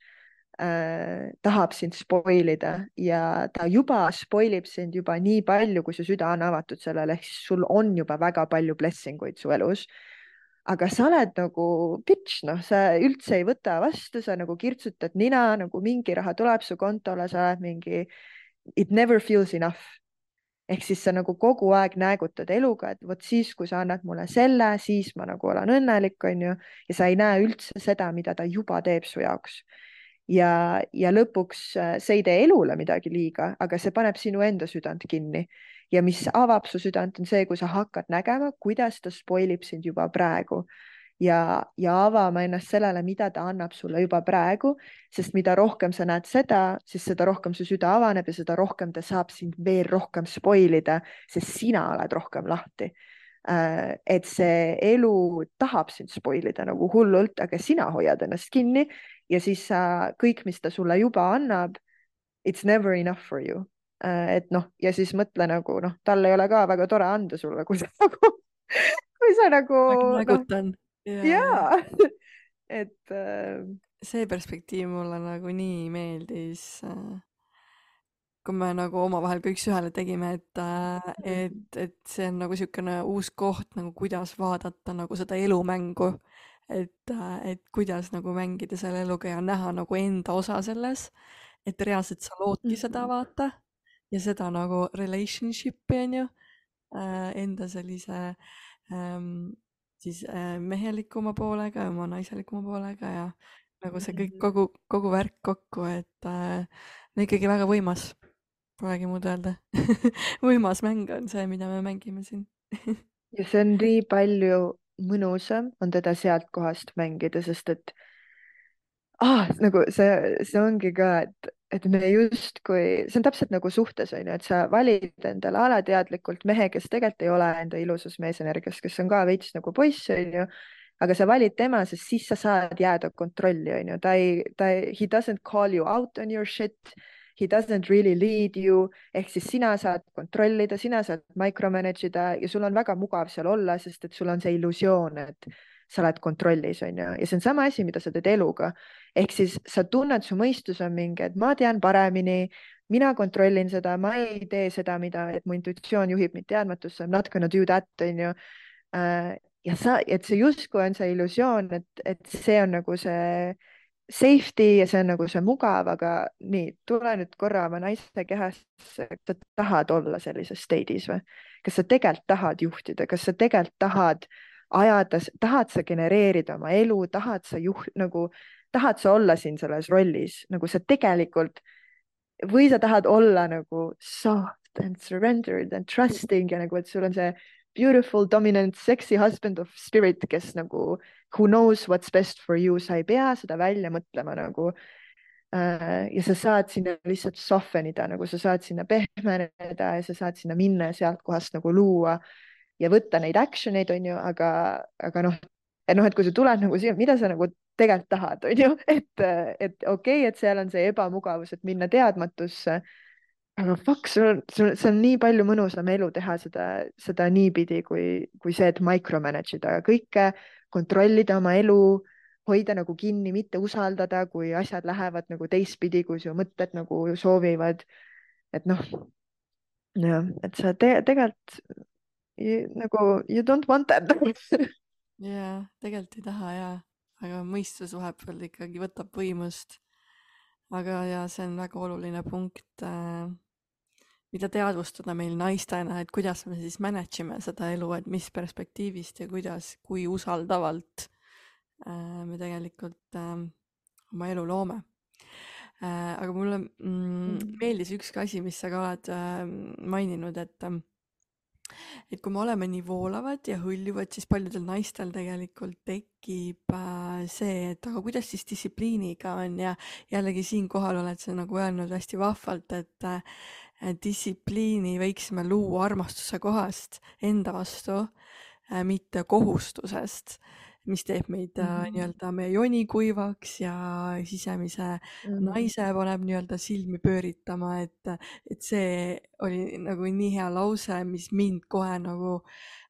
äh, tahab sind spoil ida ja ta juba spoil ib sind juba nii palju, kui su süda on avatud sellele, ehk siis sul on juba väga palju blessing uid su elus. aga sa oled nagu bitch, noh, sa üldse ei võta vastu, sa nagu kirtsutad nina, nagu mingi raha tuleb su kontole, sa oled mingi it never feels enough ehk siis sa nagu kogu aeg näägutad eluga, et vot siis, kui sa annad mulle selle, siis ma nagu olen õnnelik, onju, ja sa ei näe üldse seda, mida ta juba teeb su jaoks. Ja, ja lõpuks äh, see ei tee elule midagi liiga, aga see paneb sinu enda südant kinni. Ja mis avab su südant, on see, kui sa hakkad nägema, kuidas ta spoil ib sind juba praegu ja, ja avama ennast sellele, mida ta annab sulle juba praegu, sest mida rohkem sa näed seda, siis seda rohkem su süda avaneb ja seda rohkem ta saab sind veel rohkem spoil ida, sest sina oled rohkem lahti äh, et see elu tahab sind spoil ida nagu hullult, aga sina hoiad ennast kinni ja siis sa kõik, mis ta sulle juba annab, it's never enough for you. Äh, et noh, ja siis mõtle nagu noh, tal ei ole ka väga tore anda sulle, kui sa nagu, kui sa nagu. nägutan no,. Jaa, et äh.... see perspektiiv mulle nagu nii meeldis äh, kui me nagu omavahel kõik sühele tegime, et, äh, et, et see on nagu niisugune uus koht nagu kuidas vaadata nagu seda elumängu. Et, äh, et kuidas nagu mängida selle eluga ja näha nagu enda osa selles, et reaalselt sa loodki seda mm-hmm. vaata ja seda nagu relationship'i on ju äh,, enda sellise ähm, siis äh, mehelikuma poolega ja oma naiselikuma poolega ja nagu see kõik, mm-hmm. kogu, kogu värk kokku, et äh, ikkagi väga võimas, polegi muud öelda võimas mäng on see, mida me mängime siin ja see on nii palju mõnusam on teda sealt kohast mängida, sest et ah, nagu see, see ongi ka, et, et me justkui, see on täpselt nagu suhtes on ju, et sa valid endale alateadlikult mehe, kes tegelikult ei ole enda ilusas meesenergias, kes on ka veits nagu poiss on ju aga sa valid tema, sest siis sa saad jääda kontrolli, onju, ta ei, ta ei, he doesn't call you out on your shit. He doesn't really lead you ehk siis sina saad kontrollida, sina saad micromanage ida ja sul on väga mugav seal olla, sest et sul on see illusioon, et sa oled kontrollis, onju, ja see on sama asi, mida sa teed eluga. ehk siis sa tunned, su mõistus on mingi, et ma tean paremini, mina kontrollin seda, ma ei tee seda, mida, et mu intuitsioon juhib mind teadmatusse, I m not gonna do that, onju äh, ja sa, et see justkui on see illusioon, et, et see on nagu see safety ja see on nagu see mugav, aga nii, tule nüüd korra oma naiste kehasse, kas sa tahad olla sellises state'is või? kas sa tegelikult tahad juhtida, kas sa tegelikult tahad ajada, tahad sa genereerida oma elu, tahad sa juht nagu, tahad sa olla siin selles rollis, nagu sa tegelikult või sa tahad olla nagu soft and surrendered and trusting ja nagu, et sul on see beautiful, dominant, sexy husband of spirit, kes nagu who knows what's best for you, sa ei pea seda välja mõtlema nagu äh,. ja sa saad sinna lihtsalt soften ida, nagu sa saad sinna pehmeneda ja sa saad sinna minna ja sealt kohast nagu luua ja võtta neid action eid, onju, aga, aga noh, et noh, et kui sa tuled nagu siia, mida sa nagu tegelikult tahad, onju, et, et okei okay,, et seal on see ebamugavus, et minna teadmatusse aga fuck, sul on, sul, see on nii palju mõnusam elu teha seda, seda niipidi, kui, kui see, et micromanage ida kõike, kontrollida oma elu, hoida nagu kinni, mitte usaldada, kui asjad lähevad nagu teistpidi, kui su mõtted nagu soovivad. et noh, jah, et sa te, tegelikult nagu you don't want that jaa, tegelikult ei taha ja, aga mõistus vahepeal ikkagi võtab võimust. aga ja see on väga oluline punkt äh, mida teadvustada meil naistena, et kuidas me siis manage ime seda elu, et mis perspektiivist ja kuidas, kui usaldavalt äh, me tegelikult äh, oma elu loome äh,. aga mulle mm, mm. meeldis üks asi, mis sa ka oled äh, maininud, et äh, et kui me oleme nii voolavad ja hõljuvad, siis paljudel naistel tegelikult tekib äh, see, et aga kuidas siis distsipliiniga on? Ja jällegi siinkohal oled sa nagu öelnud hästi vahvalt, et äh, distsipliini võiksime luua armastuse kohast enda vastu, äh, mitte kohustusest, mis teeb meid mm -hmm. nii-öelda meie joni kuivaks ja sisemise mm -hmm. naise paneb nii-öelda silmi pööritama, et, et see oli nagu nii hea lause, mis mind kohe nagu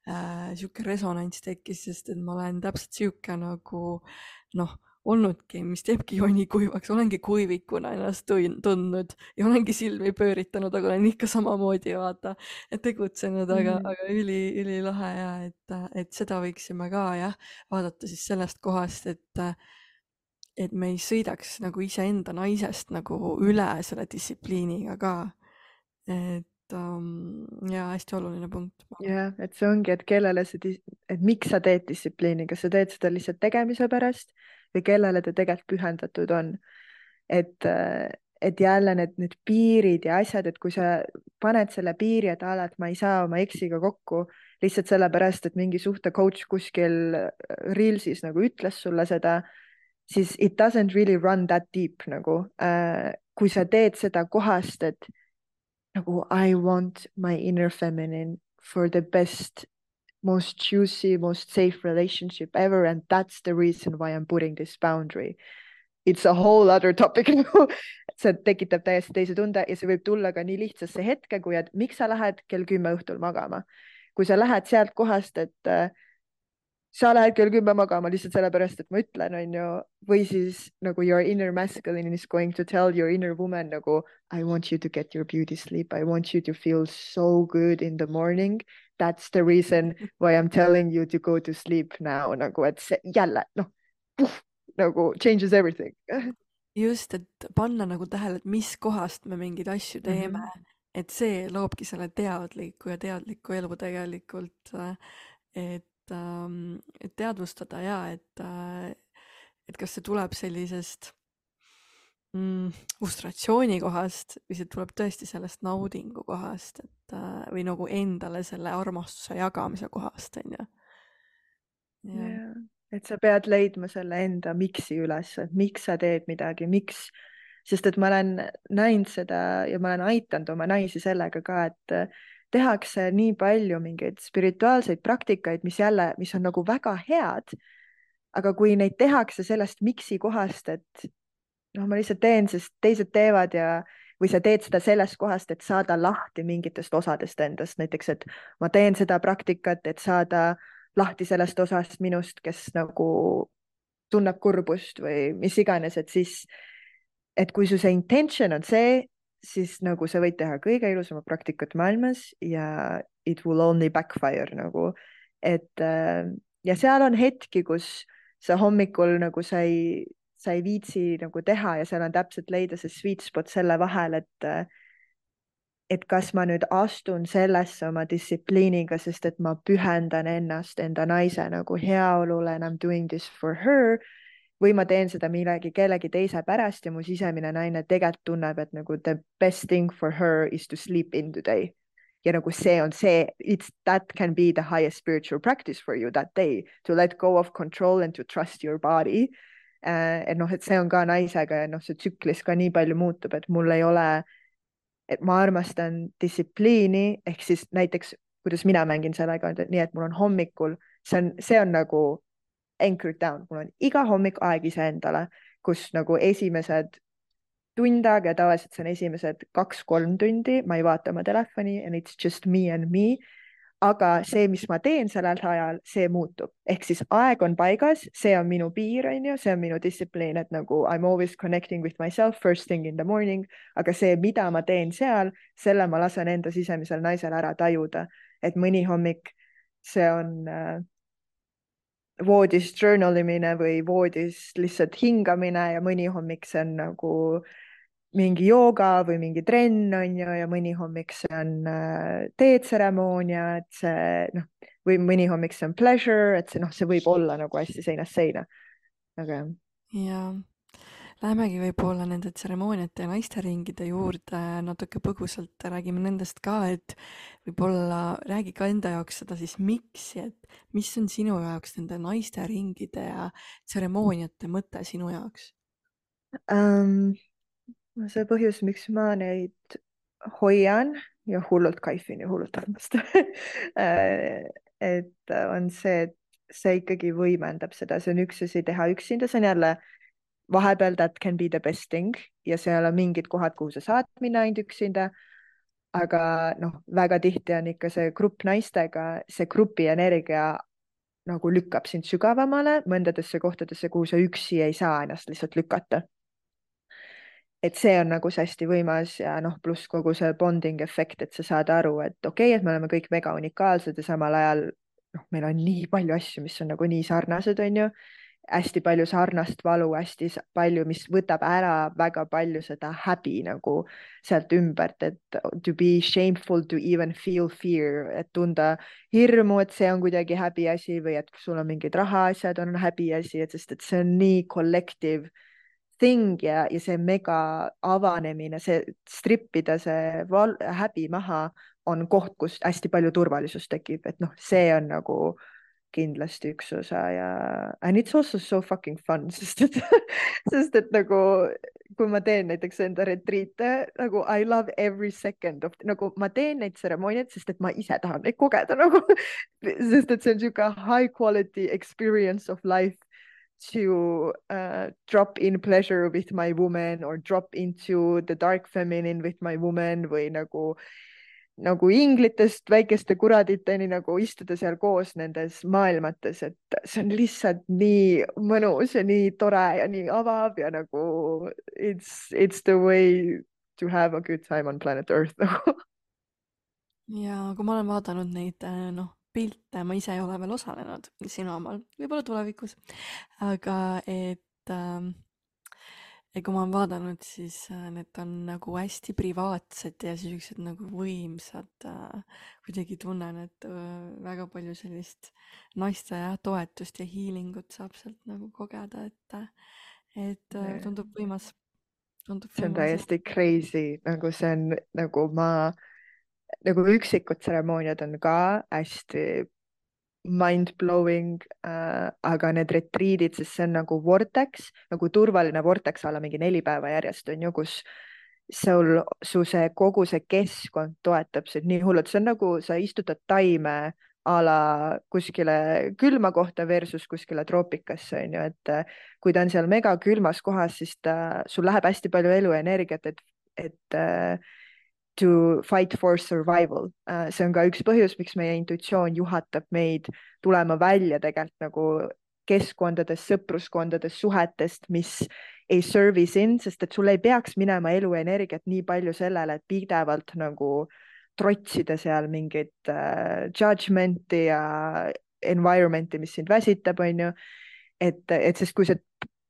äh, sihuke resonants tekkis, sest et ma olen täpselt sihuke nagu noh olnudki, mis teebki joni kuivaks, olengi kuivikuna ennast tundnud ja olengi silmi pööritanud, aga olen ikka samamoodi vaata tegutsenud, aga mm., aga üli, ülilahe ja et, et seda võiksime ka jah, vaadata siis sellest kohast, et et me ei sõidaks nagu iseenda naisest nagu üle selle distsipliiniga ka. et um, ja hästi oluline punkt. jah, et see ongi, et kellele see, et miks sa teed distsipliini, kas sa teed seda lihtsalt tegemise pärast või kellele ta tegelikult pühendatud on. et, et jälle need, need piirid ja asjad, et kui sa paned selle piiri, et ala, et ma ei saa oma eksiga kokku lihtsalt sellepärast, et mingi suhte coach kuskil Reelsis nagu ütles sulle seda, siis it doesn't really run that deep nagu äh,. kui sa teed seda kohast, et nagu I want my inner feminine for the best most juicy, most safe relationship ever. And that's the reason why I'm putting this boundary. It's a whole other topic nagu see tekitab täiesti teise tunde ja see võib tulla ka nii lihtsasse hetke, kui et miks sa lähed kell kümme õhtul magama. kui sa lähed sealt kohast, et äh, sa lähed kell kümme magama lihtsalt sellepärast, et ma ütlen, onju, või siis nagu your inner masculine is going to tell your inner woman nagu I want you to get your beauty sleep, I want you to feel so good in the morning that's the reason why I am telling you to go to sleep now nagu, et see jälle noh, nagu changes everything. just, et panna nagu tähele, et mis kohast me mingeid asju teeme mm, -hmm. et see loobki selle teadliku ja teadliku elu tegelikult. et, ähm, et teadvustada ja et, äh, et kas see tuleb sellisest mm, frustratsiooni kohast või see tuleb tõesti sellest naudingu kohast, et äh, või nagu endale selle armastuse jagamise kohast, on ju. et sa pead leidma selle enda miks'i üles, et miks sa teed midagi, miks, sest et ma olen näinud seda ja ma olen aidanud oma naisi sellega ka, et tehakse nii palju mingeid spirituaalseid praktikaid, mis jälle, mis on nagu väga head. aga kui neid tehakse sellest miksi kohast, et noh, ma lihtsalt teen, sest teised teevad ja või sa teed seda sellest kohast, et saada lahti mingitest osadest endast, näiteks et ma teen seda praktikat, et saada lahti sellest osast minust, kes nagu tunneb kurbust või mis iganes, et siis, et kui su see intention on see, siis nagu sa võid teha kõige ilusamat praktikat maailmas ja it will only backfire nagu, et äh, ja seal on hetki, kus sa hommikul nagu sa ei sa ei viitsi nagu teha ja seal on täpselt leida see sweet spot selle vahel, et et kas ma nüüd astun sellesse oma distsipliiniga, sest et ma pühendan ennast enda naise nagu heaolule and I m doing this for her või ma teen seda millegi kellegi teise pärast ja mu sisemine naine tegelikult tunneb, et nagu the best thing for her is to sleep in today. ja nagu see on see, it's that can be the highest spiritual practice for you that day to let go of control and to trust your body Äh, et noh, et see on ka naisega ja noh, see tsüklis ka nii palju muutub, et mul ei ole, et ma armastan distsipliini ehk siis näiteks kuidas mina mängin sellega, nii et mul on hommikul, see on, see on nagu anchored down, mul on iga hommik aeg iseendale, kus nagu esimesed tund aega ja tavaliselt see on esimesed kaks-kolm tundi, ma ei vaata oma telefoni and it's just me and me. Aga see, mis ma teen sellel ajal, see muutub, ehk siis aeg on paigas, see on minu piir, on ju, see on minu distsipliin, et nagu I m always connecting with myself first thing in the morning, aga see, mida ma teen seal, selle ma lasen enda sisemisel naisel ära tajuda, et mõni hommik see on äh, voodis journal imine või voodis lihtsalt hingamine ja mõni hommik see on nagu mingi jooga või mingi trenn on ju ja mõni hommik see on äh, teetseremoonia, et see noh, või mõni hommik see on pleasure, et see noh, see võib olla nagu hästi seinast seina. aga jah. ja lähemegi võib-olla nende tseremooniate ja naisteringide juurde natuke põgusalt, räägime nendest ka, et võib-olla räägi ka enda jaoks seda siis miks'i, et mis on sinu jaoks nende naisteringide ja tseremooniate mõte sinu jaoks um,? see põhjus, miks ma neid hoian ja hullult kaifin ja hullult armastan äh, et on see, et see ikkagi võimendab seda, see on üks asi teha üksinda, see on jälle vahepeal that can be the best thing ja seal on mingid kohad, kuhu sa saad minna ainult üksinda. aga noh, väga tihti on ikka see grupp naistega, see grupi energia nagu lükkab sind sügavamale mõndadesse kohtadesse, kuhu sa üksi ei saa ennast lihtsalt lükata et see on nagu see hästi võimas ja noh, pluss kogu see bonding efekt, et sa saad aru, et okei okay,, et me oleme kõik mega unikaalsed ja samal ajal noh, meil on nii palju asju, mis on nagu nii sarnased, on ju. Hästi palju sarnast valu, hästi palju, mis võtab ära väga palju seda häbi nagu sealt ümbert, et to be shameful to even feel fear, et tunda hirmu, et see on kuidagi häbiasi või et sul on mingid rahaasjad on häbiasi, et sest et see on nii collective thing ja, ja see mega avanemine, see strippida see val, häbi maha on koht, kus hästi palju turvalisust tekib, et noh, see on nagu kindlasti üks osa ja and it's also so fucking fun, sest et sest et nagu kui ma teen näiteks enda retriite nagu I love every second of nagu ma teen neid tseremooniaid, sest et ma ise tahan neid kogeda nagu sest et see on niisugune high quality experience of life to uh, drop in pleasure with my woman or drop into the dark feminine with my woman või nagu nagu inglitest väikeste kuraditeni nagu istuda seal koos nendes maailmates, et see on lihtsalt nii mõnus ja nii tore ja nii avav ja nagu it's, it's the way to have a good time on planet Earth nagu. ja kui ma olen vaadanud neid noh pilte ma ise ei ole veel osalenud, sinu omal, võib-olla tulevikus. aga et äh, ja kui ma olen vaadanud, siis äh, need on nagu hästi privaatsed ja siuksed nagu võimsad äh,. kuidagi tunnen, et äh, väga palju sellist naiste jah, toetust ja healing ut saab sealt nagu kogeda, et, et tundub võimas. tundub see on täiesti crazy, nagu see on nagu ma nagu üksikud tseremooniad on ka hästi mind-blowing äh,, aga need retriidid, siis see on nagu vortex, nagu turvaline vortex alla mingi neli päeva järjest on ju, kus sul, su see kogu see keskkond toetab sind nii hullult, see on nagu sa istutad taime a la kuskile külma kohta versus kuskile troopikasse on ju, et äh, kui ta on seal megakülmas kohas, siis ta, sul läheb hästi palju eluenergiat, et, et uh, to fight for survival. Uh, see on ka üks põhjus, miks meie intuitsioon juhatab meid tulema välja tegelikult nagu keskkondadest, sõpruskondadest, suhetest, mis ei service in, sest et sul ei peaks minema eluenergiat nii palju sellele, et pidevalt nagu trotsida seal mingit uh, judgment'i ja environment'i, mis sind väsitab, onju. et, et sest kui see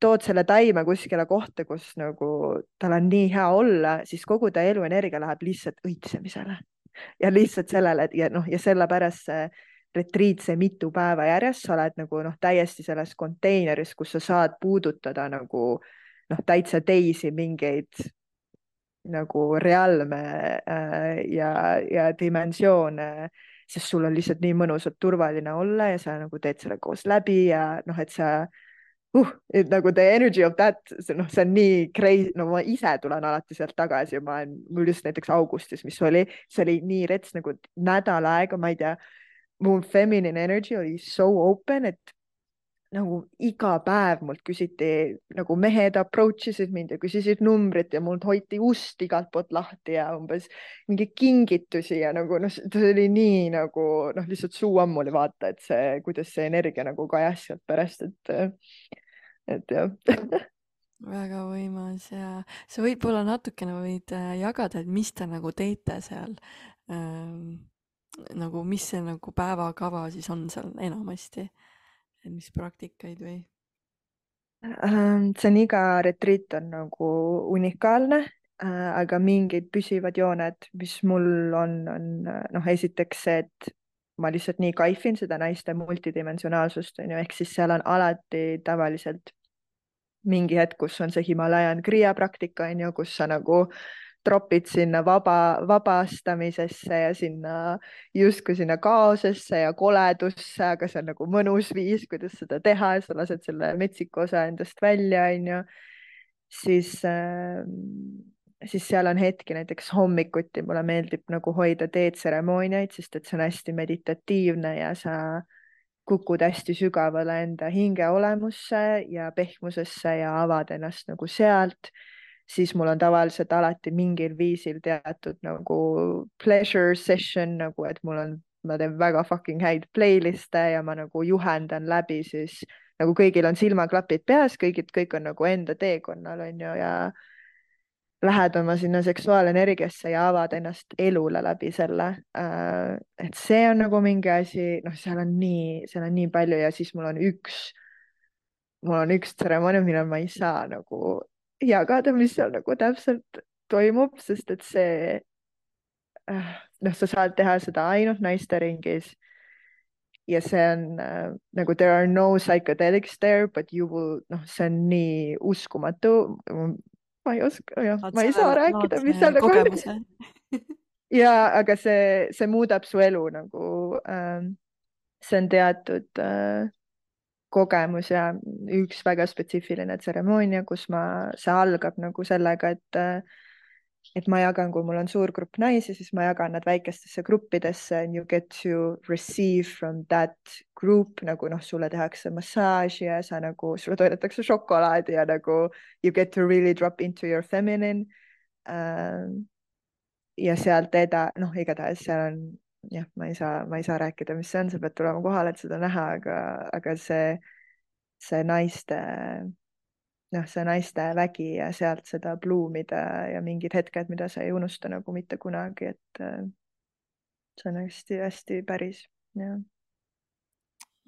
tood selle taime kuskile kohta, kus nagu tal on nii hea olla, siis kogu ta eluenergia läheb lihtsalt õitsemisele. Ja lihtsalt sellele ja noh, ja sellepärast see retriit, see mitu päeva järjest, sa oled nagu noh, täiesti selles konteineris, kus sa saad puudutada nagu noh, täitsa teisi mingeid nagu realme äh, ja, ja dimensioone, sest sul on lihtsalt nii mõnusalt turvaline olla ja sa nagu teed selle koos läbi ja noh, et sa uh, et nagu the energy of that, noh, see on nii crazy, no ma ise tulen alati sealt tagasi ma olen, mul just näiteks augustis, mis oli, see oli nii rets nagu nädal aega, ma ei tea, mu feminine energy oli so open, et nagu iga päev mult küsiti, nagu mehed approach isid mind ja küsisid numbrit ja mult hoiti ust igalt poolt lahti ja umbes mingi kingitusi ja nagu noh, see oli nii nagu noh, lihtsalt suu ammuli vaata, et see, kuidas see energia nagu kajas sealt pärast, et et jah väga võimas ja sa võib-olla natukene võid äh, jagada, et mis te nagu teete seal ähm,. nagu, mis see nagu päevakava siis on seal enamasti, et mis praktikaid või? Ähm, see on iga retriit on nagu unikaalne äh,, aga mingid püsivad jooned, mis mul on, on noh, esiteks see, et ma lihtsalt nii kaifin seda naiste multidimensionaalsust onju, ehk siis seal on alati tavaliselt mingi hetk, kus on see Himalayan kriia praktika onju, kus sa nagu tropid sinna vaba, vabastamisesse ja sinna justkui sinna kaosesse ja koledusse, aga see on nagu mõnus viis, kuidas seda teha, sa lased selle metsiku osa endast välja, onju. siis äh, siis seal on hetki, näiteks hommikuti mulle meeldib nagu hoida teetseremooniaid, sest et see on hästi meditatiivne ja sa kukud hästi sügavale enda hinge olemusse ja pehmusesse ja avad ennast nagu sealt, siis mul on tavaliselt alati mingil viisil teatud nagu pleasure session nagu, et mul on, ma teen väga fucking häid playlist'e ja ma nagu juhendan läbi siis nagu kõigil on silmaklapid peas, kõigid, kõik on nagu enda teekonnal on ju ja lähed oma sinna seksuaalenergiasse ja avad ennast elule läbi selle. Äh, et see on nagu mingi asi, noh, seal on nii, seal on nii palju ja siis mul on üks, mul on üks tseremoonia, millal ma ei saa nagu jagada, mis seal nagu täpselt toimub, sest et see, äh, noh, sa saad teha seda ainult naiste ringis ja see on äh, nagu there are no psychedelics there, but you will, noh, see on nii uskumatu ma ei oska, jah, ma ei saa rääkida, mis seal nagu on. ja, aga see, see muudab su elu nagu äh,. see on teatud äh, kogemus ja üks väga spetsiifiline tseremoonia, kus ma, see algab nagu sellega, et äh, et ma jagan, kui mul on suur grupp naisi, siis ma jagan nad väikestesse gruppidesse and you get to receive from that group nagu noh, sulle tehakse massaaži ja sa nagu, sulle toidetakse šokolaadi ja nagu you get to really drop into your feminine uh,. ja sealt eda-, noh, igatahes seal on jah, ma ei saa, ma ei saa rääkida, mis see on, sa pead tulema kohale, et seda näha, aga, aga see, see naiste noh, see naiste vägi ja sealt seda pluumida ja mingid hetked, mida sa ei unusta nagu mitte kunagi, et äh, see on hästi-hästi päris, jah.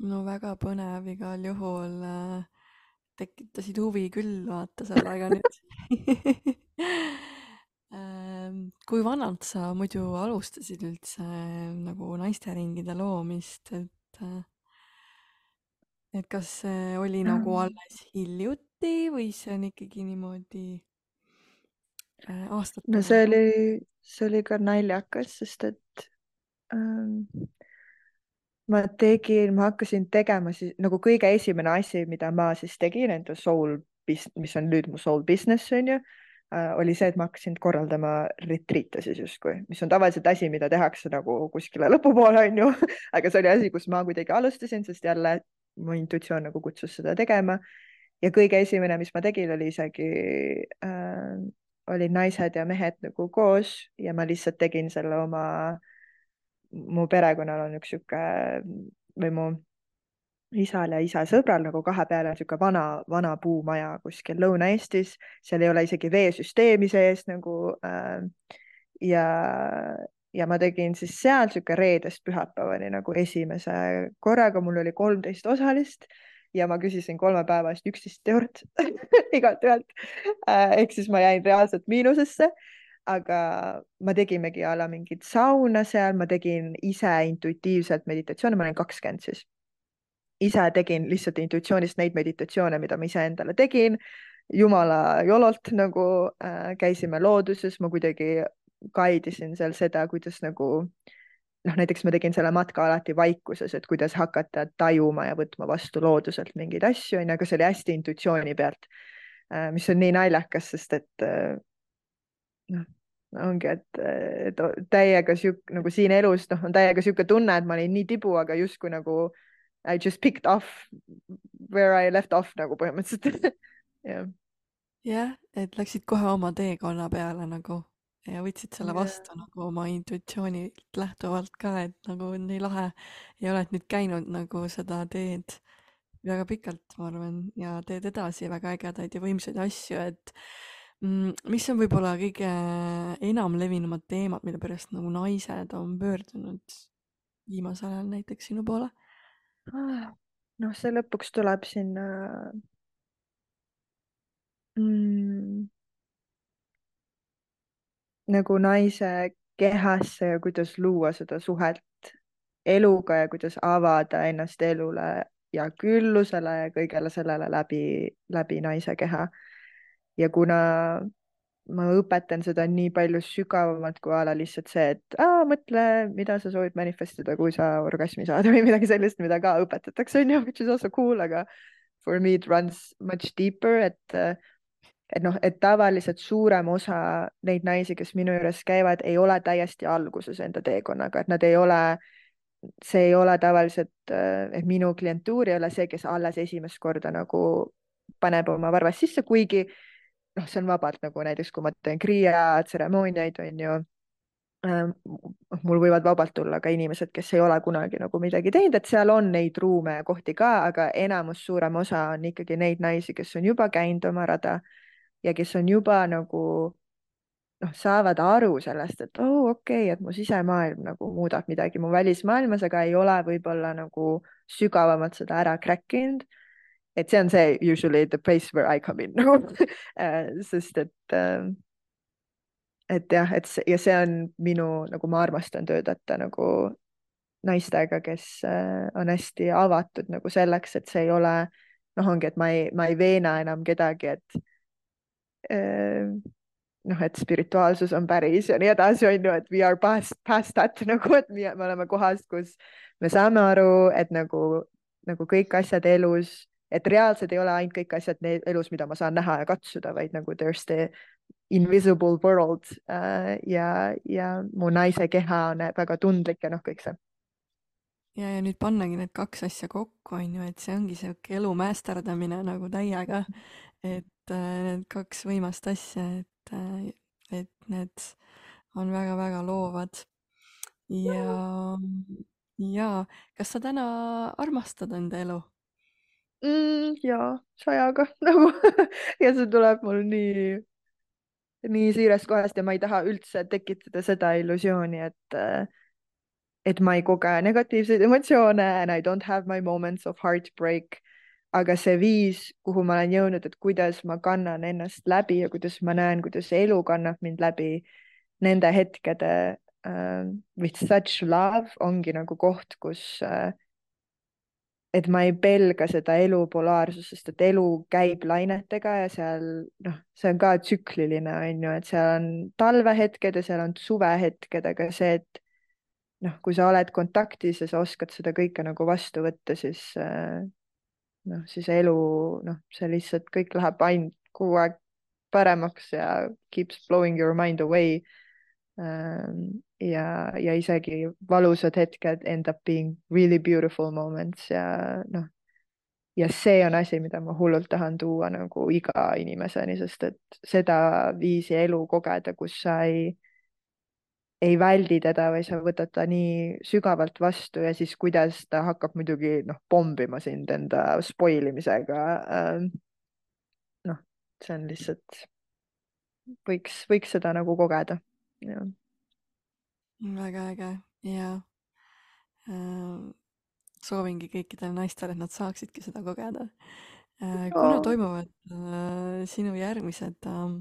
no väga põnev igal juhul äh,. tekitasid huvi küll vaata sellega nüüd ähm, kui vanalt sa muidu alustasid üldse nagu naisteringide loomist, et äh, et kas see oli nagu alles hiljuti või see on ikkagi niimoodi äh, aastate no see oli, see oli ka naljakas, sest et ähm, ma tegin, ma hakkasin tegema siis nagu kõige esimene asi, mida ma siis tegin enda soul, mis on nüüd mu soul business on ju äh,, oli see, et ma hakkasin korraldama retriite siis justkui, mis on tavaliselt asi, mida tehakse nagu kuskile lõpupoole on ju aga see oli asi, kus ma kuidagi alustasin, sest jälle mu intuitsioon nagu kutsus seda tegema. Ja kõige esimene, mis ma tegin, oli isegi äh, olid naised ja mehed nagu koos ja ma lihtsalt tegin selle oma äh, mu perekonnal on üks sihuke või mu isal ja isa sõbral nagu kahe peale on sihuke vana, vana puumaja kuskil Lõuna-Eestis, seal ei ole isegi veesüsteemi sees nagu äh, ja, ja ma tegin siis seal sihuke reedest pühapäevani nagu esimese korraga, mul oli kolmteist osalist ja ma küsisin kolme päeva eest üksteist eurot igalt ühelt äh,. ehk siis ma jäin reaalselt miinusesse aga ma tegimegi a la mingit sauna seal, ma tegin ise intuitiivselt meditatsioone, ma olin kakskümmend siis. ise tegin lihtsalt intuitsioonist neid meditatsioone, mida ma iseendale tegin. jumala jololt nagu äh, käisime looduses, ma kuidagi guidisin seal seda, kuidas nagu noh, näiteks ma tegin selle matka alati vaikuses, et kuidas hakata tajuma ja võtma vastu looduselt mingeid asju, onju, aga see oli hästi intuitsiooni pealt äh,. mis on nii naljakas, sest et äh, noh, ongi, et, et täiega sihuke nagu siin elus, noh, on täiega sihuke tunne, et ma olin nii tibu, aga justkui nagu I just picked off where I left off nagu põhimõtteliselt jah. jah, et läksid kohe oma teekonna peale nagu ja võtsid selle vastu yeah. nagu oma intuitsioonilt lähtuvalt ka, et nagu nii lahe ja oled nüüd käinud nagu seda teed väga pikalt, ma arvan, ja teed edasi väga ägedaid ja võimsaid asju, et Mm, mis on võib-olla kõige enam levinumad teemad, mille pärast nagu naised on pöördunud viimasel ajal näiteks sinu poole? Ah, noh, see lõpuks tuleb sinna mm, nagu naise kehasse ja kuidas luua seda suhet eluga ja kuidas avada ennast elule ja küllusele ja kõigele sellele läbi, läbi naise keha. Ja kuna ma õpetan seda nii palju sügavamalt kui a la lihtsalt see, et aa, mõtle, mida sa soovid manifestida, kui sa orgasmi saad või midagi sellist, mida ka õpetatakse, onju, which is also cool, aga for me it runs much deeper, et et noh, et tavaliselt suurem osa neid naisi, kes minu juures käivad, ei ole täiesti alguses enda teekonnaga, et nad ei ole, see ei ole tavaliselt, et minu klientuur ei ole see, kes alles esimest korda nagu paneb oma varvast sisse, kuigi noh, see on vabalt nagu näiteks, kui ma teen kriia tseremooniaid, on ju ähm,. mul võivad vabalt tulla ka inimesed, kes ei ole kunagi nagu midagi teinud, et seal on neid ruume ja kohti ka, aga enamus, suurem osa on ikkagi neid naisi, kes on juba käinud oma rada ja kes on juba nagu noh, saavad aru sellest, et oo oh, okei okay,, et mu sisemaailm nagu muudab midagi mu välismaailmas, aga ei ole võib-olla nagu sügavamalt seda ära crack inud et see on see usually the place where I come in nagu sest et äh, et jah, et see, ja see on minu, nagu ma armastan töötada nagu naistega, kes äh, on hästi avatud nagu selleks, et see ei ole noh, ongi, et ma ei, ma ei veena enam kedagi, et äh, noh, et spirituaalsus on päris ja nii edasi, on ju, et we are past, past that nagu, et me, me oleme kohas, kus me saame aru, et nagu, nagu kõik asjad elus et reaalsed ei ole ainult kõik asjad elus, mida ma saan näha ja katsuda, vaid nagu there's the invisible world äh, ja, ja mu naise keha on väga tundlik ja noh, kõik see. ja, ja nüüd pannagi need kaks asja kokku, on ju, et see ongi sihuke elu mästerdamine nagu täiega, et need kaks võimast asja, et äh,, et need on väga-väga loovad. ja, ja kas sa täna armastad enda elu? mm,? jaa, sajaga nagu ja see tuleb mul nii, nii siirast kohast ja ma ei taha üldse tekitada seda illusiooni, et et ma ei koge negatiivseid emotsioone and I don't have my moments of heartbreak. Aga see viis, kuhu ma olen jõudnud, et kuidas ma kannan ennast läbi ja kuidas ma näen, kuidas elu kannab mind läbi nende hetkede uh, with such love ongi nagu koht, kus uh, et ma ei pelga seda elu polaarsust, sest et elu käib lainetega ja seal noh, see on ka tsükliline, on ju, et seal on talvehetked ja seal on suvehetked, aga see, et noh, kui sa oled kontaktis ja sa oskad seda kõike nagu vastu võtta, siis äh, noh, siis elu, noh, see lihtsalt kõik läheb ainult kogu aeg paremaks ja keeps blowing your mind away. Ähm, ja, ja isegi valusad hetked end up being really beautiful moments ja noh, ja see on asi, mida ma hullult tahan tuua nagu iga inimeseni, sest et seda viisi elu kogeda, kus sa ei ei väldi teda või sa võtad ta nii sügavalt vastu ja siis kuidas ta hakkab muidugi noh, pommima sind enda spoil imisega. Ähm, noh, see on lihtsalt, võiks, võiks seda nagu kogeda. väga äge ja äh, soovingi kõikidele naistele, et nad saaksidki seda kogeda äh,. kuna toimuvad äh, sinu järgmised äh,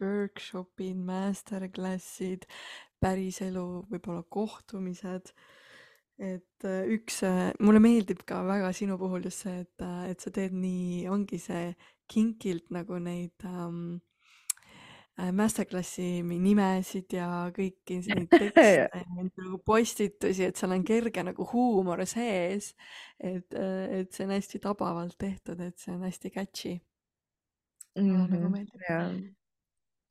workshopid, masterclassid, päriselu, võib-olla kohtumised. et äh, üks, äh, mulle meeldib ka väga sinu puhul just see, et, äh, et sa teed nii, ongi see kinkilt nagu neid um, masterclassi nimesid ja kõiki neid tekste nagu postitusi, et seal on kerge nagu huumor sees. et, et see on hästi tabavalt tehtud, et see on hästi catchy mm. -hmm. nagu meeldib yeah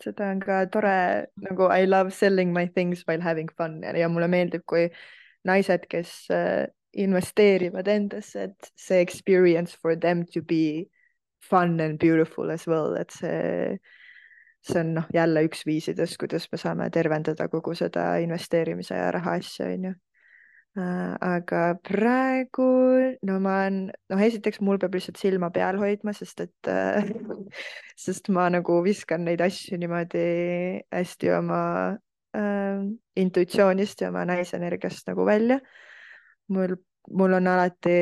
seda on ka tore nagu I love selling my things while having fun ja, ja mulle meeldib, kui naised, kes äh, investeerivad endasse, et see experience for them to be fun and beautiful as well, et see, see on noh, jälle üks viisidest, kuidas me saame tervendada kogu seda investeerimise ja raha asja, onju aga praegu, no ma olen, noh, esiteks mul peab lihtsalt silma peal hoidma, sest et äh, sest ma nagu viskan neid asju niimoodi hästi oma äh, intuitsioonist ja oma naisenergiast nagu välja. mul, mul on alati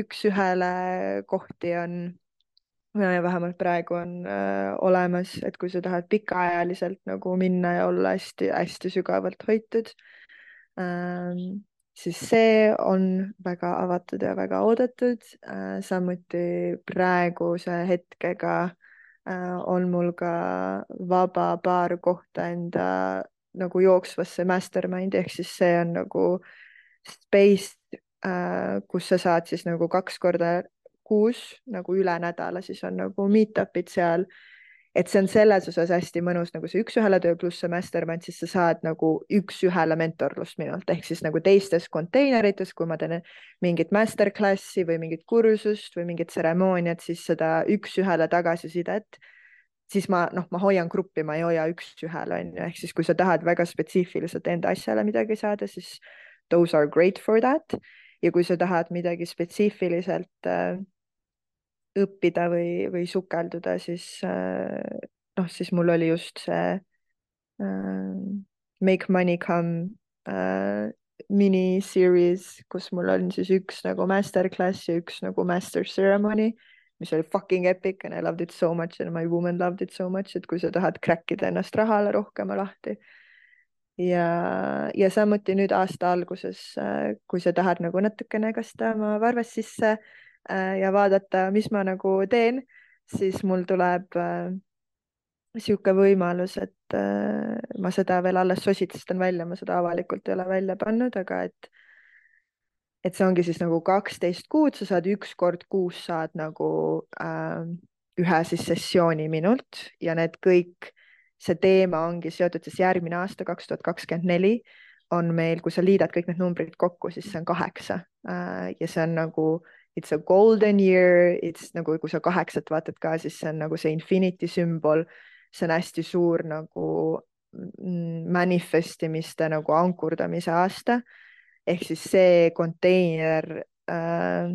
üks-ühele kohti on, vähemalt praegu on äh, olemas, et kui sa tahad pikaajaliselt nagu minna ja olla hästi-hästi sügavalt hoitud ähm, siis see on väga avatud ja väga oodatud. Äh, samuti praeguse hetkega äh, on mul ka vaba paar kohta enda nagu jooksvasse mastermind'i ehk siis see on nagu space, äh, kus sa saad siis nagu kaks korda kuus nagu üle nädala, siis on nagu meet-up'id seal et see on selles osas hästi mõnus nagu see üks-ühele töö pluss see mastermind, siis sa saad nagu üks-ühele mentorlust minult ehk siis nagu teistes konteinerites, kui ma teen mingit masterclass'i või mingit kursust või mingit tseremooniat, siis seda üks-ühele tagasisidet siis ma noh, ma hoian gruppi, ma ei hoia üks-ühele onju, ehk siis kui sa tahad väga spetsiifiliselt enda asjale midagi saada, siis those are great for that. ja kui sa tahad midagi spetsiifiliselt äh, õppida või, või sukelduda, siis äh, noh, siis mul oli just see äh, Make Money Come äh, miniseries, kus mul on siis üks nagu masterclass ja üks nagu master ceremony, mis oli fucking epic and I loved it so much and my woman loved it so much, et kui sa tahad crack ida ennast rahale rohkem lahti. ja, ja samuti nüüd aasta alguses, kui sa tahad nagu natukene kasta oma varvast sisse Äh, ja vaadata, mis ma nagu teen, siis mul tuleb niisugune äh, võimalus, et äh, ma seda veel alles sositastan välja, ma seda avalikult ei ole välja pannud, aga et et see ongi siis nagu kaksteist kuud, sa saad üks kord kuus saad nagu äh, ühe siis sessiooni minult ja need kõik, see teema ongi seotud siis järgmine aasta, kaks tuhat kakskümmend neli on meil, kui sa liidad kõik need numbrid kokku, siis see on kaheksa äh, ja see on nagu äh, it's a golden year, it's nagu, kui sa kaheksat vaatad ka, siis see on nagu see infinity sümbol. see on hästi suur nagu mm, manifestimiste nagu ankurdamise aasta. ehk siis see konteiner äh,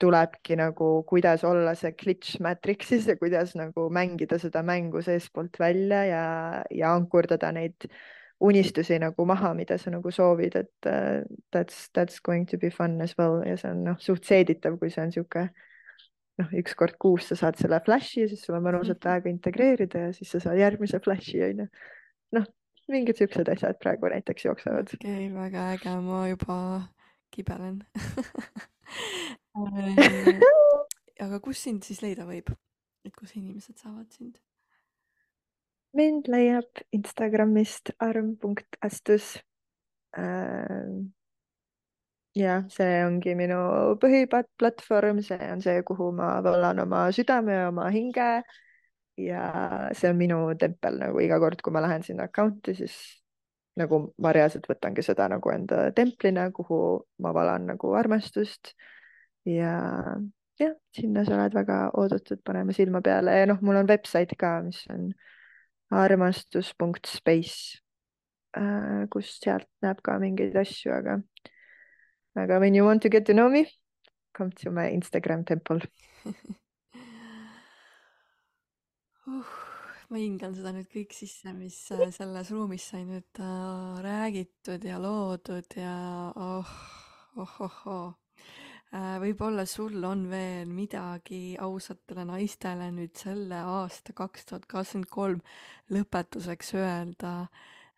tulebki nagu, kuidas olla see glitch matrix'is ja kuidas nagu mängida seda mängu seestpoolt välja ja, ja ankurdada neid unistusi nagu maha, mida sa nagu soovid, et uh, that's, that's going to be fun as well ja see on noh, suht seeditav, kui see on sihuke noh, üks kord kuus sa saad selle flash'i ja siis sul on mõnusalt mhm. aega integreerida ja siis sa saad järgmise flash'i onju. noh, mingid siuksed asjad praegu näiteks jooksevad. okei okay,, väga äge, ma juba kibelen äh, aga kus sind siis leida võib, et kus inimesed saavad sind? Mind leiab Instagramist arm.astus jah, see ongi minu põhiplatvorm, see on see, kuhu ma vallan oma südame ja oma hinge. ja see on minu tempel nagu iga kord, kui ma lähen sinna account'i, siis nagu ma reaalselt võtangi seda nagu enda templina, kuhu ma valan nagu armastust. ja jah, sinna sa oled väga oodatud panema silma peale ja noh, mul on website ka, mis on armastus.space, äh, kus sealt näeb ka mingeid asju, aga aga when you want to get to know me, come to my Instagram temple uh, ma hingan seda nüüd kõik sisse, mis äh, selles ruumis sai nüüd äh, räägitud ja loodud ja oh, oh, oh, oh. Äh, võib-olla sul on veel midagi ausatele naistele nüüd selle aasta kaks tuhat kakskümmend kolm lõpetuseks öelda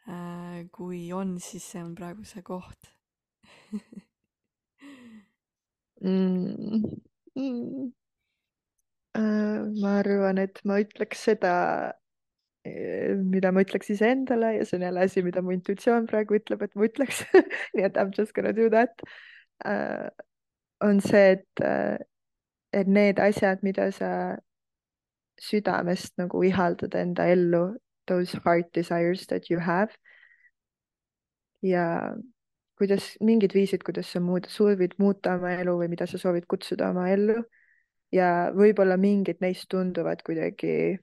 äh,. kui on, siis see on praegu see koht mm,. Mm. Äh, ma arvan, et ma ütleks seda, äh, mida ma ütleks iseendale ja see on jälle asi, mida mu intuitsioon praegu ütleb, et ma ütleks nii et I m just gonna do that uh,. On see, et, et need asjad, mida sa südamest nagu ihaldad enda ellu, those heart desires that you have. ja kuidas mingid viisid, kuidas sa muud, soovid muuta oma elu või mida sa soovid kutsuda oma ellu. ja võib-olla mingid neist tunduvad kuidagi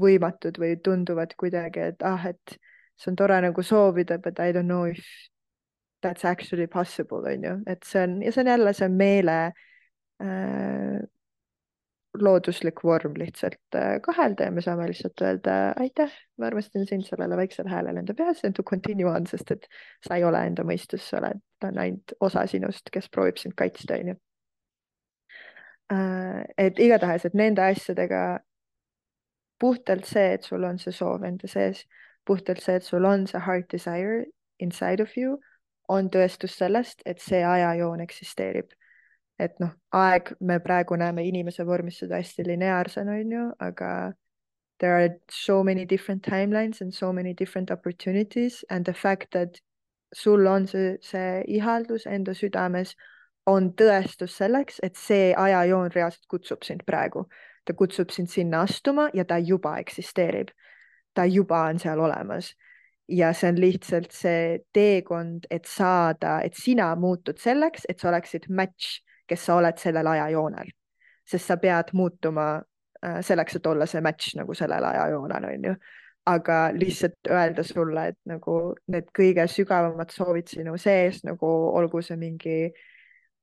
võimatud või tunduvad kuidagi, et ah, et see on tore nagu soovida, but I don't know if that's actually possible, on ju, et see on ja see on jälle see meele äh, looduslik vorm lihtsalt äh, kahelda ja me saame lihtsalt öelda aitäh, ma armastan sind sellele väiksele häälele enda peas and to continue on, sest et sa ei ole enda mõistus, sa oled, ta on ainult osa sinust, kes proovib sind kaitsta, onju. Äh, et igatahes, et nende asjadega puhtalt see, et sul on see soov enda sees, puhtalt see, et sul on see heart desire inside of you, on tõestus sellest, et see ajajoon eksisteerib et noh, aeg, me praegu näeme inimese vormis seda hästi lineaarsena, on ju, aga there are so many different timelines and so many different opportunities and the fact that sul on see, see ihaldus enda südames on tõestus selleks, et see ajajoon reaalselt kutsub sind praegu. ta kutsub sind sinna astuma ja ta juba eksisteerib. ta juba on seal olemas. Ja see on lihtsalt see teekond, et saada, et sina muutud selleks, et sa oleksid match kes sa oled sellel ajajoonel. sest sa pead muutuma äh, selleks, et olla see match nagu sellel ajajoonel, on ju. aga lihtsalt öelda sulle, et nagu need kõige sügavamad soovid sinu sees nagu olgu see mingi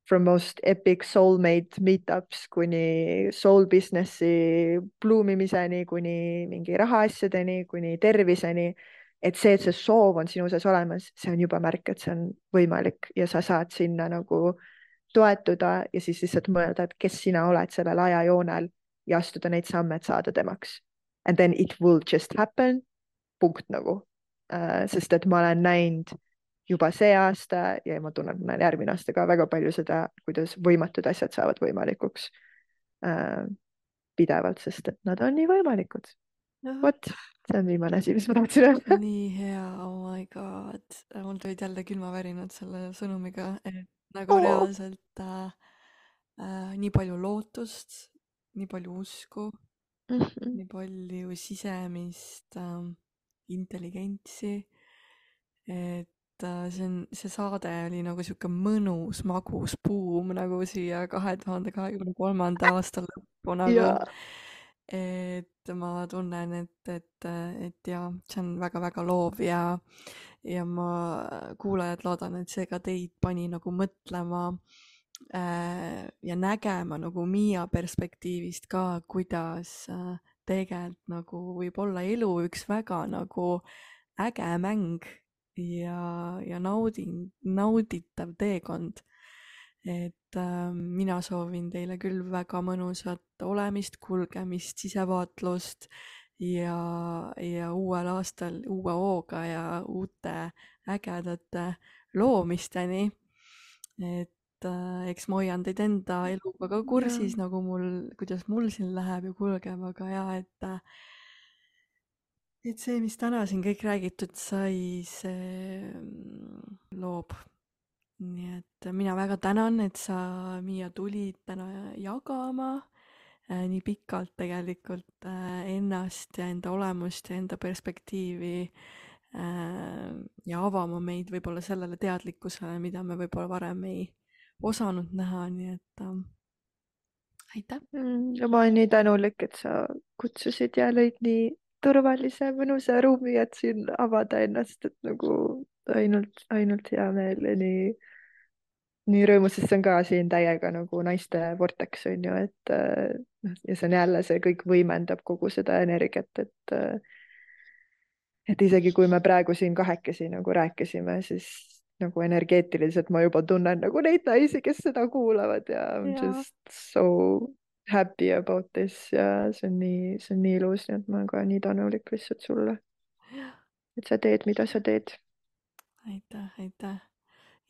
from most epic soulmate meetups kuni soul business'i pluumimiseni, kuni mingi rahaasjadeni, kuni terviseni. Et see, et see soov on sinu sees olemas, see on juba märk, et see on võimalik ja sa saad sinna nagu äh, toetuda ja siis lihtsalt mõelda, et kes sina oled sellel ajajoonel ja astuda neid samme, et saada temaks. And then it will just happen. punkt nagu uh,. sest et ma olen näinud juba see aasta ja ma tunnen, näen järgmine aasta ka väga palju seda, kuidas võimatud asjad saavad võimalikuks uh, pidevalt, sest et nad on nii võimalikud. vot, see on viimane asi, mis ma tahtsin öelda. nii hea, oh my god, mul tulid jälle külmavärinad selle sõnumiga, et nagu oh. reaalselt äh, äh, nii palju lootust, nii palju usku mm, -hmm. nii palju sisemist äh, intelligentsi. et äh, see on, see saade oli nagu sihuke mõnus magus buum nagu siia kahe tuhande kahekümne kolmanda aasta lõppu nagu yeah et ma tunnen, et, et, et ja see on väga-väga loov ja, ja ma, kuulajad, loodan, et see ka teid pani nagu mõtlema äh, ja nägema nagu Miia perspektiivist ka, kuidas äh, tegelikult nagu võib olla elu üks väga nagu äge mäng ja, ja nauding, nauditav teekond et äh, mina soovin teile küll väga mõnusat olemist, kulgemist, sisevaatlust ja, ja uuel aastal uue hooga ja uute ägedate loomisteni. et äh, eks ma hoian teid enda eluga ka kursis, nagu mul, kuidas mul siin läheb ja kulgeb, aga ja et äh, et see, mis täna siin kõik räägitud sai, see mm, loob. Nii et mina väga tänan, et sa, Miia, tulid täna jagama äh, nii pikalt tegelikult äh, ennast ja enda olemust ja enda perspektiivi äh, ja avama meid võib-olla sellele teadlikkusele, mida me võib-olla varem ei osanud näha, nii et äh, aitäh mm,. ja ma olen nii tänulik, et sa kutsusid ja lõid nii turvalise, mõnusa ruumi, et siin avada ennast, et nagu ainult, ainult hea meel ja nii, nii rõõmus, sest see on ka siin täiega nagu naiste vorteks on ju, et noh, ja see on jälle, see kõik võimendab kogu seda energiat, et et isegi kui me praegu siin kahekesi nagu rääkisime, siis nagu energeetiliselt ma juba tunnen nagu neid naisi, kes seda kuulavad ja I m just so happy about this ja see on nii, see on nii ilus, nii et ma olen ka nii tänulik lihtsalt sulle. et sa teed, mida sa teed. aitäh, aitäh.